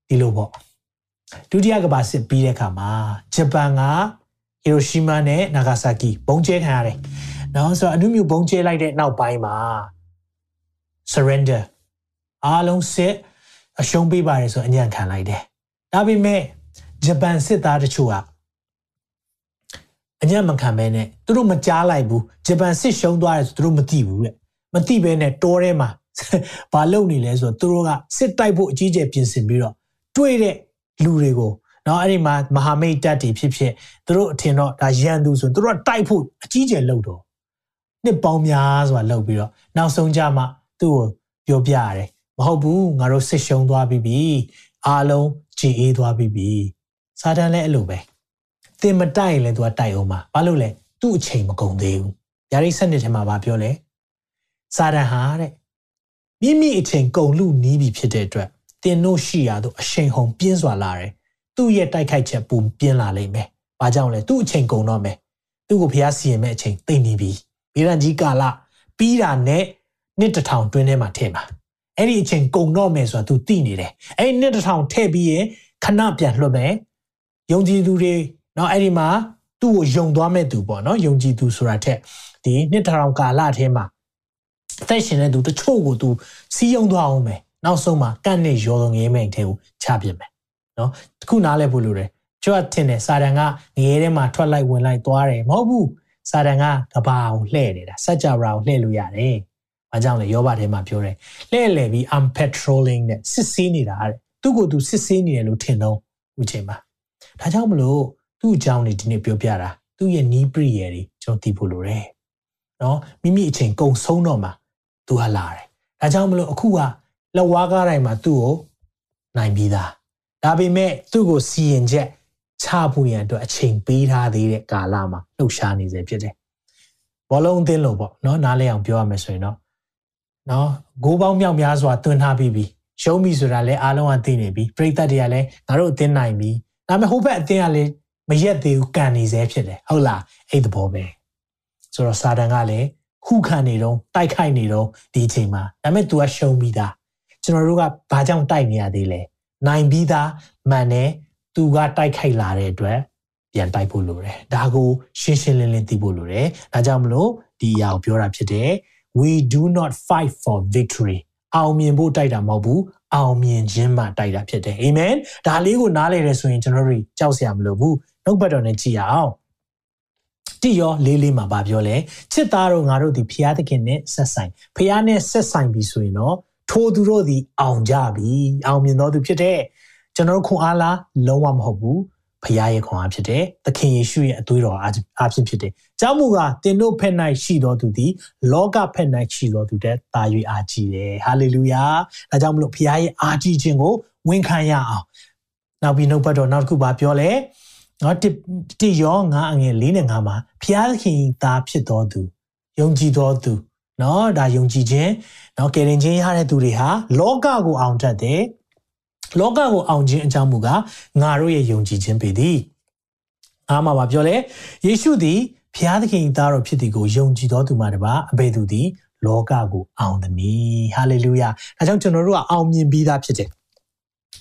ဒီလိုပေါ့ ဒုတိယကမ္ဘာစစ်ပြီးတဲ့အခါမှာဂျပန်ကဟီရိုရှီမာနဲ့နာဂါဆာကီဘုံကျဲခံရတယ်။နော်ဆိုတော့အနုမြူဘုံကျဲလိုက်တဲ့နောက်ပိုင်းမှာ surrender အားလုံးစစ်အရှုံးပေးပါတယ်ဆိုအညံ့ခံလိုက်တယ်။ဒါပေမဲ့ဂျပန်စစ်သားတချို့ကအညံ့မခံဘဲနဲ့သူတို့မကြားလိုက်ဘူးဂျပန်စစ်ရှုံးသွားတယ်ဆိုသူတို့မသိဘူးတဲ့။မသိဘဲနဲ့တောထဲမှာဘာလုပ်နေလဲဆိုတော့သူတို့ကစစ်တိုက်ဖို့အကြီးအကျယ်ပြင်ဆင်ပြီးတော့တွေ့တဲ့ လူတွေကိုနော်အဲ့ဒီမှာမဟာမိတ်တပ်တွေဖြစ်ဖြစ်သူတို့အထင်တော့ဒါရန်သူဆိုသူတို့ကတိုက်ဖို့အကြီးကျယ်လှုပ်တော့နှစ်ပေါင်းများစွာလှုပ်ပြီးတော့နောက်ဆုံးကြမှာသူ့ကိုပြောပြရတယ်မဟုတ်ဘူးငါတို့စစ်ရှုံးသွားပြီးပြီအားလုံးကြည်အေးသွားပြီးပြီစာတန်လည်းအဲ့လိုပဲသင်မတိုက်ရင်လည်းသူကတိုက်အောင်ပါဘာလို့လဲသူ့အချိန်မကုန်သေးဘူးယာရိစနစ်ထဲမှာဗာပြောလဲစာတန်ဟာတဲ့မိမိအချိန်ကုန်လူနီးပြီဖြစ်တဲ့အတွက် တင်တို့ရှိရတော့အရှိန်ဟုန်ပြင်းစွာလာတယ်သူ့ရဲ့တိုက်ခိုက်ချက်ပုံပြင်းလာလိမ့်မယ်။ဘာကြောင့်လဲသူ့အချိန်ကုန်တော့မယ်။သူ့ကိုဖျားစီရင်မဲ့အချိန်သိနေပြီ။ဗေရန်ကြီးကာလပြီးတာနဲ့နှစ်တထောင်တွင်းထဲမှာထည့်မှာ။အဲ့ဒီအချိန်ကုန်တော့မယ်ဆိုတာ तू သိနေတယ်။အဲ့ဒီနှစ်တထောင်ထည့်ပြီးရင်ခဏပြန်လွှတ်မယ်။ယုံကြည်သူတွေနော်အဲ့ဒီမှာသူ့ကိုယုံသွားမဲ့သူပေါ့နော်ယုံကြည်သူဆိုတာထက်ဒီနှစ်တထောင်ကာလထဲမှာအသက်ရှင်တဲ့သူတချို့ကို तू စီးယုံသွားအောင်မယ် နောက်ဆုံးမှာကန့်နဲ့ရောငယ်မိန်ထဲကိုချပြစ်မယ်နော်တခုနားလဲဖို့လိုတယ်ကျွတ်ထင်တယ်စာတန်ကငရဲထဲမှာထွက်လိုက်ဝင်လိုက်သွားတယ်မဟုတ်ဘူးစာတန်ကကဘာကိုလှဲ့နေတာစัจ java ကိုလှဲ့လို့ရတယ်။ဘာကြောင့်လဲယောဘထဲမှာပြောတယ်လှဲ့လေပြီး I'm patrolling နဲ့စစ်ဆေးနေတာတဲ့သူ့ကိုသူစစ်ဆေးနေတယ်လို့ထင်တော့ဦးချိန်ပါဒါကြောင့်မလို့သူ့အကြောင်းနေဒီနေ့ပြောပြတာသူ့ရဲ့နီးပရိယေတွေကျွန်တော်သိဖို့လိုတယ်။နော်မိမိအချိန်ကုံဆုံးတော့မှသူကလာတယ်။ဒါကြောင့်မလို့အခုက လက်ဝါးကားတိုင်းမှာသူ့ကိုနိုင်ပြီးသားဒါပေမဲ့သူ့ကိုစီရင်ချက်ချဖို့ရန်အတွက်အချိန်ပေးထားသေးတဲ့ကာလမှာလှုပ်ရှားနေစေဖြစ်တယ်ဘောလုံးအသင်းလို့ပေါ့နော်နားလဲအောင်ပြောရမယ်ဆိုရင်တော့နော်ဂိုးပေါင်းမြောက်များစွာတွန်းထားပြီးပြီရှုံးပြီဆိုတာလည်းအားလုံးကသိနေပြီပြိသက်တွေကလည်းငါတို့အသင်းနိုင်ပြီဒါပေမဲ့ဟိုဘက်အတင်းကလည်းမရက်သေးဘူးကန်နေစေဖြစ်တယ်ဟုတ်လားအဲ့သဘောပဲဆိုတော့စာတန်ကလည်းခုခံနေတော့တိုက်ခိုက်နေတော့ဒီအချိန်မှာဒါပေမဲ့ तू ကရှုံးပြီးသား ကျွန်တော်တို့ကဘာကြောင့်တိုက်နေရသေးလဲနိုင်ပြီးသားမှန်တယ် तू ကတိုက်ခိုက်လာတဲ့အတွက်ပြန်တိုက်ဖို့လိုတယ်ဒါကိုရှင်းရှင်းလင်းလင်းသိဖို့လိုတယ်ဒါကြောင့်မလို့ဒီအရာကိုပြောတာဖြစ်တယ် we do not fight for victory အောင်မြင်ဖို့တိုက်တာမဟုတ်ဘူးအောင်မြင်ခြင်းမှတိုက်တာဖြစ်တယ်အာမင်ဒါလေးကိုနားလည်ရဆိုရင်ကျွန်တော်တို့ကြောက်စရာမလိုဘူးနှုတ်ဘတ်တော်နဲ့ကြည်အောင်တိရောလေးလေးမှာဗာပြောလဲချစ်သားတို့ငါတို့ဒီဖျားသခင်နဲ့ဆက်ဆိုင်ဖျားနဲ့ဆက်ဆိုင်ပြီဆိုရင်တော့ ထိုသူတို့ဒီအောင်ကြပြီအောင်မြင်တော်သူဖြစ်တဲ့ကျွန်တော်တို့ခွန်အားလားလုံးဝမဟုတ်ဘူးဖခင်ရဲ့ခွန်အားဖြစ်တယ်။သခင်ယေရှုရဲ့အသွေးတော်အားဖြင့်ဖြစ်တယ်။ကြောင့်မူကားတင်တို့ဖက်၌ရှိတော်သူသည်လောကဖက်၌ရှိတော်သူတဲ့တာ၍အားကြီးတယ်။ဟာလေလုယာ။ဒါကြောင့်မလို့ဖခင်ရဲ့အားကြီးခြင်းကိုဝန်ခံရအောင်။နောက်ပြီးနှုတ်ပတ်တော်နောက်တစ်ခုပါပြောလဲ။နော်တိယောငါအငယ်၄နဲ့၅မှာဖခင်သားဖြစ်တော်သူယုံကြည်တော်သူ နော်ဒါယုံကြည်ခြင်းနော်ကယ်တင်ခြင်းရတဲ့သူတွေဟာလောကကိုအောင်တတ်တယ်။လောကကိုအောင်ခြင်းအကြောင်းမူကားငါတို့ရဲ့ယုံကြည်ခြင်းပေသည်အားမှာပါပြောလဲယေရှုသည်ဖျားသခင်သားတော်ဖြစ်သည်ကိုယုံကြည်တော်သူမှတပါအဘယ်သူသည်လောကကိုအောင်သည်ဟာလေလုယာဒါကြောင့်ကျွန်တော်တို့ကအောင်မြင်ပြီးသားဖြစ်တယ်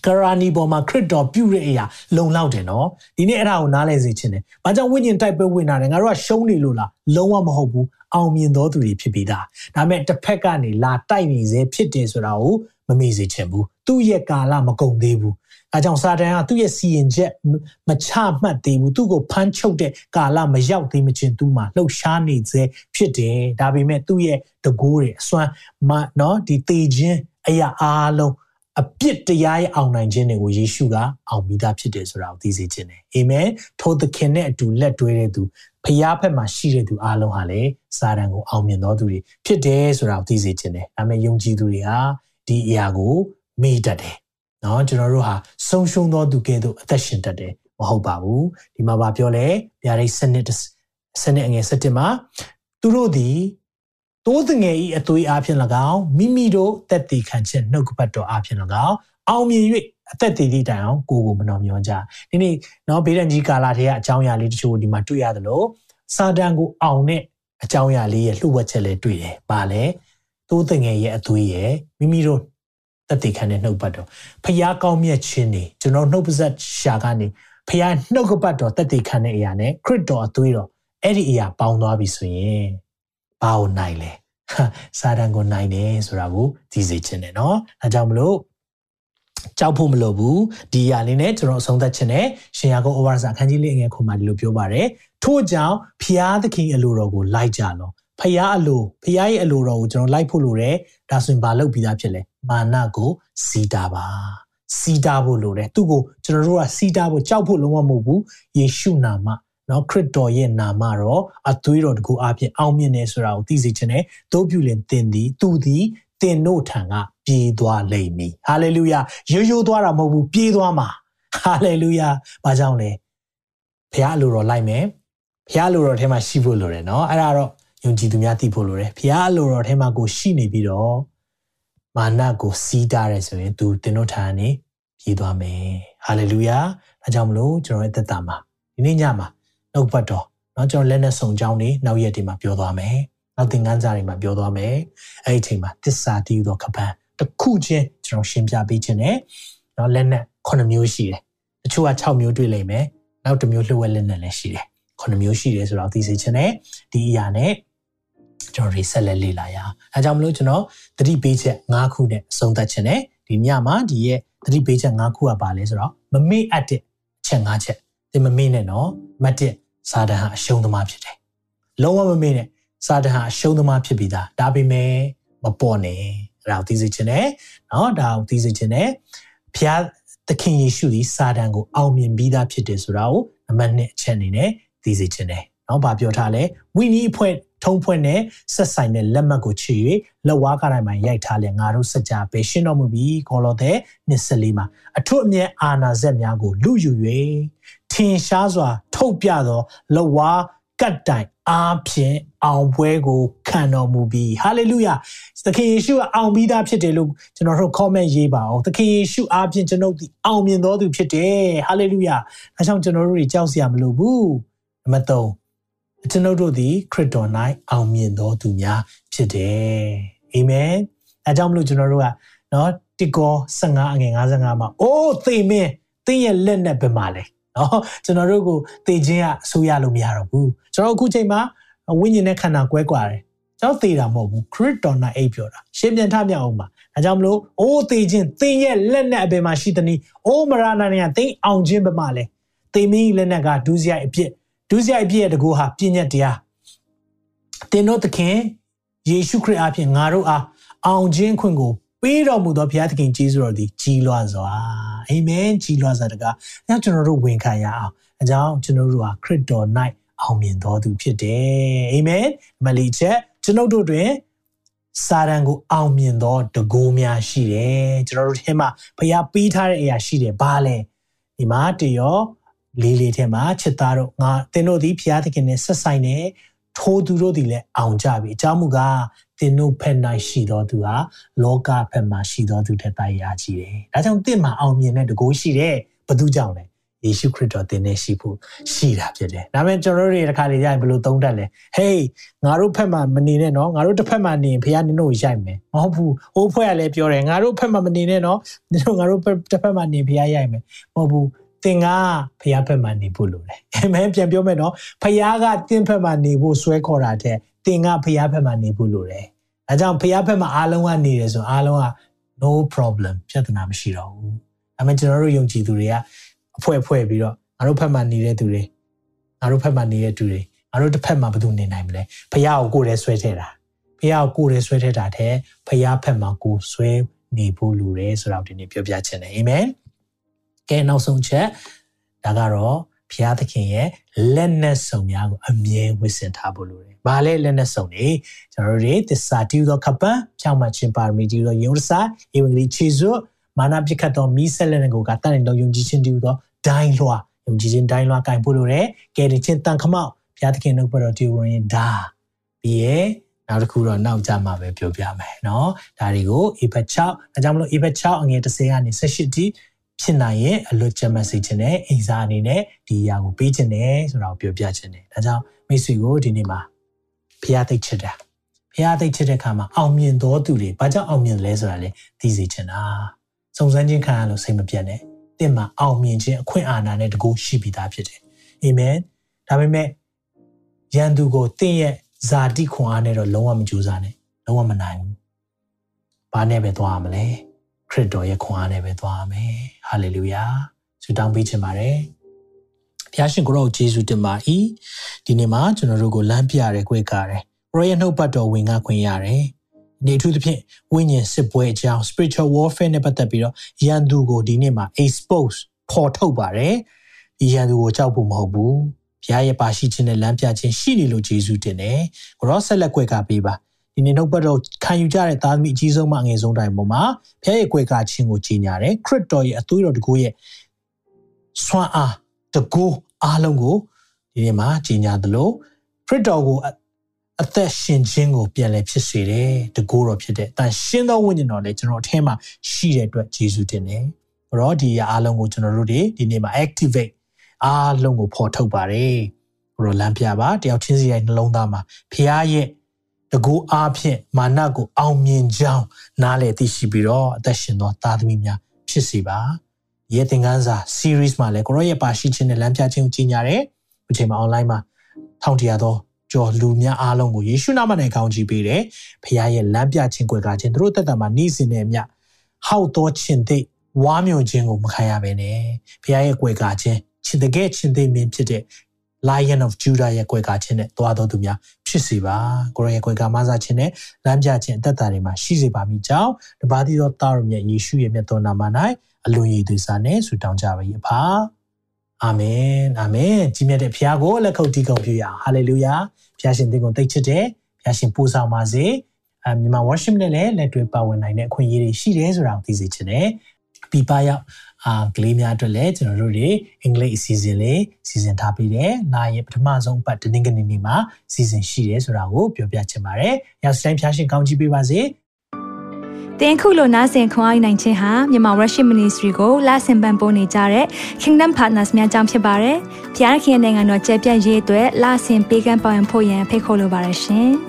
ကရာနီပေါ်မှာခရစ်တော်ပြုတဲ့အရာလုံလောက်တယ်နော်ဒီနေ့အဲ့ဒါကိုနားလည်စေချင်တယ်။ဘာကြောင့်ဝိညာဉ်တိုက်ပွဲဝင်တာလဲငါတို့ကရှုံးနေလို့လားလုံးဝမဟုတ်ဘူး အောင်မြင်တော်သူတွေဖြစ်ပြီးသား။ဒါပေမဲ့တစ်ဖက်ကနေလာတိုက်နေစေဖြစ်တယ်ဆိုတာကိုမမေ့စေချင်ဘူးသူ့ရဲ့ကာလမကုန်သေးဘူးအဲကြောင့်စာတန်ကသူ့ရဲ့စီရင်ချက်မချမှတ်သေးဘူးသူ့ကိုဖမ်းချုပ်တဲ့ကာလမရောက်သေးမချင်းသူ့မှာလှုပ်ရှားနေစေဖြစ်တယ်ဒါပေမဲ့သူ့ရဲ့တကိုးတွေအစွမ်းမနော်ဒီတေခြင်းအရာအားလုံးအပြစ်တရားရဲ့အောင်နိုင်ခြင်းတွေကိုယေရှုကအောင်ပြီးသားဖြစ်တယ်ဆိုတာကိုသိစေခြင်းတယ်အာမင်ထိုသခင်နဲ့အတူလက်တွဲတဲ့သူ ဖရားဖက်မှာရှိတဲ့သူအလုံးဟာလည်းစာတန်ကိုအောင်မြင်တော်သူတွေဖြစ်တယ်ဆိုတာကိုသိစေခြင်းတယ်ဒါပေမဲ့ယုံကြည်သူတွေဟာဒီအရာကိုမေ့တတ်တယ်နော်ကျွန်တော်တို့ဟာဆုံရှုံတော်သူကဲ့သို့အသက်ရှင်တတ်တယ်မဟုတ်ပါဘူးဒီမှာဗာပြောလဲဗျာဒိတ်စနစ်စနစ်အငယ်စတင်မှာသူတို့သည်သိုးသငယ်ဤအသွေးအဖြစ်၎င်းမိမိတို့တက်တည်ခံခြင်းနှုတ်ကပတ်တော်အဖြစ်၎င်းအောင်မြင်၍ အသက်တည်သည့်တိုင်အောင်ကိုယ်ကိုမတော်မျောကြဒီနေ့เนาะဗေဒန်ကြီးကာလာထဲကအကြောင်းအရာလေးတချို့ဒီမှာတွေ့ရတယ်လို့စာတန်ကိုအောင်တဲ့အကြောင်းအရာလေးရဲ့လှုပ်ဝက်ချက်လေးတွေ့တယ်။ဘာလဲ။သိုးတငယ်ရဲ့အသွေးရဲ့မိမိတို့တက်တည်ခံတဲ့နှုတ်ပတ်တော်ဖျားကောင်းမြတ်ခြင်းနေကျွန်တော်နှုတ်ပါဆက်ရှာကနေဖျားနှုတ်ကပတ်တော်တက်တည်ခံတဲ့အရာနဲ့ခရစ်တော်အသွေးတော်အဲ့ဒီအရာပေါင်းသွားပြီဆိုရင်ဘာကိုနိုင်လဲစာတန်ကိုနိုင်တယ်ဆိုတာကိုသိစေခြင်းနဲ့เนาะအဲကြောင့်မလို့ ကြောက်ဖို့မလိုဘူးဒီအရာလေးနဲ့ကျွန်တော်အဆုံးသတ်ခြင်းနဲ့ရှင်ယာကုပ်ဩဝါဒစာအခန်းကြီးလေးအငယ်ခုမှာဒီလိုပြောပါတယ်ထို့ကြောင့်ဖျားသခင်အလိုတော်ကိုလိုက်ကြလောဖျားအလိုဖျားရဲ့အလိုတော်ကိုကျွန်တော်လိုက်ဖို့လိုတယ်ဒါဆိုရင်ဘာလုပ်ပြီးသားဖြစ်လဲမာနကိုစီတာပါစီတာဖို့လိုတယ်သူ့ကိုကျွန်တော်တို့ကစီတာဖို့ကြောက်ဖို့လုံးဝမဟုတ်ဘူးယေရှုနာမနော်ခရစ်တော်ရဲ့နာမတော့အသွေးတော်တကူအပြင်အောင်မြင်နေဆိုတာကိုသိစေချင်တယ်တို့ပြုလင်တင်သည်သူသည် တင်တို့ထံကပြေးသွားလိမ့်မည်ဟာလေလုယာရိုးရိုးသွားတာမဟုတ်ဘူးပြေးသွားမှာဟာလေလုယာဘာကြောင့်လဲဖခင်အလိုတော်လိုက်မယ်ဖခင်အလိုတော်ထဲမှာရှိဖို့လိုတယ်နော်အဲ့ဒါတော့ယုံကြည်သူများသိဖို့လိုတယ်ဖခင်အလိုတော်ထဲမှာကိုရှိနေပြီးတော့မာနကိုစီးတားရဲဆိုရင်သူတင်တို့ထာနေပြေးသွားမယ်ဟာလေလုယာဒါကြောင့်မလို့ကျွန်တော်ရဲ့သက်တာမှာဒီနေ့ညမှာနှုတ်ပတ်တော်เนาะကျွန်တော်လက်နဲ့စုံကြောင်းနေနောက်ရက်ဒီမှာပြောသွားမယ် နောက်သင်ခန်းစာတွေမှာပြောသွားမယ်အဲ့ဒီအချိန်မှာသစ္စာတည်သောကပန်းတစ်ခုချင်းကျွန်တော်ရှင်းပြပေးခြင်းနဲ့နော်လက်နဲ့9မျိုးရှိတယ်တချို့က6မျိုးတွေ့လိမ့်မယ်နောက်တစ်မျိုးလှုပ်ဝက်လက်နဲ့လည်းရှိတယ်9မျိုးရှိတယ်ဆိုတော့သိစေခြင်းနဲ့ဒီအရာနဲ့ကျွန်တော်တွေဆက်လက်လေ့လာရအောင်အဲကြောင့်မလို့ကျွန်တော်သတိပေးချက်5ခုနဲ့အဆုံးသတ်ခြင်းနဲ့ဒီညမှာဒီရဲ့သတိပေးချက်5ခုကပါလဲဆိုတော့မမေ့အပ်တဲ့ချက်5ချက်ဒီမမေ့နဲ့နော်မတ်တဲ့စာတန်ဟာအရှုံးသမားဖြစ်တယ်လုံးဝမမေ့နဲ့ စာတန်ဟာအရှုံးသမားဖြစ်ပြီးသားဒါပေမဲ့မပေါ်နဲ့အဲ့ဒါကိုသိစေခြင်းနဲ့နော်ဒါကိုသိစေခြင်းနဲ့ဖျားသခင်ယေရှုသည်စာတန်ကိုအောင်မြင်ပြီးသားဖြစ်တယ်ဆိုတာကိုနံပါတ်1အချက်အနေနဲ့သိစေခြင်းနဲ့နော်ဗာပြောထားလဲဝိနည်းအဖွဲ့ထုံးဖွဲ့နဲ့ဆက်ဆိုင်တဲ့လက်မှတ်ကိုချေ၍လက်ဝါးကားတိုင်းမှာရိုက်ထားလဲငါတို့စကြပဲရှင်းတော်မူပြီးခေါ်တော်တဲ့နှစ်စလေးမှာအထွတ်အမြတ်အာနာဇက်များကိုလူယူ၍ထင်ရှားစွာထုတ်ပြသောလက်ဝါး ကတ်တိုင်အားဖြင့်အောင်ပွဲကိုခံတော်မူပြီးဟာလေလုယာသခင်ယေရှုကအောင်ပြီးသားဖြစ်တယ်လို့ကျွန်တော်တို့ comment ရေးပါအောင်သခင်ယေရှုအားဖြင့်ကျွန်ုပ်ဒီအောင်မြင်တော်သူဖြစ်တယ်ဟာလေလုယာဒါကြောင့်ကျွန်တော်တို့တွေကြောက်စရာမလိုဘူးနံပါတ်3ကျွန်ုပ်တို့သည်ခရစ်တော်၌အောင်မြင်တော်သူများဖြစ်တယ်အာမင်အဲကြောင့်မလို့ကျွန်တော်တို့ကနော်တိကော15အငယ်55မှာအိုးသေမင်းသင်ရဲ့လက်နဲ့ဘယ်မှာလဲ နော်ကျွန်တော်တို့ကိုသေခြင်းကအဆိုးရလို့မရတော့ဘူးကျွန်တော်အခုချိန်မှာဝိညာဉ်နဲ့ခန္ဓာကွဲကွာတယ်ကျွန်တော်သေတာမဟုတ်ဘူးခရစ်တော်နဲ့အိပ်ပြောတာရှင်းပြန်ထမြောက်အောင်ပါဒါကြောင့်မလို့အိုးသေခြင်းသင်ရဲ့လက်နဲ့အပင်မှာရှိသည်။အိုးမရဏနဲ့သင်အောင်ခြင်းဘယ်မှာလဲသေမင်းလက်နဲ့ကဒုစရိုက်အဖြစ်ဒုစရိုက်အဖြစ်ရဲ့တကူဟာပြည့်ညတ်တရားသင်တို့သခင်ယေရှုခရစ်အားဖြင့်ငါတို့အားအောင်ခြင်းခွင့်ကို ပေးတော်မူသောဘုရားသခင်ကြီးစွာသည်ကြီးလွှာစွာအာမင်ကြီးလွှာစွာတကားအဲကျွန်တော်တို့ဝန်ခံရအောင်အကြောင်းကျွန်တော်တို့ဟာခရစ်တော်၌အောင်မြင်တော်သူဖြစ်တယ်အာမင်မလီချက်ကျွန်ုပ်တို့တွင်စာရန်ကိုအောင်မြင်သောတကိုးများရှိတယ်ကျွန်တော်တို့ထဲမှာဘုရားပေးထားတဲ့အရာရှိတယ်ဘာလဲဒီမှာတရောလေးလေးထဲမှာချစ်သားတို့ငါသင်တို့သည်ဘုရားသခင်နဲ့ဆက်ဆိုင်နေထိုးသူတို့သည်လည်းအောင်ကြပြီအကြောင်းမူကား သင်တို့ဖက်၌ရှိတော်သူဟာလောကဖက်မှာရှိတော်သူထက်တိုင်ရာကြီးတယ်။ဒါကြောင့်သင်မှာအောင်မြင်တဲ့တကိုးရှိတယ်။ဘသူကြောင့်လဲ။ယေရှုခရစ်တော်သင်နဲ့ရှိဖို့ရှိတာဖြစ်တယ်။ဒါပေမဲ့ကျွန်တော်တို့တွေတစ်ခါလေရရင်ဘယ်လိုသုံးတတ်လဲ။ Hey ငါတို့ဖက်မှာမနေနဲ့နော်။ငါတို့တစ်ဖက်မှာနေရင်ဖခင်နင်တို့ကိုရိုက်မယ်။မဟုတ်ဘူး။ဟိုးဖွဲ့ကလည်းပြောတယ်ငါတို့ဖက်မှာမနေနဲ့နော်။နင်တို့ငါတို့တစ်ဖက်မှာနေဖခင်ရိုက်မယ်။မဟုတ်ဘူး။သင်ကဖျားဖက်မှာနေဖို့လိုတယ်အာမင်ပြန်ပြောမယ်နော်ဖျားကသင်ဖက်မှာနေဖို့ဆွဲခေါ်တာတဲ့သ င်ကဖျားဖက်မှာနေဖို့လိုတယ်အဲကြောင့်ဖျားဖက်မှာအားလုံးကနေတယ်ဆိုအားလုံးက no problem ပြဿနာမရှိတော့ဘူးဒါပေမဲ့ကျွန်တော်တို့ယုံကြည်သူတွေကအဖွဲဖွဲပြီးတော့ငါတို့ဖက်မှာနေတဲ့သူတွေငါတို့ဖက်မှာနေတဲ့သူတွေငါတို့တစ်ဖက်မှာဘယ်သူနေနိုင်မလဲဖျားကိုကိုယ်တည်းဆွဲထည့်တာဖျားကိုကိုယ်တည်းဆွဲထည့်တာတဲ့ဖျားဖက်မှာကိုဆွဲနေဖို့လိုတယ်ဆိုတော့ဒီနေ့ပြောပြချင်တယ်အာမင်ကဲနောက်ဆုံးချက်ဒါကတော့ ဘုရားသခင်ရဲ့လက်နက်စုံများကိုအမြဲဝစ်ဆင်ထားဖို့လိုတယ်။ဘာလဲလက်နက်စုံတွေကျွန်တော်တို့သစ္စာတည်သောကပ္ပံဖြောင်းမှခြင်းပါရမီတည်သောယုံစာဧဝံဂေလိခြေစွမာနပြခတ်သောမိဆက်လက်နက်ကိုကတန်တဲ့ယုံကြည်ခြင်းတည်သောဒိုင်းလွှာယုံကြည်ခြင်းဒိုင်းလွှာကင်ဖို့လိုတယ်။ကဲတင်ခြင်းတန်ခမောက်ဘုရားသခင်နှုတ်ပတ်တော်တည်ဝင်ဒါပြီးရဲ့နောက်တစ်ခုတော့နောက်ကြမှာပဲပြောပြမယ်เนาะဒါတွေကို A-bet 6အဲကြောင့်မလို့ A-bet 6အငယ်30ကနေ18တိ ဖြစ်နိုင်ရင်အလွတ်ကျမစေခြင်းနဲ့အိမ်စားအနေနဲ့ဒီအရာကိုပေးခြင်းနဲ့ဆိုတာကိုပြောပြခြင်းနဲ့ဒါကြောင့်မိတ်ဆွေကိုဒီနေ့မှာဖျားသိချစ်တာဖျားသိချစ်တဲ့အခါမှာအောင်မြင်တော်သူတွေဘာကြောင့်အောင်မြင်လဲဆိုတာလေသိစေချင်တာစုံစမ်းခြင်းခံရလို့စိတ်မပြတ်နဲ့တင့်မှာအောင်မြင်ခြင်းအခွင့်အာဏာနဲ့တကူရှိပြီးသားဖြစ်တယ်အာမင်ဒါပေမဲ့ယန်သူကိုတင့်ရဲ့ဇာတိခွန်အားနဲ့တော့လုံးဝမကြိုးစားနဲ့လုံးဝမနိုင်ဘူးဘာနဲ့ပဲသွားရမလဲ ခရစ်တော်ရဲ့ခွန်အားနဲ့ပဲသွားမယ်ဟာလေလုယာဆုတောင်းပေးခြင်းပါတယ်ဘုရားရှင်ကိုရောယေရှုတင်ပါ၏ဒီနေ့မှာကျွန်တော်တို့ကိုလမ်းပြရဲကြွေးကြတယ်ရောရဲ့နှုတ်ပတ်တော်ဝင်ငါခွင့်ရတယ်ဒီအထူးသဖြင့်ဝိညာဉ်စစ်ပွဲအကြောင်း spiritual warfare နဲ့ပတ်သက်ပြီးတော့ယန်သူကိုဒီနေ့မှာ expose ပေါ်ထုတ်ပါတယ်ဒီယန်သူကိုကြောက်ဖို့မဟုတ်ဘူးဘုရားရဲ့ပါရှိခြင်းနဲ့လမ်းပြခြင်းရှိနေလို့ယေရှုတင်တယ်ကိုရောဆက်လက်ကြွေးကြပေးပါ ဒီနေ့နှုတ်ပတ်တော်ခံယူကြတဲ့သားသမီးအကြီးဆုံးမှအငယ်ဆုံးတိုင်းပေါ်မှာဖခင်ရဲ့ကွယ်ကာခြင်းကိုကြီးညာတယ်ခရစ်တော်ရဲ့အသွေးတော်တကူရဲ့ဆွမ်းအားတကူအားလုံးကိုဒီနေ့မှာကြီးညာသလိုခရစ်တော်ကိုအသက်ရှင်ခြင်းကိုပြန်လည်ဖြစ်စေတယ်တကူတော်ဖြစ်တဲ့တန်ရှင်းသောဝိညာဉ်တော်လည်းကျွန်တော်အထင်းမှာရှိတဲ့အတွက်ယေရှုတင်တယ်။ဘာလို့ဒီအားလုံးကိုကျွန်တော်တို့ဒီနေ့မှာ activate အားလုံးကိုဖော်ထုတ်ပါတယ်။ဘုရောလမ်းပြပါတယောက်ချင်းစီရဲ့နှလုံးသားမှာဖခင်ရဲ့ တကူအားဖြင့်မာနကိုအောင်မြင်ကြောင်းနားလည်သိရှိပြီးတော့အသက်ရှင်သောသားသမီးများဖြစ်စီပါရေသင်ခန်းစာ series မှာလည်းကိုရောရဲ့ပါရှိခြင်းနဲ့လမ်းပြခြင်းကိုကြီးညာတယ်ဒီချိန်မှာ online မှာထောင်တရာသောကြော်လူများအားလုံးကိုယေရှုနာမနဲ့ကောင်းချီးပေးတယ်ဖခင်ရဲ့လမ်းပြခြင်းကွယ်ကာခြင်းတို့တက်တာမှာနှီးစင်တဲ့အမြဟောက်သောခြင်းသိဝါမျိုးခြင်းကိုမခံရဘဲနဲ့ဖခင်ရဲ့ကွယ်ကာခြင်းချစ်တဲ့ကဲခြင်းသိမင်းဖြစ်တဲ့ Lion of Judah ရဲ့ကွယ်ကာခြင်းနဲ့တွားတော်သူများဖြစ်စေပါကိုရောရဲ့ကွယ်ကာမဆာခြင်းနဲ့လမ်းပြခြင်းအသက်တာတွေမှာရှိစေပါမိကြောင်းတပါးသီသောသားတော်မြတ်ယေရှုရဲ့မြတ်တော်နာမ၌အလွန်ရည်သွေးစားနဲ့ဆုတောင်းကြပါ၏အဖာအာမင်အာမင်ကြီးမြတ်တဲ့ဘုရားကိုလက်ခုပ်တီးကုန်ပြုရအောင်ဟာလေလုယာဘုရားရှင်သင်ကိုသိချစ်တယ်ဘုရားရှင်ပို့ဆောင်ပါစေအမြန်မာ worship နဲ့လည်းလက်တွေ့ပါဝင်နိုင်တဲ့အခွင့်အရေးတွေရှိတယ်ဆိုတာကိုသိစေချင်တယ်ပြပရောက် အာကလေးများအတွက်လည်းကျွန်တော်တို့တွေအင်္ဂလိပ်အစီအစဉ်လေးစီစဉ်ထားပေးတယ်။နာရဲ့ပထမဆုံးပတ်တင်းကနေနေမှာစီစဉ်ရှိတယ်ဆိုတာကိုပြောပြချင်ပါတယ်။ရောက်စတိုင်းဖျားရှင်ကောင်းချီးပေးပါစေ။တင်ခုလိုနာဆင်ခွန်အားနိုင်ခြင်းဟာမြန်မာ Worship Ministry ကိုလာဆင်ပန်ပိုးနေကြတဲ့ Kingdom Partners များအကြောင်းဖြစ်ပါတယ်။ဖျားခင်နိုင်ငံတော်ကျယ်ပြန့်ရေးအတွက်လာဆင်ပေးကမ်းပောင်းဖို့ရန်ဖိတ်ခေါ်လိုပါတယ်ရှင်။